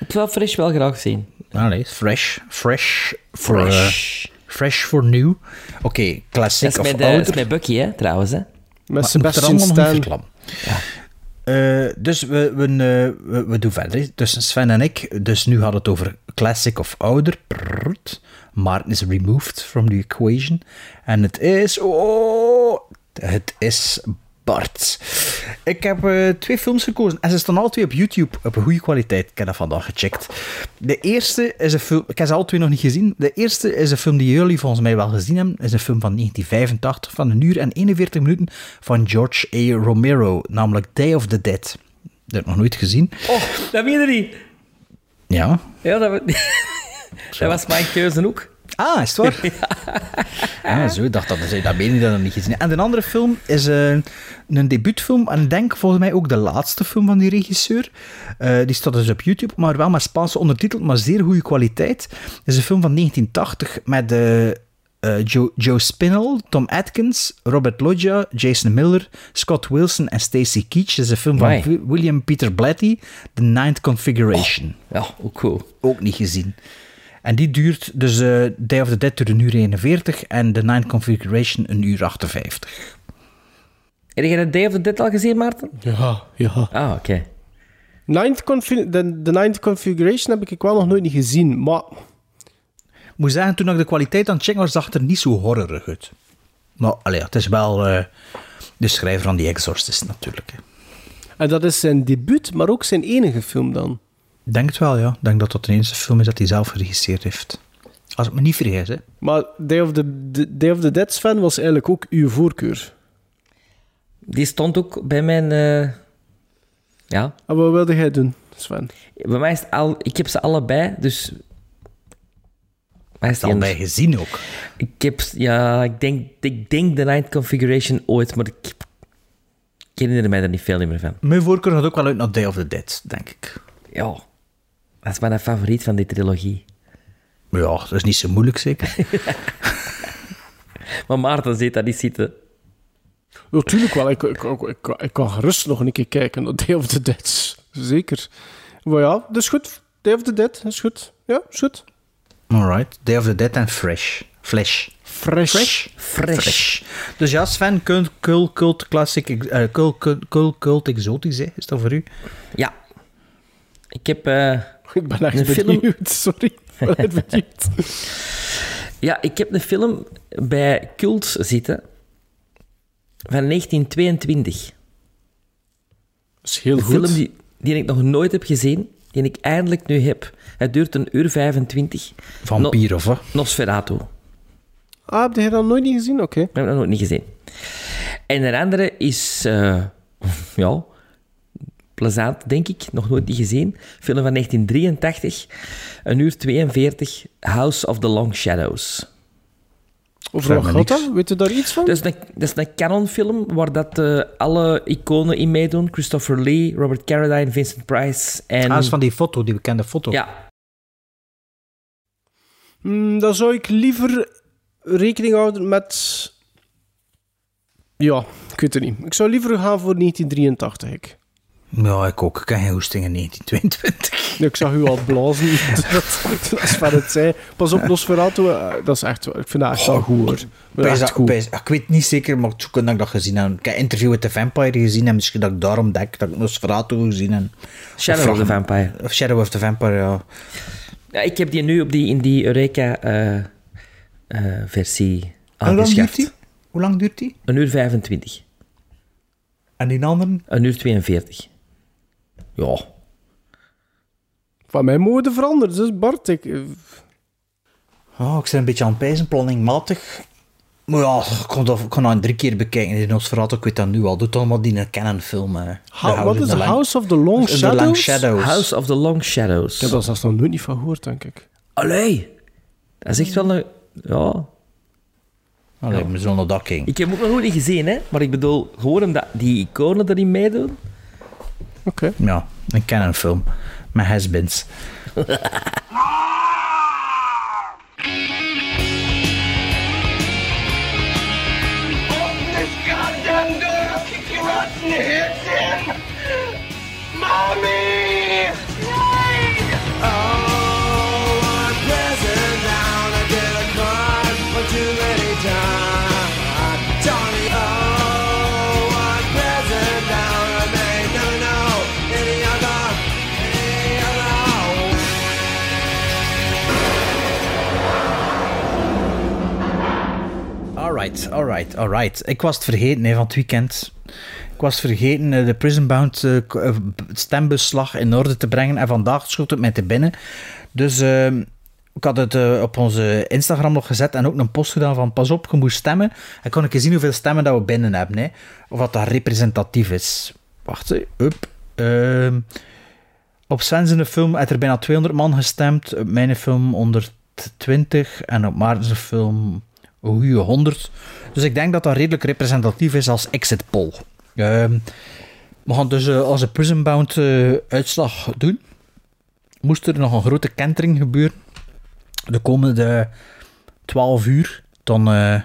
Ik wil Fresh wel graag zien. Allee, fresh. Fresh. Fresh. eh, fresh voor nieuw. Oké, classic Dat is, of met, eh, dat is ouder. met Bucky, hè, trouwens. Hè. Met Sebastian Stan. verklappen. Eh, dus we, eh, we, we doen verder. Dus Sven en ik, dus nu gaat het over classic of ouder. Prrrt. Maarten is removed from the equation. En het is... Oh, het is Bart. Ik heb eh, twee films gekozen en ze staan alle twee op YouTube op een goede kwaliteit. Ik heb dat vandaag gecheckt. De eerste is een film... Ik heb ze alle twee nog niet gezien. De eerste is een film die jullie volgens mij wel gezien hebben. is een film van 1985 van een uur en 41 minuten van George A. Romero, namelijk Day of the Dead. Dat heb ik nog nooit gezien. Oh, dat meen je niet. Ja. Ja, dat, dat was mijn keuze ook. Ah, is het waar? Ah, zo, ik dacht dat dat meen je dat nog niet gezien. En de andere film is eh, een debuutfilm. En ik denk volgens mij ook de laatste film van die regisseur. Eh, die staat dus op YouTube, maar wel met Spaanse ondertiteld, maar zeer goede kwaliteit. Het is een film van 1980 met eh, Joe, Joe Spinell, Tom Atkins, Robert Loggia, Jason Miller, Scott Wilson en Stacy Keach. Het is een film van William Peter Blatty, The Ninth Configuration. Ja, ook cool. Ook niet gezien. En die duurt dus eh Day of the Dead duurt een uur 41 en The Ninth Configuration een uur 58. Heb jij de Day of the Dead al gezien, Maarten? Ja, ja. Ah, oké. Ninth confi- de, de Ninth Configuration heb ik wel nog nooit niet gezien, maar... Ik moet zeggen, toen ik de kwaliteit aan het checken was, zag het er niet zo horrorig uit. Maar allee, het is wel eh, de schrijver van The Exorcist natuurlijk. hè. En dat is zijn debuut, maar ook zijn enige film dan. Denk het wel, ja. Ik denk dat dat de enige film is dat hij zelf geregisseerd heeft. Als ik me niet vergis, hè. Maar Day of the, Day of the Dead fan was eigenlijk ook uw voorkeur. Die stond ook bij mijn... eh, Ja. En wat wilde jij doen, Sven? Bij mij is het al... Ik heb ze allebei, dus... Mij is die Allebei anders. gezien ook. Ik heb... Ja, ik denk, ik denk de Night Configuration ooit, maar ik... Ik herinner mij er niet veel meer van. Mijn voorkeur gaat ook wel uit naar Day of the Dead, denk ik. Ja. Dat is mijn favoriet van die trilogie. Ja, dat is niet zo moeilijk zeker. Maar Maarten ziet dat niet zitten. Natuurlijk wel, ik, ik, ik, ik, ik kan gerust nog een keer kijken naar Day of the Dead. Zeker. Maar ja, dat is goed. Day of the Dead, dat is goed. Ja, is goed. Alright. Day of the Dead en Fresh. Flash. Fresh. Fresh? Fresh. Dus ja, Sven, cult, cult, cult classic, eh, cult, cult, cult, cult exotisch, hè? is dat voor u? Ja. Ik heb... eh, Ik ben echt een film... benieuwd, sorry. Ik ben benieuwd. Ja, ik heb een film bij Cult zitten van 1922. Dat is heel Een goed. film die, die ik nog nooit heb gezien, die ik eindelijk nu heb. Het duurt een uur 25. Vampier of wat? Nosferatu. Ah, heb je dat nog nooit niet gezien? Oké. Ik heb dat nog niet gezien. En de andere is, eh, ja, plezant, denk ik. Nog nooit niet gezien. Film van 1983, een uur 42, House of the Long Shadows. Over wat gaat dat? Weet je daar iets van? Dat is een, dat is een canonfilm waar dat, eh, alle iconen in meedoen. Christopher Lee, Robert Carradine, Vincent Price en... Ah, dat is van die foto, die bekende foto. Ja, Hmm, dan zou ik liever rekening houden met... Ja, ik weet het niet. Ik zou liever gaan voor 1983. Ik, Ja, ik ook. Ik heb geen hoesting in 1922. ik zag u al blazen. dat is van het zei. Pas op, Nosferatu, eh, dat is echt... Ik vind dat echt wel goed, hoor. Echt goed. ik weet niet zeker, maar kunnen dat ik dat gezien heb. Ik heb Interview with the Vampire gezien en misschien dat ik daarom denk dat ik Nosferatu gezien heb. Shadow of the Vampire. Of Shadow of the Vampire, ja. Ja, ik heb die nu op die, in die Eureka-versie Hoe lang duurt aangeschaft. die? Hoe lang duurt die? Een uur 25. En die anderen? Een uur 42. Ja. Van mij mogen veranderen, dus Bart, ik... Oh, ik ben een beetje aan het pijzen, planningmatig. Maar ja, ik kon, dat, ik kon dat drie keer bekijken. In ons verhaal, ik weet dat nu al. Doet allemaal die een Canon film. eh. Wat is House of the Long The Long Shadows? House of the Long Shadows. Ik heb daar zelfs nog nooit niet van gehoord, denk ik. Allee. Dat is echt wel een... Ja. Allee, we zullen dat kijken. Ik heb hem ook nog nooit niet gezien, hè. Maar ik bedoel, gewoon omdat die iconen erin meedoen. Oké. Ja, een Canon film. Met has-beens. This Alright, alright, alright. Ik was het vergeten van het weekend. Ik was vergeten eh, de Prison Bound eh, eh, stembeslag in orde te brengen. En vandaag schoot het mij te binnen. Dus eh, ik had het op onze Instagram nog gezet en ook een post gedaan van pas op, je moet stemmen. En kon ik eens zien hoeveel stemmen dat we binnen hebben. Hè. Of dat dat representatief is. Wacht, hè. Up. Ehm, op Sven zijn film heeft er bijna 200 man gestemd. Op mijn film 120. En op Maarten's film goede 100. Dus ik denk dat dat redelijk representatief is als exit poll. Ehm, we gaan dus eh, als een Prison Bound eh, uitslag doen. Moest er nog een grote kentering gebeuren de komende 12 uur, dan, eh,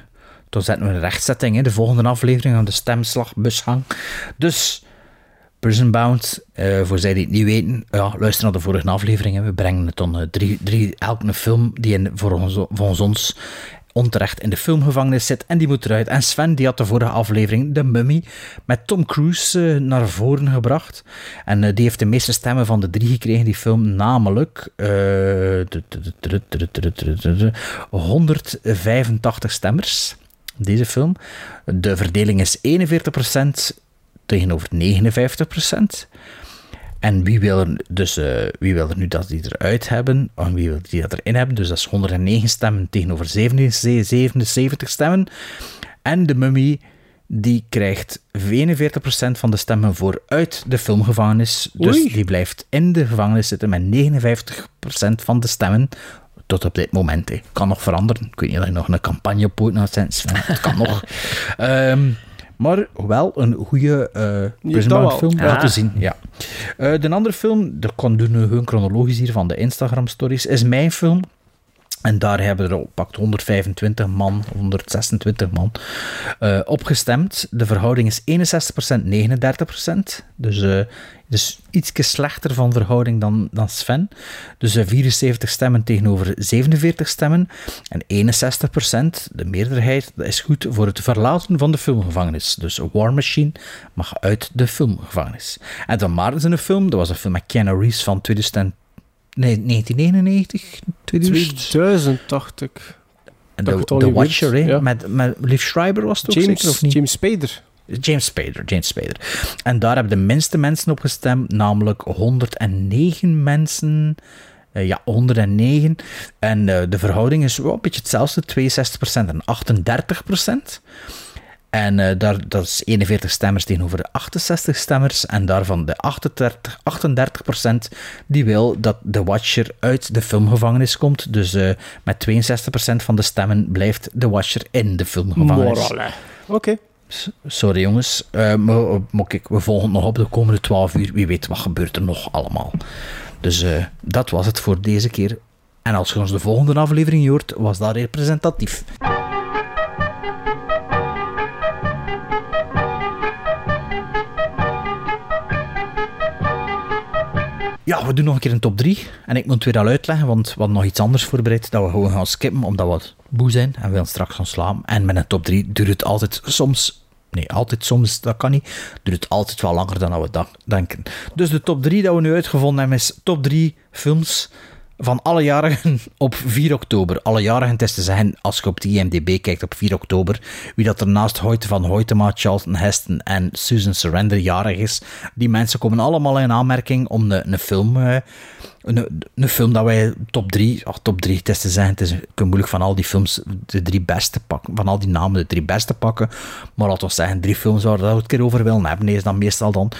dan zetten we een rechtzetting. Hè, de volgende aflevering aan de stemslagbusgang. Dus Prison Bound, eh, voor zij die het niet weten, ja, luister naar de vorige aflevering. We brengen het dan drie, drie, elke film die in, voor ons, volgens ons onterecht in de filmgevangenis zit en die moet eruit. En Sven die had de vorige aflevering de Mummy met Tom Cruise naar voren gebracht. En die heeft de meeste stemmen van de drie gekregen, die film, namelijk 185 stemmers. Deze film. De verdeling is 41% tegenover 59%. En wie wil er, dus, eh, wie wil er nu dat die eruit hebben? En wie wil die dat erin hebben? Dus dat is 109 stemmen tegenover 77 stemmen. En de mummy die krijgt 41% van de stemmen voor uit de filmgevangenis. Dus Oei. die blijft in de gevangenis zitten met 59% van de stemmen. Tot op dit moment. hè. Kan nog veranderen. Ik weet niet of je nog een campagne op poot naar Sven. Het kan nog. Ehm, maar wel een goede uh, film wel Ah. te zien. Ja. Eh, de andere film, dat kan doen we gewoon chronologisch hier van de Instagram stories, is mijn film. En daar hebben er pakt 125 man, 126 man eh, opgestemd. De verhouding is 61%, 39%. Dus, eh dus iets slechter van verhouding dan, dan Sven. Dus eh, 74 stemmen tegenover 47 stemmen. En 61%, de meerderheid, dat is goed voor het verlaten van de filmgevangenis. Dus War Machine mag uit de filmgevangenis. En dan Maarten zijn film, dat was een film met Keanu Reeves van 2000, nee, 1999, 2000. 2000, dacht ik. En de, Watcher, weet, hè, ja. met, met Liv Schreiber was het ook zeker, of James, niet? James Spader. James Spader, James Spader. En daar hebben de minste mensen op gestemd, namelijk 109 mensen. Eh, ja, 109. En eh, de verhouding is wel een beetje hetzelfde, 62% en 38%. En eh, daar, dat is 41 stemmers tegenover de 68 stemmers. En daarvan de 38, 38% die wil dat The Watcher uit de filmgevangenis komt. Dus eh, met 62% van de stemmen blijft The Watcher in de filmgevangenis. Oké. Sorry jongens, Eh, maar, maar kijk, we volgen nog op de komende 12 uur. Wie weet wat gebeurt er nog allemaal. Dus eh, dat was het voor deze keer. En als je ons de volgende aflevering hoort, was dat representatief. Ja, we doen nog een keer een top 3. En ik moet het weer al uitleggen, want we hadden nog iets anders voorbereid. Dat we gewoon gaan skippen, omdat we boe zijn. En we willen straks gaan slapen. En met een top 3 duurt het altijd soms... Nee, altijd soms, dat kan niet. Duurt het altijd wel langer dan we denken. Dus de top 3 dat we nu uitgevonden hebben is top 3 films van alle jarigen op 4 oktober. Alle jarigen, het is te zeggen, als je op de IMDb kijkt op 4 oktober, wie dat er naast Hoyte van Hoytema, Charlton Heston en Susan Surrender jarig is, die mensen komen allemaal in aanmerking om een, een film... eh, een, film dat wij top 3, ach, top 3, het is te zeggen, het is moeilijk van al die films de drie beste pakken, van al die namen de drie beste pakken, maar laten we zeggen, drie films waar we het keer over willen hebben, is dan meestal dan.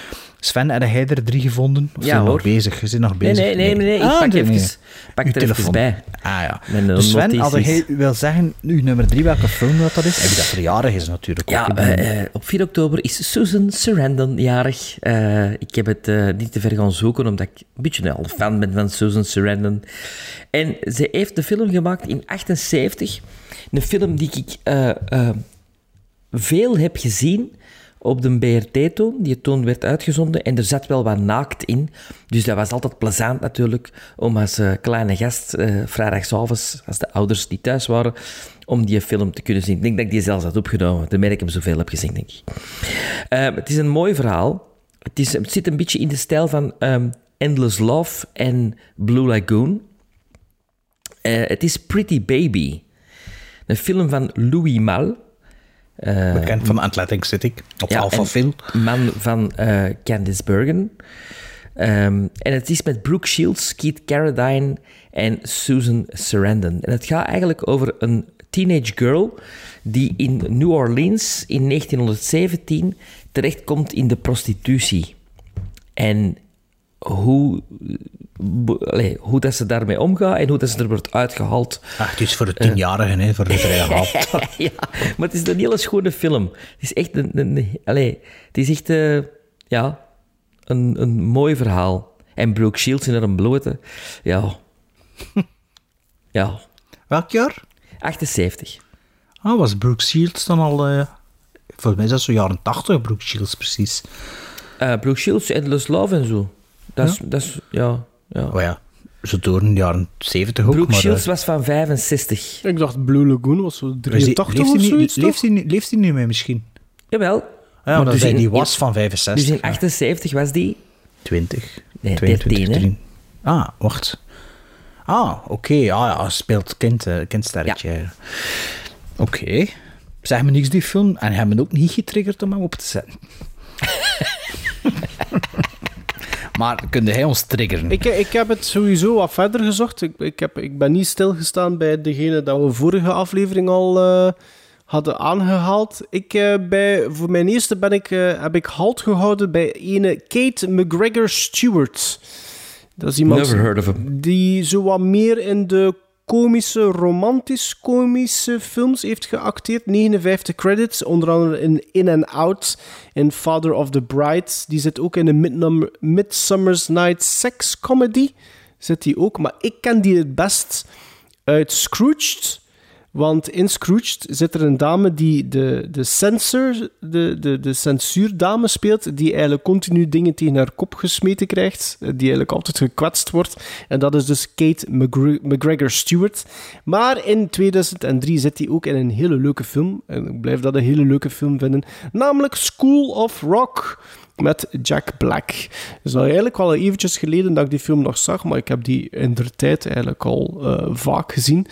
Sven, heb jij er drie gevonden? Of Ja, zijn we nog bezig? Je zit nog bezig? nee, nee, nee, nee, ik Ah, pak nee, even- nee. pak Uw er even bij. Ah ja. Mijn, dus Sven, als jij wil zeggen, uw nummer drie, welke film dat, dat is? En wie dat verjaardag is natuurlijk Ja, ook. Eh, op 4 oktober is Susan Sarandon jarig. Eh, ik heb het eh, niet te ver gaan zoeken, omdat ik een beetje een fan ben van Susan Sarandon. En ze heeft de film gemaakt in 78. Een film die ik veel heb gezien op de BRT-toon, die toen werd uitgezonden. En er zat wel wat naakt in. Dus dat was altijd plezant natuurlijk, om als eh, kleine gast, eh vrijdagavond, als de ouders niet thuis waren, om die film te kunnen zien. Ik denk dat ik die zelfs had opgenomen. Daarmee ik hem zoveel heb gezien, denk ik. Eh, het is een mooi verhaal. Het, is, het zit een beetje in de stijl van ehm, Endless Love en Blue Lagoon. Eh, het is Pretty Baby. Een film van Louis Mal. Eh, Bekend van Atlantic City, op ja, Alpha Film. Man van eh, Candice Bergen. Ehm, en het is met Brooke Shields, Keith Carradine en Susan Sarandon. En het gaat eigenlijk over een teenage girl die in New Orleans in 1917 terechtkomt in de prostitutie. En hoe, hoe dat ze daarmee omgaat en hoe dat ze er wordt uitgehaald. Ach, het is voor de tienjarigen, hè, voor de vrijhaal. ja, maar het is een hele schone film. Het is echt een... het is echt... eh, ja, een, een mooi verhaal. En Brooke Shields in haar blote. Ja. ja. Welk jaar? 78. Ah, was Brooke Shields dan al... eh, volgens mij is dat zo jaren 80, Brooke Shields, precies. Eh Brooke Shields, Endless Love en zo. Dat is... Ja? Dat is ja, ja. Oh ja, zo door in de jaren 70 ook. Brooke maar, Shields eh, was van 65. Ik dacht Blue Lagoon was zo is die- 83 leeft of die niet- zoiets, leeft toch? die niet- Leeft hij niet meer misschien? Jawel. Ja, maar dan dus zei in- die was van 65. Dus in ja. 78 was die... 20. Nee, 22, 13, hè? 13. Ah, wacht. Ah, oké. Ah ja, speelt kind, eh, kindsterretje. Oké. Zeg me niks die film en hebben me ook niet getriggerd om hem op te zetten. maar kunde hij ons triggeren? Ik, ik heb het sowieso wat verder gezocht. Ik, ik, heb, ik ben niet stilgestaan bij degene dat we vorige aflevering al eh, hadden aangehaald. Ik, eh, bij, voor mijn eerste ben ik, eh, heb ik halt gehouden bij ene Kate McGregor Stewart. Dat is iemand Never heard of him. die zo wat meer in de komische, romantisch-komische films heeft geacteerd. 59 credits, onder andere in In and Out, in Father of the Bride. Die zit ook in Midnum- Midsummer's Night Sex Comedy. Zit die ook, maar ik ken die het best uit Scrooged. Want in Scrooged zit er een dame die de, de censor, de, de, de censuurdame speelt, die eigenlijk continu dingen tegen haar kop gesmeten krijgt, eh, die eigenlijk altijd gekwetst wordt. En dat is dus Kate McGre- McGregor Stewart. Maar in 2003 zit hij ook in een hele leuke film. En ik blijf dat een hele leuke film vinden. Namelijk School of Rock met Jack Black. Het is al eigenlijk al eventjes geleden dat ik die film nog zag, maar ik heb die in der tijd eigenlijk al eh, vaak gezien.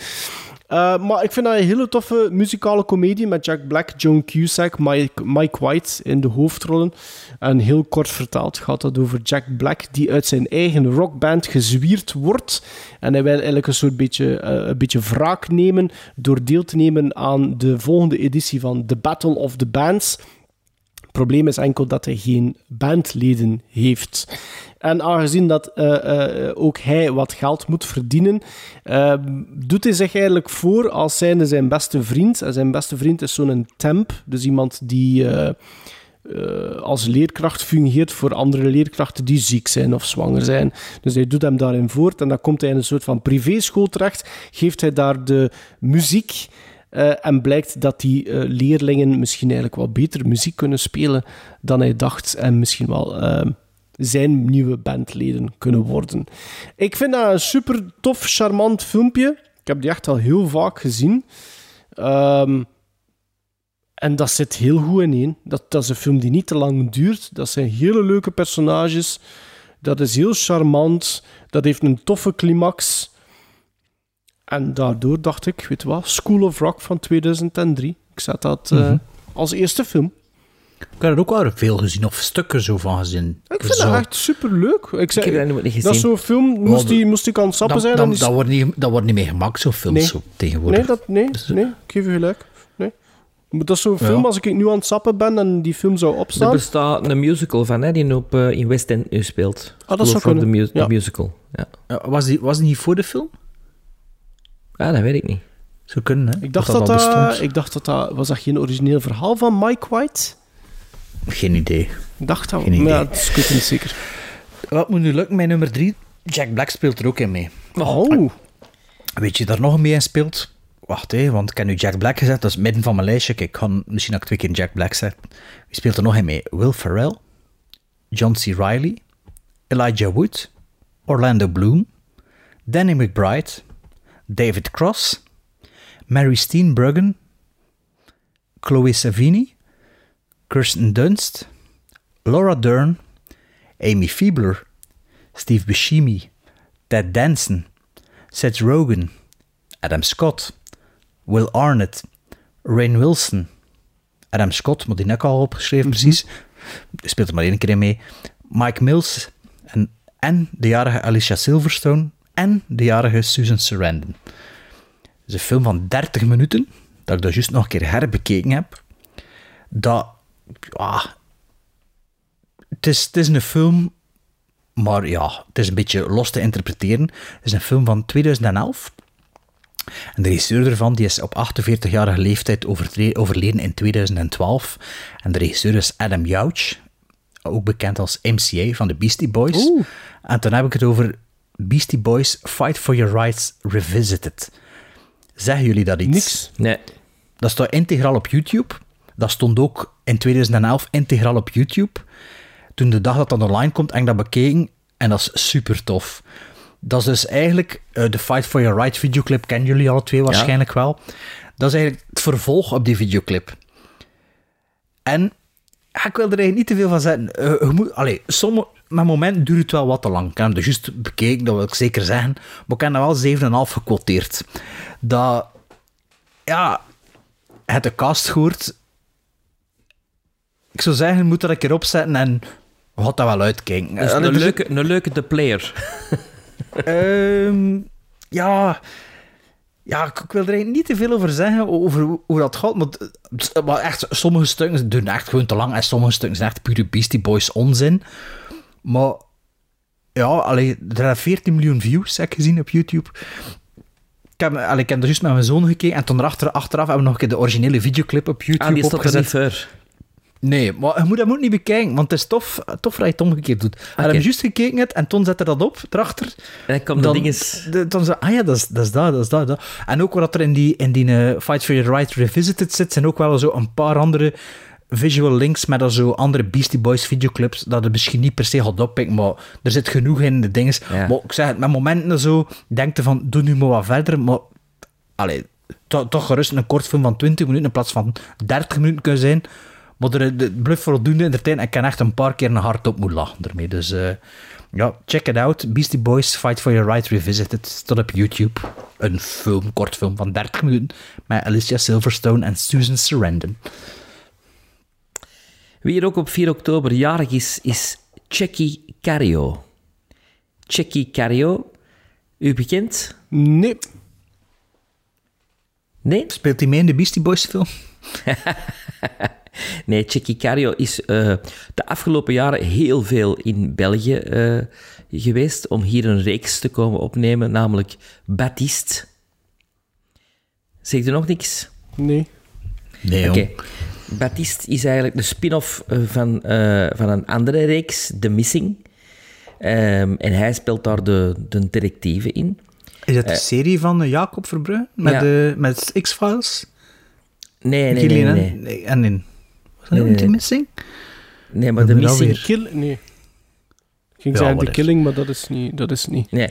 Uh, maar ik vind dat een hele toffe muzikale komedie met Jack Black, Joan Cusack, Mike, Mike White in de hoofdrollen. En heel kort vertaald gaat dat over Jack Black, die uit zijn eigen rockband gezwierd wordt. En hij wil eigenlijk een soort beetje, uh, een beetje wraak nemen door deel te nemen aan de volgende editie van The Battle of the Bands. Het probleem is enkel dat hij geen bandleden heeft. En aangezien dat uh, uh, ook hij wat geld moet verdienen, uh, doet hij zich eigenlijk voor als zijnde zijn beste vriend. En zijn beste vriend is zo'n temp, dus iemand die als leerkracht fungeert voor andere leerkrachten die ziek zijn of zwanger zijn. Dus hij doet hem daarin voort en dan komt hij in een soort van privéschool terecht, geeft hij daar de muziek. En blijkt dat die leerlingen misschien eigenlijk wel beter muziek kunnen spelen dan hij dacht. En misschien wel zijn nieuwe bandleden kunnen worden. Ik vind dat een super tof, charmant filmpje. Ik heb die echt al heel vaak gezien. Um, en dat zit heel goed ineen. Dat, dat is een film die niet te lang duurt. Dat zijn hele leuke personages. Dat is heel charmant. Dat heeft een toffe climax. En daardoor dacht ik, weet je wat, School of Rock van 2003. Ik zet dat eh, Mhm. als eerste film. Ik heb er ook wel veel gezien, of stukken zo van gezien. Ik vind Zo. dat echt superleuk. Ik, zei, Ik heb dat nog niet Dat is gezien. zo'n film, moest, Wel, die, moest ik aan het sappen Dat, zijn? dat, en die- dat, wordt niet, dat wordt niet meer gemaakt, zo'n films Nee. zo, tegenwoordig. Nee, dat, nee, Dus, nee, ik geef je gelijk. Nee. Maar dat is zo'n Ja. film, als ik nu aan het sappen ben en die film zou Er opstaan... bestaat een musical van, hè, die op, eh, in West End nu speelt. Ah, dat zou kunnen. de, mu- Ja. de musical. Ja. Ja, was, die, was die niet voor de film? Ah, dat weet ik niet. Zou kunnen, hè? Ik dacht dat dat dat, ik dacht dat dat... Was dat geen origineel verhaal van Mike White? Geen idee. Ik dacht dat... Geen ja, dat is niet zeker. Wat moet nu lukken? Mijn nummer drie, Jack Black speelt er ook in mee. Oh. Weet je daar nog mee in speelt? Wacht, hé, want ik heb nu Jack Black gezet. Dat is midden van mijn lijstje. Kijk, ik kan misschien ook twee keer Jack Black zetten. Wie speelt er nog in mee? Will Ferrell, John C. Reilly, Elijah Wood, Orlando Bloom, Danny McBride, David Cross, Mary Steenburgen, Chloe Savini, Kirsten Dunst, Laura Dern, Amy Fiebler, Steve Buscemi, Ted Danson, Seth Rogen, Adam Scott, Will Arnett, Rain Wilson, Adam Scott, maar die heb ik al opgeschreven precies. Die speelt er maar één keer in mee. Mike Mills en, en de jarige Alicia Silverstone en de jarige Susan Sarandon. Het is een film van 30 minuten, dat ik dat juist nog een keer herbekeken heb. Dat, ja, het is, het is een film, maar ja, het is een beetje los te interpreteren. Het is een film van 2011. En de regisseur ervan die is op 48-jarige leeftijd overleden in 2012. En de regisseur is Adam Yauch, ook bekend als MCA van de Beastie Boys. En toen heb ik het over Beastie Boys Fight for Your Rights Revisited. Zeggen jullie dat iets? Niks. Nee. Dat staat integraal op YouTube. Dat stond ook in 2011 integraal op YouTube. Toen de dag dat dat online komt, heb ik dat bekeken. En dat is super tof. Dat is dus eigenlijk eh, de Fight for Your Rights videoclip. Kennen jullie alle twee waarschijnlijk wel. Dat is eigenlijk het vervolg op die videoclip. En ik wil er eigenlijk niet te veel van zeggen. Eh, je moet, allee, sommige, met momenten duurt het wel wat te lang. Ik heb er juist bekeken, dat wil ik zeker zeggen. Maar ik heb dat wel 7,5 gequoteerd. Dat, ja, het de cast gehoord. Ik zou zeggen, moet dat een keer opzetten en gaan dat wel uitkijken. Dus Eh, een, er zit- leuke, een leuke The Player. Ehm, ja. Ja, ik, wil er eigenlijk niet te veel over zeggen, over hoe, dat gaat. Maar, maar echt, sommige stukken doen echt gewoon te lang en sommige stukken zijn echt pure Beastie Boys onzin. Maar ja, allee, er zijn 14 miljoen views, heb ik gezien op YouTube. Ik heb, allee, ik heb er juist met mijn zoon gekeken en toen erachter, achteraf hebben we nog een keer de originele videoclip op YouTube Ah, die opgezet. Nee, maar je moet dat ook niet bekijken, want het is tof, tof dat je het omgekeerd doet. Je hem juist gekeken hebt en toen zette dat op, erachter. En dan komt dinges... de- dan zei ah ja, dat is, dat is dat, dat is dat, dat. En ook wat er in die, in die eh, Fight for Your Right Revisited zit, zijn ook wel zo een paar andere visual links met zo andere Beastie Boys videoclips, dat het misschien niet per se gaat oppikken, maar er zit genoeg in de dinges. Maar ik zeg het, met momenten zo, denk je van, doe nu maar wat verder, maar allee, to- toch gerust een kort film van 20 minuten in plaats van 30 minuten kunnen zijn. Maar er, de blijft voldoende in de tijd en ik kan echt een paar keer een hard op moeten lachen ermee. Dus eh, ja, check it out. Beastie Boys Fight for Your Right Revisited staat op YouTube. Een film, kort film van 30 minuten met Alicia Silverstone en Susan Sarandon. Wie hier ook op 4 oktober jarig is, is Checky Cario. Checky Cario, u bekend? Nee. Nee? Speelt hij mee in de Beastie Boys film? nee, Checky Cario is eh, de afgelopen jaren heel veel in België eh, geweest om hier een reeks te komen opnemen, namelijk Baptiste. Zegt u nog niks? Nee. Nee, Oké. Baptiste is eigenlijk de spin-off eh, van, eh, van een andere reeks, The Missing. Ehm, en hij speelt daar de, de detectieve in. Is dat de serie van Jacob Verbrugge? Met, Ja. de, met X-Files? Nee, nee, nee. nee. En in... Was dat Nee, nee. Missing? Nee, maar hebben Missing... Kill, nee. Ik ging Ja, zeggen wat The is- Killing, maar dat is niet. Dat is niet. Nee.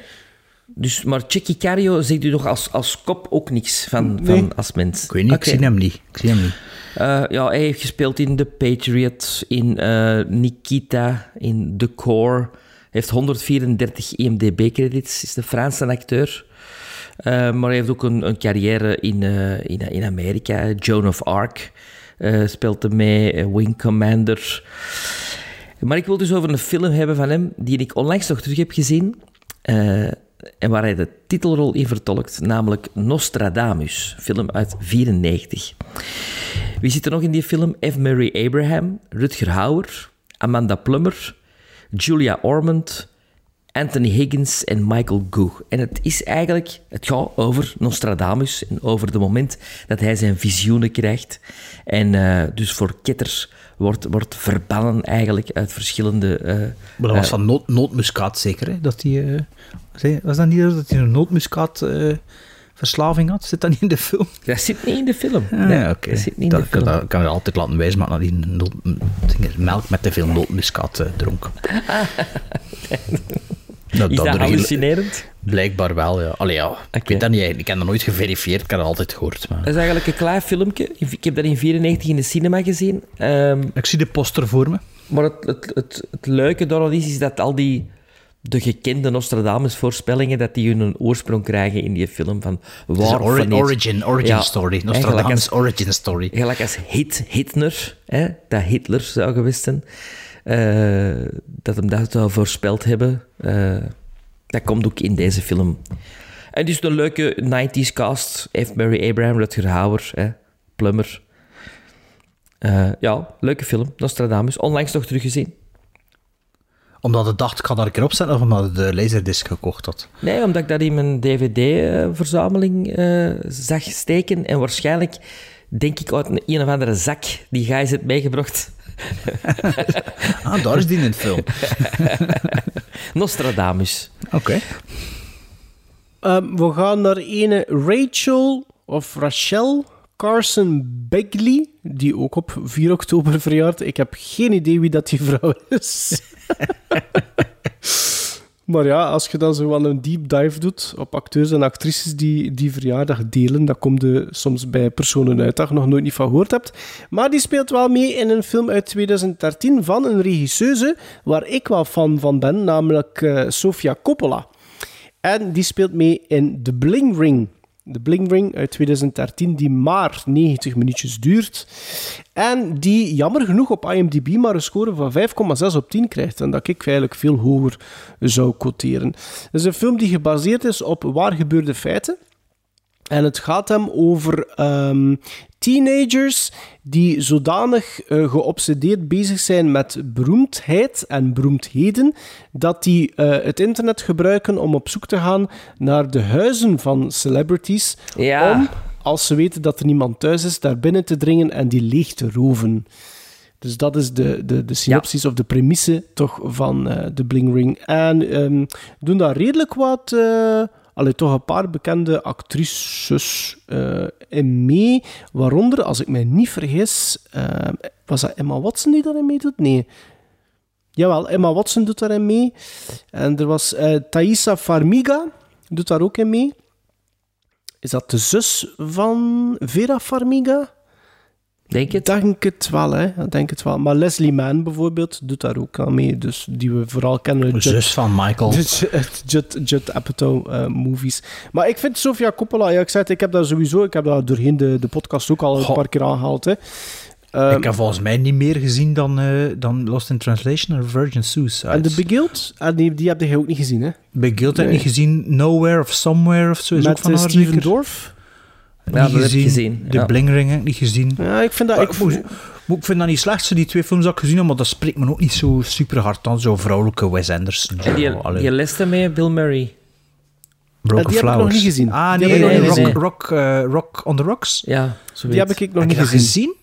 Dus, maar Chicky Cario zegt u nog als, als kop ook niks van, Nee. van als mens. Ik weet niet, Oké. ik zie hem niet. Ik zie hem niet. Eh, ja, hij heeft gespeeld in The Patriot, in eh, Nikita, in The Core. Hij heeft 134 IMDb-credits, is de Franse acteur. Eh, maar hij heeft ook een, carrière in, eh, in, in Amerika. Joan of Arc eh, speelt er mee, Wing Commander. Maar ik wil dus over een film hebben van hem die ik onlangs nog terug heb gezien. en waar hij de titelrol in vertolkt, namelijk Nostradamus, film uit 94. Wie zit er nog in die film? F. Murray Abraham, Rutger Hauer, Amanda Plummer, Julia Ormond, Anthony Higgins en Michael Gough. En het is eigenlijk, het gaat over Nostradamus en over het moment dat hij zijn visioenen krijgt. En eh, dus voor ketters wordt, wordt verbannen eigenlijk uit verschillende... eh, Maar dat was eh, van noot, nootmuskaat zeker, hè? Dat die, was dat niet dat hij een nootmuskaat eh, verslaving had? Zit dat niet in de film? Dat zit niet in de film. Ah, Nee, ja, oké. dat zit niet in Dat de film. kan, dat kan je altijd laten maar dat hij melk met te veel nootmuskaat dronk. Nou, Is dat hallucinerend? Blijkbaar wel, ja. Allee, ja. Ik weet dat niet, ik heb dat nooit geverifieerd, ik heb dat altijd gehoord. Maar... Dat is eigenlijk een klein filmpje. Ik heb dat in 94 in de cinema gezien. Ehm, ik zie de poster voor me. Maar het, het, het, het leuke daaraan is, is dat al die de gekende Nostradamus-voorspellingen, dat die hun oorsprong krijgen in die film van waar ori- niet. origin, origin Ja, story. Nostradamus als- origin story. Gelijk als Hit, Hitler, hè, dat Hitler zou geweest zijn, eh, dat hem dat zou voorspeld hebben. eh, dat komt ook in deze film. En dus een leuke 90s cast. F. Murray Abraham, Rutger Hauer, hè, Plummer. Eh, ja, leuke film. Nostradamus. Onlangs nog teruggezien. Omdat ik dacht, ik ga daar een keer opzetten, of omdat ik de laserdisc gekocht had. Nee, omdat ik dat in mijn DVD-verzameling zag steken. En waarschijnlijk, denk ik, uit een, een of andere zak die Gijs heeft meegebracht. Ah, daar is die in het film. Nostradamus. Oké. Ehm, we gaan naar ene Rachel of Rachel Carson Begley, die ook op 4 oktober verjaart. Ik heb geen idee wie dat die vrouw is. maar ja, als je dan zo wel een deep dive doet op acteurs en actrices die die verjaardag delen, dan komt je soms bij personen uit dat je nog nooit niet van gehoord hebt. Maar die speelt wel mee in een film uit 2013 van een regisseuse waar ik wel fan van ben, namelijk eh, Sofia Coppola. En die speelt mee in The Bling Ring. The Bling Ring uit 2013, die maar 90 minuutjes duurt. En die jammer genoeg op IMDb maar een score van 5,6 op 10 krijgt. En dat ik eigenlijk veel hoger zou quoteren. Het is een film die gebaseerd is op waar gebeurde feiten. En het gaat hem over ehm, teenagers die zodanig eh, geobsedeerd bezig zijn met beroemdheid en beroemdheden, dat die eh, het internet gebruiken om op zoek te gaan naar de huizen van celebrities, Ja. om, als ze weten dat er niemand thuis is, daar binnen te dringen en die leeg te roven. Dus dat is de, de, de synopsis of de premisse toch van eh, de Bling Ring. En ehm, doen daar redelijk wat... allee, toch een paar bekende actrices eh, in mee. Waaronder, als ik mij niet vergis... eh, was dat Emma Watson die daarin meedoet? Nee. Jawel, Emma Watson doet daarin mee. En er was eh Thaisa Farmiga, doet daar ook in mee. Is dat de zus van Vera Farmiga? Denk het? Denk het wel, hè. Ik Denk het wel. Maar Leslie Mann bijvoorbeeld doet daar ook aan mee. Dus die we vooral kennen. uit Zus van Michael. de Judd, Judd, Judd Apatow eh, movies. Maar ik vind Sofia Coppola... Ja, ik zei het, ik heb dat sowieso... Ik heb dat doorheen de, de podcast ook al een Goh. paar keer aangehaald, hè. Ehm, ik heb volgens mij niet meer gezien dan, eh, dan Lost in Translation of Virgin Suicide. en The Beguiled? Ah, die, die heb je ook niet gezien, hè? Big Guild heb ik niet gezien. Nowhere of Somewhere of zo is ook Met van eh, haar Steven? Dorff? Niet Ja, ik gezien, De ja. Blingring heb ik niet gezien. Ja, ik vind dat... Maar Ik, ik, vind dat niet slecht, die twee films dat ik gezien heb, maar dat spreekt me ook niet zo super hard aan. Zo vrouwelijke Wes Anderson. En die, allee. die les mee, Bill Murray. Broken die heb ik nog niet gezien. Ah, nee, nee, rock, gezien. rock, eh, rock on the Rocks. Ja, zoiets. die heb ik nog Heb niet je dat gezien. gezien?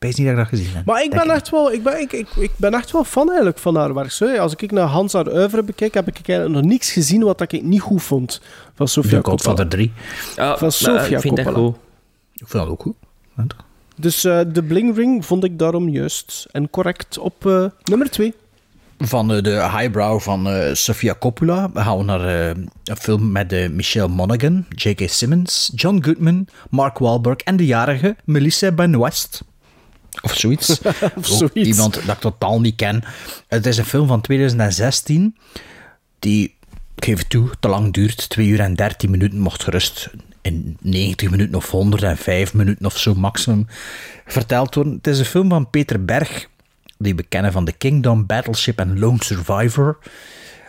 Wees niet dat ik dat gezien heb. Maar ik ben, echt wel, ik, ben, ik, ik, ik ben echt wel fan eigenlijk van haar werk. Zo. Als ik naar Hans haar oeuvre bekijk, heb ik eigenlijk nog niks gezien wat ik niet goed vond van Sofia De Coppola. Godfather 3. Ja, Van maar Sofia ik vind dat Coppola. goed. Ik vind dat ook goed. Dus eh, de Bling Ring vond ik daarom juist en correct op eh, nummer 2. Van eh, de highbrow van eh, Sofia Coppola gaan we naar eh, een film met eh, Michelle Monaghan, J.K. Simmons, John Goodman, Mark Wahlberg en de jarige Melissa Benoist. Of zoiets. Of zoiets. Iemand dat ik totaal niet ken. Het is een film van 2016 die ik geef het toe, te lang duurt. 2 uur en 13 minuten mocht gerust in 90 minuten of 105 minuten of zo maximum verteld worden. Het is een film van Peter Berg, die we kennen van The Kingdom, Battleship en Lone Survivor.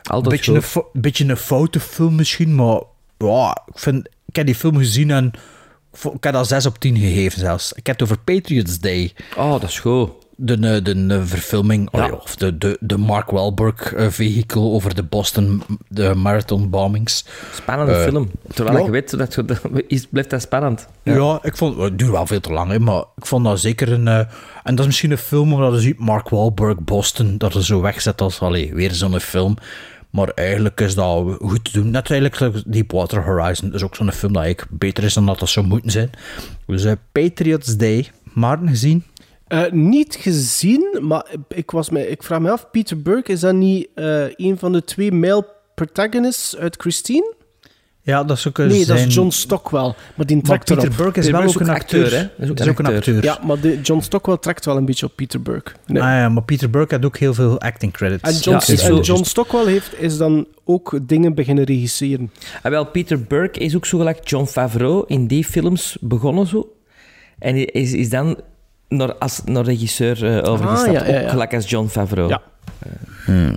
Een beetje een, fo- beetje een foute film misschien, maar ja, ik, vind, ik heb die film gezien en ik ik heb dat 6 op 10 gegeven zelfs. Ik heb het over Patriots Day. Oh, dat is goed. De, eh, de, de verfilming, oh ja, of de, de, de Mark Wahlberg eh, vehicle over de Boston de marathon bombings. Spannende Eh, film. Terwijl ja. je weet, dat, is, blijft dat spannend. Ja, ik vond het duurt wel veel te lang, hè, maar ik vond dat zeker een. eh, en dat is misschien een film omdat je ziet Mark Wahlberg, Boston, dat er zo wegzet als allee, weer zo'n film. Maar eigenlijk is dat goed te doen. Net eigenlijk Deepwater Horizon. Is ook zo'n film dat eigenlijk beter is dan dat dat zou moeten zijn. Dus eh, Patriots Day. Maarten gezien? Eh, niet gezien, maar ik, was me, ik vraag me af, Peter Burke, is dat niet eh, een van de twee male protagonists uit Christine? Ja, dat is ook een Nee, dat is John Stockwell, maar die Maar trekt Peter erop. Burke is Peter wel Burke ook een acteur, acteur. hè? Dat is ook Dat is ook een acteur. Ja, maar de, John Stockwell trekt wel een beetje op Peter Burke. Nee. Ah ja, maar Peter Burke had ook heel veel acting credits. En John, Ja, is en zo. John Stockwell heeft, is dan ook dingen beginnen regisseren. En wel, Peter Burke is ook zo gelijk John Favreau in die films begonnen zo. En is, is dan naar, als, naar regisseur eh, overgestapt. Ah, ja, ja, ja. Ook gelijk als John Favreau. Ja. Hmm.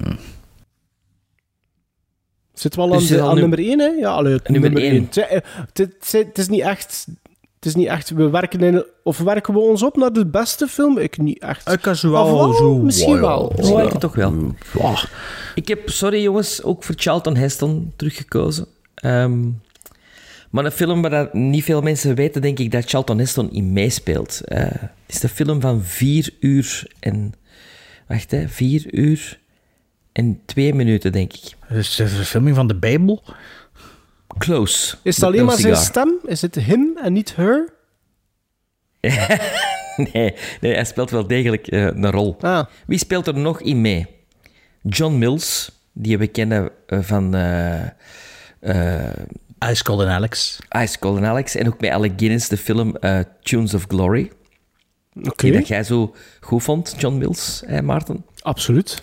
Zit wel aan, de, aan nu- nummer 1, hè? Ja, allee, het Nummer nummer één. 1. Het, eh, het, het- het is niet echt... Het is niet echt... We werken in... Of werken we ons op naar de beste film? Ik niet echt. Ik kan zo wel, Of wel, zo... misschien wow, wel. ja. Toch wel. Ja. Ik heb, sorry jongens, ook voor Charlton Heston teruggekozen. Ehm, maar een film waar dat niet veel mensen weten, denk ik, dat Charlton Heston in meespeelt. Eh, het is een film van vier uur en... Wacht, hè. Vier uur en twee minuten, denk ik. Dus een verfilming van de Bijbel. Close. Is het alleen maar zijn stem? Is het hem en niet her? nee, nee, hij speelt wel degelijk eh, een rol. Ah. Wie speelt er nog in mee? John Mills, die we kennen eh, van eh, eh, Ice Cold and Alex. Ice Cold and Alex. En ook met Alec Guinness, de film Tunes of Glory. Oké. Die dat jij zo goed vond, John Mills, hè, Maarten? Absoluut.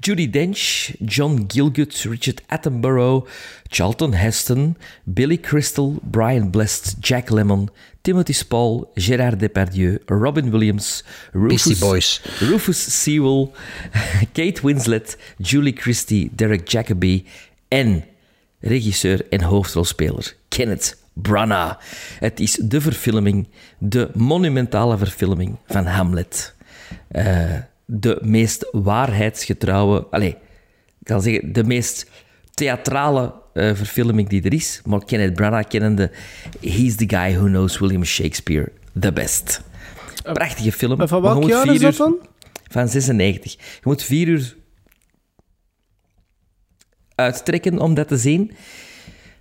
Judy Dench, John Gilgut, Richard Attenborough, Charlton Heston, Billy Crystal, Brian Blessed, Jack Lemmon, Timothy Spall, Gérard Depardieu, Robin Williams, Rufus, Boys. Rufus Sewell, Kate Winslet, Julie Christie, Derek Jacobi en regisseur en hoofdrolspeler Kenneth Branagh. Het is de verfilming, de monumentale verfilming van Hamlet. Eh, de meest waarheidsgetrouwe, allez, ik kan zeggen, de meest theatrale eh, verfilming die er is. Maar Kenneth Branagh kennende, he's the guy who knows William Shakespeare the best. Prachtige film. En van maar je welk jaar is dat dan? Van 96. Je moet vier uur uittrekken om dat te zien.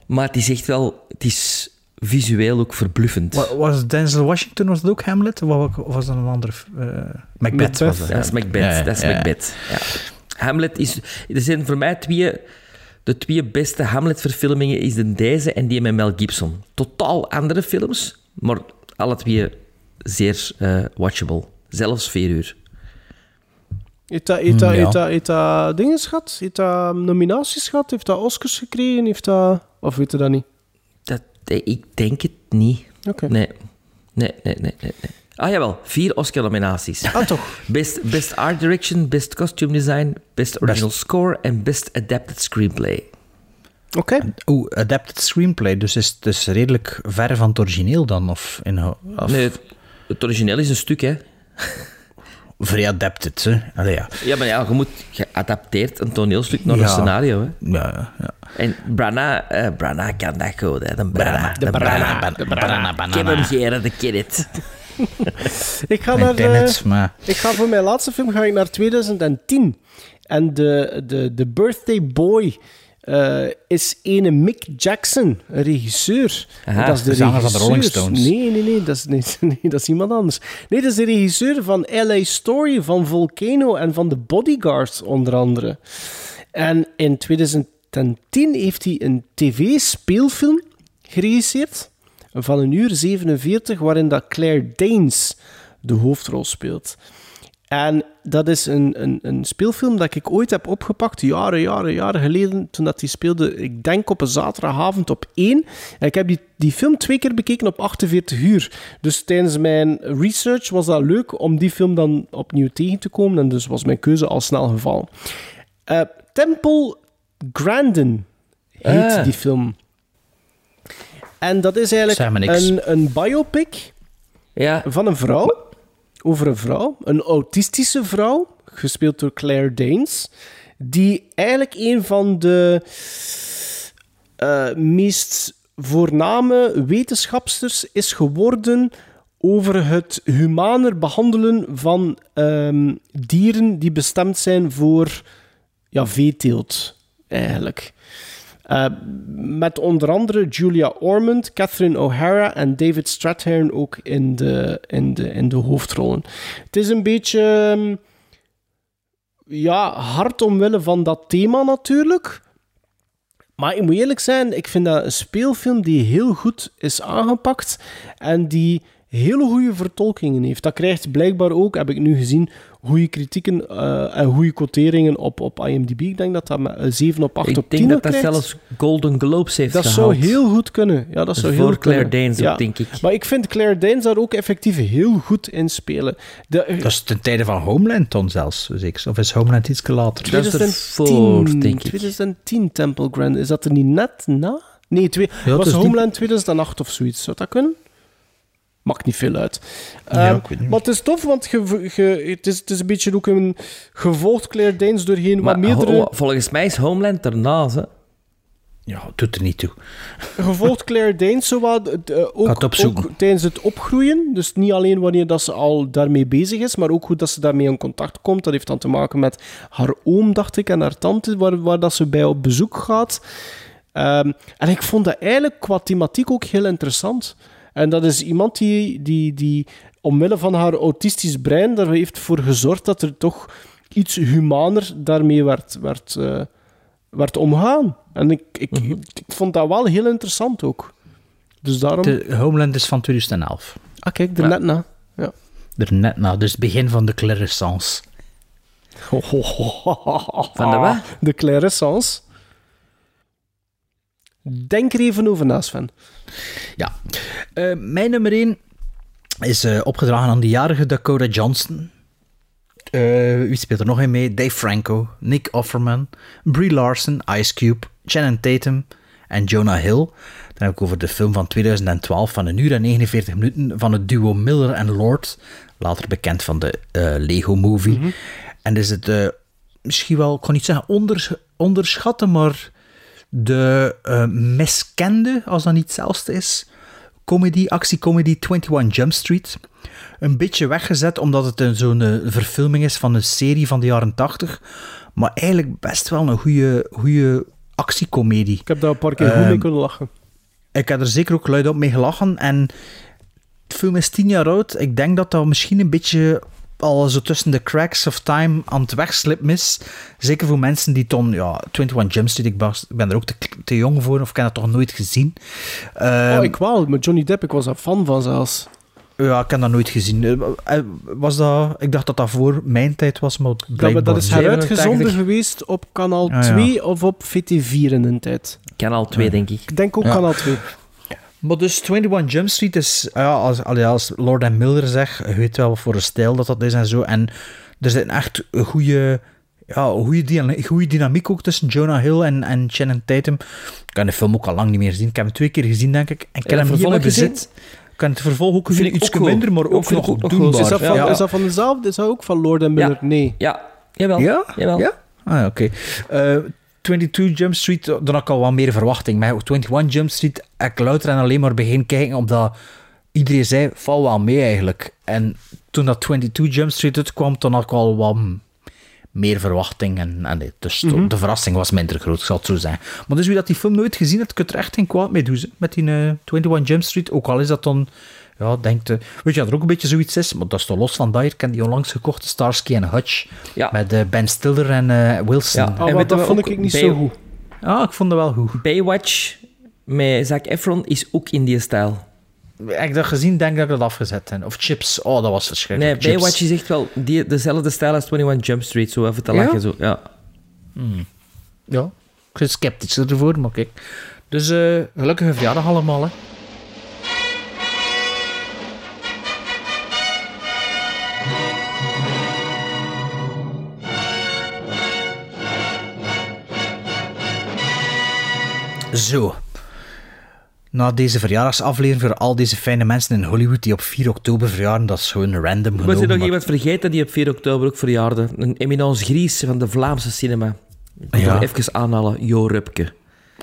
Maar het is echt wel... Het is visueel ook verbluffend. Wa- Was Denzel Washington, was dat ook Hamlet? Of wa- of was dat een andere... eh Macbeth, was dat. Dat is Macbeth. Ja, ja, dat is ja. Macbeth. Ja. Hamlet is... Er zijn voor mij twee... De twee beste Hamlet-verfilmingen is de deze en die met Mel Gibson. Totaal andere films, maar alle twee zeer eh, watchable. Zelfs vier uur. Heeft dat, heeft dat, Mm, ja. heeft dat, heeft dat dingen gehad? Heeft dat nominaties gehad? Heeft dat Oscars gekregen? Heeft dat... Of weet je dat niet? Ik denk het niet. Oké. Nee. Nee, nee, nee, nee. nee. Ah jawel, vier Oscar-nominaties. Ah, toch? Best, best Art Direction, Best Costume Design, Best Original Score en Best Adapted Screenplay. Oké. Oeh, adapted screenplay, dus is het dus redelijk ver van het origineel dan? Of inhoud? Of Nee, het, het origineel is een stuk, hè. Vrij adapted, hè? Allee, ja. Ja, maar ja, je moet geadapteerd een toneelstuk naar een Ja. scenario, hè. Ja, ja. En Branagh, eh, Branagh kan dat goed, hè. De Branagh. De Branagh. de Branagh, Ik heb hem geren, de kid. Ik ga, naar, eh, maar- ik ga voor mijn laatste film ga ik naar 2010. En de, de, de Birthday Boy eh, is ene Mick Jackson, een regisseur. Aha, dat is de zanger van de Rolling Stones. Nee, nee, nee dat, is, nee, nee, dat is iemand anders. Nee, dat is de regisseur van LA Story, van Volcano en van The Bodyguard, onder andere. En in 2010 heeft hij een tv-speelfilm geregisseerd van een uur 47, waarin dat Claire Danes de hoofdrol speelt. En dat is een, een, een speelfilm dat ik ooit heb opgepakt, jaren, jaren, jaren geleden, toen dat die speelde, ik denk op een zaterdagavond op één. En ik heb die, die film twee keer bekeken op 48 uur. Dus tijdens mijn research was dat leuk om die film dan opnieuw tegen te komen. En dus was mijn keuze al snel gevallen. Eh, Temple Grandin heet Ah. die film. En dat is eigenlijk een, een biopic Ja. van een vrouw. Over een vrouw. Een autistische vrouw. Gespeeld door Claire Danes. Die eigenlijk een van de eh, meest voorname wetenschapsters is geworden over het humaner behandelen van ehm, dieren die bestemd zijn voor ja, veeteelt, eigenlijk. Eh, met onder andere Julia Ormond, Catherine O'Hara en David Strathairn ook in de, in, de, in de hoofdrollen. Het is een beetje ehm, ja, hard omwille van dat thema natuurlijk. Maar ik moet eerlijk zijn, ik vind dat een speelfilm die heel goed is aangepakt en die hele goede vertolkingen heeft. Dat krijgt blijkbaar ook, heb ik nu gezien, goede kritieken eh, en goede quoteringen op, op IMDb. Ik denk dat dat met een 7 op 8 Ik op 10 denk dat dat zelfs Golden Globes heeft Dat gehaald. zou heel goed kunnen. Ja, dat zou heel Voor goed Claire kunnen. Danes ook, denk ik. Maar ik vind Claire Danes daar ook effectief heel goed in spelen. De, Dat is ten tijde van Homeland dan zelfs, zeker. Of is Homeland iets later? Dat is 2010, ervoor, denk ik. 2010 Temple Grant. Is dat er niet net na? Nee, twee, Ja, was die- Homeland 2008 of zoiets. Zou dat kunnen? Maakt niet veel uit. Ja, Ehm, ik weet niet. maar het is tof, want ge, ge- het, is, het is een beetje ook een gevolgd Claire Danes doorheen wat Maar meerdere... volgens mij is Homeland ernaast, hè. Ja, doet er niet toe. gevolgd Claire Danes zo wat, eh, ook tijdens het opgroeien. Dus niet alleen wanneer dat ze al daarmee bezig is, maar ook hoe dat ze daarmee in contact komt. Dat heeft dan te maken met haar oom, dacht ik, en haar tante, waar, waar dat ze bij op bezoek gaat. Ehm, en ik vond dat eigenlijk qua thematiek ook heel interessant. En dat is iemand die, die, die omwille van haar autistisch brein daar heeft voor gezorgd dat er toch iets humaner daarmee werd, werd, eh, werd omgaan. En ik, ik, ik vond dat wel heel interessant ook. Dus daarom... De Homeland is van 2011. Ah, kijk, er net na. Ja. Er net na, dus het begin van de Clarisance. Van de wat? De Clarisance. Denk er even over na, Sven. Ja. Eh, mijn nummer 1 is eh, opgedragen aan de jarige Dakota Johnson. Eh, wie speelt er nog in mee? Dave Franco, Nick Offerman, Brie Larson, Ice Cube, Shannon Tatum en Jonah Hill. Dan heb ik over de film van 2012 van een uur en 49 minuten van het duo Miller en Lord. Later bekend van de Lego Movie. En is het misschien wel, ik kan niet zeggen onders- onderschatten, maar de eh, miskende, als dat niet hetzelfde is, comedy, actiecomedy 21 Jump Street. Een beetje weggezet omdat het een, zo'n eh, verfilming is van een serie van de jaren 80. Maar eigenlijk best wel een goede, goede actiecomedie. Ik heb daar een paar keer goed mee Ehm, kunnen lachen. Ik heb er zeker ook luid op mee gelachen. En de film is tien jaar oud. Ik denk dat dat misschien een beetje al zo tussen de cracks of time aan het wegslippen is. Zeker voor mensen die toen, ja, 21 Jump Street, ik, ben er ook te, te jong voor, of ik heb dat toch nooit gezien. Ehm, oh, ik wel. Met Johnny Depp, ik was daar fan van zelfs. Ja, ik heb dat nooit gezien. Eh, eh, Was dat, ik dacht dat dat voor mijn tijd was, maar Dat, blijkbaar dat is heruitgezonden geweest op kanaal Ah, ja. 2 of op VT4 in een tijd. Kanaal 2, denk ik. Ik denk ook Ja. kanaal 2. Maar dus 21 Jump Street is, ja, als, Lord en Miller zegt, je weet wel wat voor een stijl dat dat is en zo. En er zit echt een goede, ja, goede, dyna- goede dynamiek ook tussen Jonah Hill en, en Channing Tatum. Ik heb de film ook al lang niet meer gezien. Ik heb hem twee keer gezien, denk ik. En ik heb hem vervolg bezit. Ik heb het vervolg ook gezien, iets minder, maar Ook nog ook doenbaar. goed. Is dat, van, Ja. is dat van dezelfde? Is dat ook van Lord en Miller? Nee. Ja, jawel. Ja? Jawel. Ja? Ah, ja, oké. Eh, 22 Jump Street, dan had ik al wat meer verwachting. Maar 21 Jump Street ik louter en alleen maar begin kijken, omdat iedereen zei, val wel mee eigenlijk. En toen dat 22 Jump Street uitkwam, dan had ik al wat meer verwachting. En, en nee, dus Mhm. de verrassing was minder groot, zal het zo zeggen. Maar dus wie dat die film nooit gezien heeft, kunt er echt geen kwaad mee doen. Met die eh, 21 Jump Street, ook al is dat dan... Ja, denkt, eh, weet je dat er ook een beetje zoiets is? Maar dat is toch los van dat hier. Ik heb die onlangs gekocht, Starsky en Hutch. Ja. Met eh, Ben Stiller en eh, Wilson. Ja, Ah, En dat vond ik niet bij- zo goed. Ah, ik vond dat wel goed. Baywatch met Zac Efron is ook in die stijl. Heb ik dat gezien, denk ik dat ik dat afgezet heb. Of Chips, oh, dat was Nee, verschrikkelijk. Chips. Baywatch is echt wel die, dezelfde stijl als 21 Jump Street, zo even te Ja? lachen. Zo. Ja. Hmm. Ja, ik ben sceptisch ervoor, maar kijk. Dus eh, gelukkige verjaardag allemaal, hè. Zo. Na deze verjaardagsaflevering voor al deze fijne mensen in Hollywood die op 4 oktober verjaren, dat is gewoon random genomen. moeten nog maar- iemand vergeten die op 4 oktober ook verjaarde. Een eminence Gries van de Vlaamse cinema. Ik moet Ja. even aanhalen, Jo Rupke.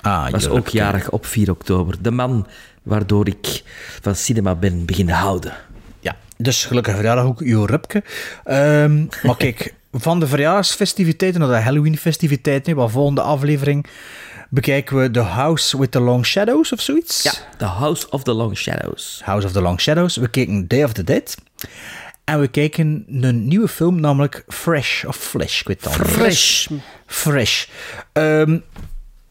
Ah, was ook jarig op 4 oktober. De man waardoor ik van cinema ben beginnen houden. Ja, dus gelukkig verjaardag ook Jo Rupke. Ehm, maar kijk, van de verjaardagsfestiviteiten naar de Halloween-festiviteiten, wat volgende aflevering bekijken we The House with the Long Shadows of zoiets. Ja, The House of the Long Shadows. House of the Long Shadows. We kijken Day of the Dead. En we kijken een nieuwe film, namelijk Fresh of Flesh. Ik weet het al. Fresh. Fresh. Ehm,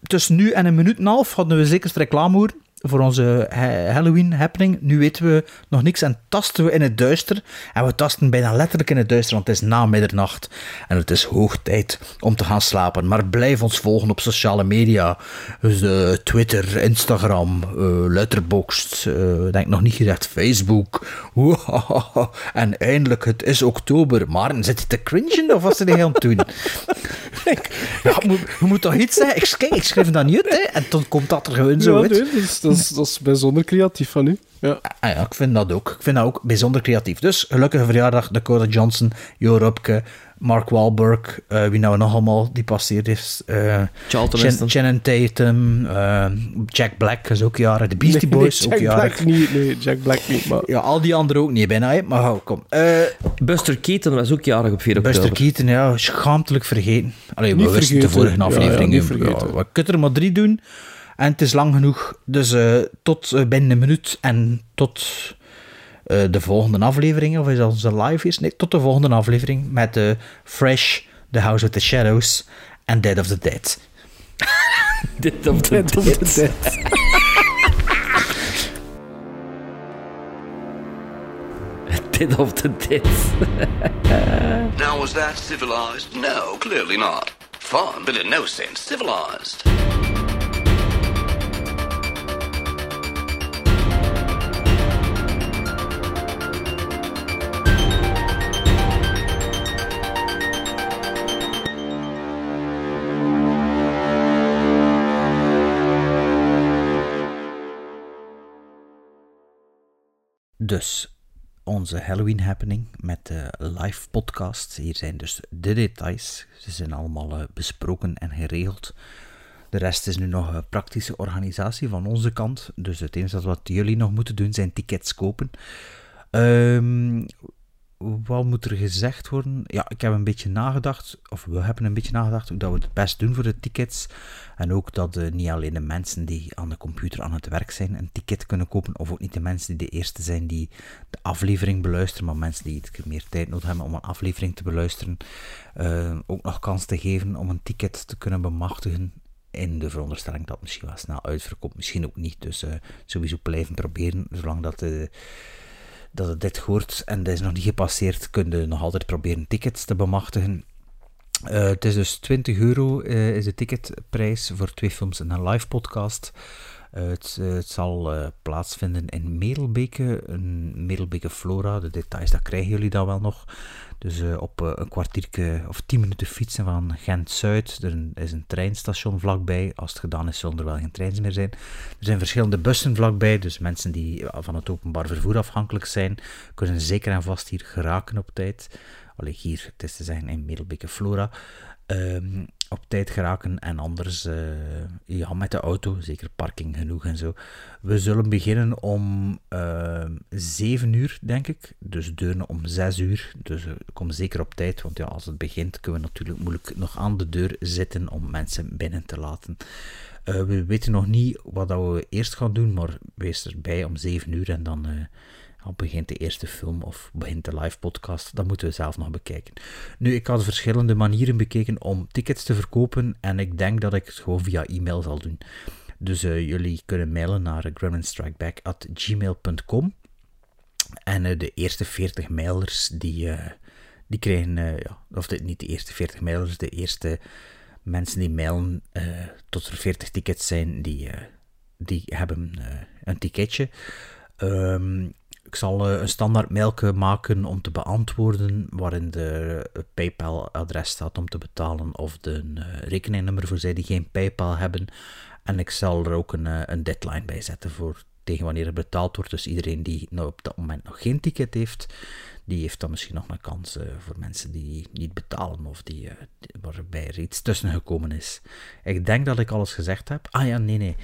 tussen nu en een minuut en een half hadden we zeker reclame horen voor onze ha- Halloween happening. Nu weten we nog niks en tasten we in het duister. En we tasten bijna letterlijk in het duister, want het is na middernacht. En het is hoog tijd om te gaan slapen. Maar blijf ons volgen op sociale media. Dus eh, Twitter, Instagram, eh, Letterboxd, eh, denk nog niet gezegd Facebook. En eindelijk, het is oktober. Maar zit je te cringen of wat ze aan het doen? Ja, je moet, je moet toch iets zeggen? Ik, kijk, ik schrijf dat niet uit, hè. En dan komt dat er gewoon zo Ja, uit. nee, dat, is, dat, is, dat is bijzonder creatief van u. Ja. Ah ja, ik vind dat ook. Ik vind dat ook bijzonder creatief. Dus gelukkige verjaardag Dakota Johnson, Jo Rupke, Mark Wahlberg, eh, wie nou nog allemaal die passeerd is. eh Charlton Chan- Heston. Channing Tatum, eh, Jack Black is ook jarig. De Beastie Nee, Boys nee, ook Jack jarig. Black niet. Nee, Jack Black niet. Maar... Ja, al die anderen ook niet bijna, maar hou, kom. Eh, Buster Keaton was ook jarig op 4 oktober. Buster Keaton, ja, schaamtelijk vergeten. Allee, Niet we wisten de vorige Ja, ja, aflevering. niet ja, vergeten. we kunnen er maar drie doen. En het is lang genoeg. Dus eh, tot binnen een minuut en tot eh, de volgende aflevering. Of is dat onze live is? Nee, tot de volgende aflevering met de Fresh, The House of the Shadows en Dead of the Dead. Dit op de Dead of the. Dead. Dead of the Dead. Now, was that civilized? No, clearly not. Fun, but in no sense civilized. Dus onze Halloween happening met de live podcast. Hier zijn dus de details. Ze zijn allemaal eh, besproken en geregeld. De rest is nu nog praktische organisatie van onze kant. Dus het enige wat jullie nog moeten doen zijn tickets kopen. Ehm, wat moet er gezegd worden? Ja, ik heb een beetje nagedacht, of we hebben een beetje nagedacht, hoe dat we het best doen voor de tickets. En ook dat eh, niet alleen de mensen die aan de computer aan het werk zijn een ticket kunnen kopen, of ook niet de mensen die de eerste zijn die de aflevering beluisteren, maar mensen die iets meer tijd nodig hebben om een aflevering te beluisteren, eh, ook nog kans te geven om een ticket te kunnen bemachtigen. In de veronderstelling dat misschien wel snel uitverkoopt, misschien ook niet. Dus eh, sowieso blijven proberen, zolang dat de dat het dit hoort en dat is nog niet gepasseerd, kun je nog altijd proberen tickets te bemachtigen. Eh, het is dus 20 euro eh, is de ticketprijs voor twee films en een live podcast. Eh, het, zal plaatsvinden in Merelbeke, een Merelbeke Flora. De details, dat krijgen jullie dan wel nog. Dus eh, op eh, een kwartiertje of 10 minuten fietsen van Gent-Zuid. Er is een treinstation vlakbij. Als het gedaan is, zullen er wel geen treinen meer zijn. Er zijn verschillende bussen vlakbij. Dus mensen die eh, van het openbaar vervoer afhankelijk zijn, kunnen zeker en vast hier geraken op tijd. Allee, hier, het is te zeggen in Middelbeke Flora. Ehm, op tijd geraken en anders eh, ja, met de auto, zeker parking genoeg en zo. We zullen beginnen om uh, 7 uur, denk ik. Dus deuren om 6 uur. Dus uh, kom zeker op tijd, want ja, als het begint kunnen we natuurlijk moeilijk nog aan de deur zitten om mensen binnen te laten. We weten nog niet wat dat we eerst gaan doen, maar wees erbij om 7 uur en dan al begint de eerste film of begint de live podcast. Dat moeten we zelf nog bekijken. Nu, ik had verschillende manieren bekeken om tickets te verkopen en ik denk dat ik het gewoon via e-mail zal doen. Dus eh, jullie kunnen mailen naar gremlinstrikeback.gmail.com. En eh, de eerste 40 mailers die, eh, die krijgen, ja, of niet de eerste 40 mailers, de eerste mensen die mailen tot er 40 tickets zijn, die, die hebben een ticketje. Ehm, ik zal eh, een standaard mailje maken om te beantwoorden waarin de PayPal-adres staat om te betalen of de eh, rekeningnummer voor zij die geen PayPal hebben. En ik zal er ook een, eh, een deadline bij zetten voor tegen wanneer er betaald wordt. Dus iedereen die nou op dat moment nog geen ticket heeft, die heeft dan misschien nog een kans voor mensen die niet betalen of die, die- waarbij er iets tussen gekomen is. Ik denk dat ik alles gezegd heb. Ah ja, nee, nee.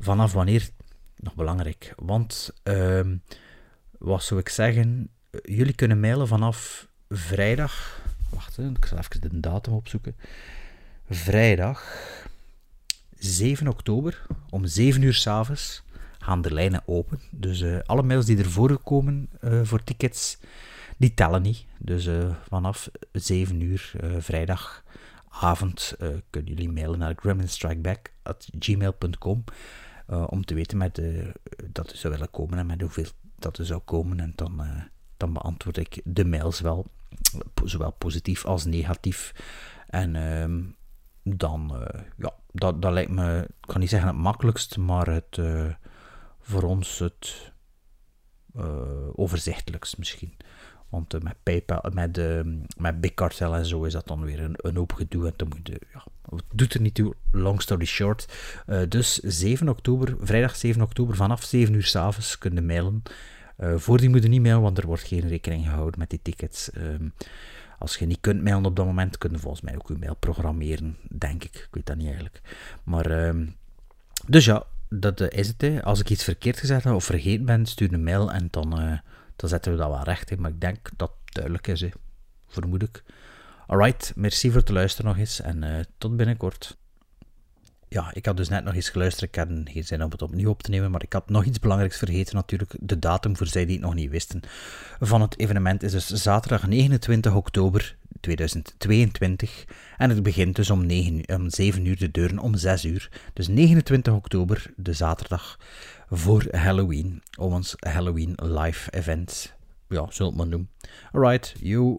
Vanaf wanneer? Nog belangrijk. Want, ehm, wat zou ik zeggen? Jullie kunnen mailen vanaf vrijdag. Wacht, ik zal even de datum opzoeken. Vrijdag 7 oktober om 7 uur s'avonds gaan de lijnen open. Dus eh, alle mails die ervoor gekomen eh, voor tickets, die tellen niet. Dus eh, vanaf 7 uur vrijdagavond kunnen jullie mailen naar gremlinstrikeback.gmail.com om te weten met, dat zou willen komen en met hoeveel dat er zou komen. En dan, eh, dan beantwoord ik de mails wel, zowel positief als negatief. En ehm, dan, eh, ja, dat, dat lijkt me, ik kan niet zeggen het makkelijkst, maar het, eh, voor ons het overzichtelijkst misschien. Want eh, met PayPal, met, eh, met Big Cartel en zo is dat dan weer een, een hoop gedoe. En dan moet je, ja, het doet er niet toe, long story short. Eh, dus 7 oktober, vrijdag 7 oktober, vanaf 7 uur s'avonds kun je mailen. Eh voor die moet je niet mailen, want er wordt geen rekening gehouden met die tickets. Ehm, als je niet kunt mailen op dat moment, kun je volgens mij ook je mail programmeren, denk ik. Ik weet dat niet eigenlijk. Maar, ehm, dus ja, dat is het. Hè. Als ik iets verkeerd gezegd heb of vergeten ben, stuur een mail en dan, dan zetten we dat wel recht. Hè. Maar ik denk dat het duidelijk is, vermoed ik. Alright, merci voor het luisteren nog eens en eh, tot binnenkort. Ja, ik had dus net nog eens geluisterd. Ik had geen zin om het opnieuw op te nemen, maar ik had nog iets belangrijks vergeten natuurlijk. De datum voor zij die het nog niet wisten van het evenement is dus zaterdag 29 oktober 2022. En het begint dus om, 9, uur- om 7 uur, de deuren om 6 uur. Dus 29 oktober, de zaterdag voor Halloween. Om ons Halloween live event. Ja, we het maar doen. Alright, you.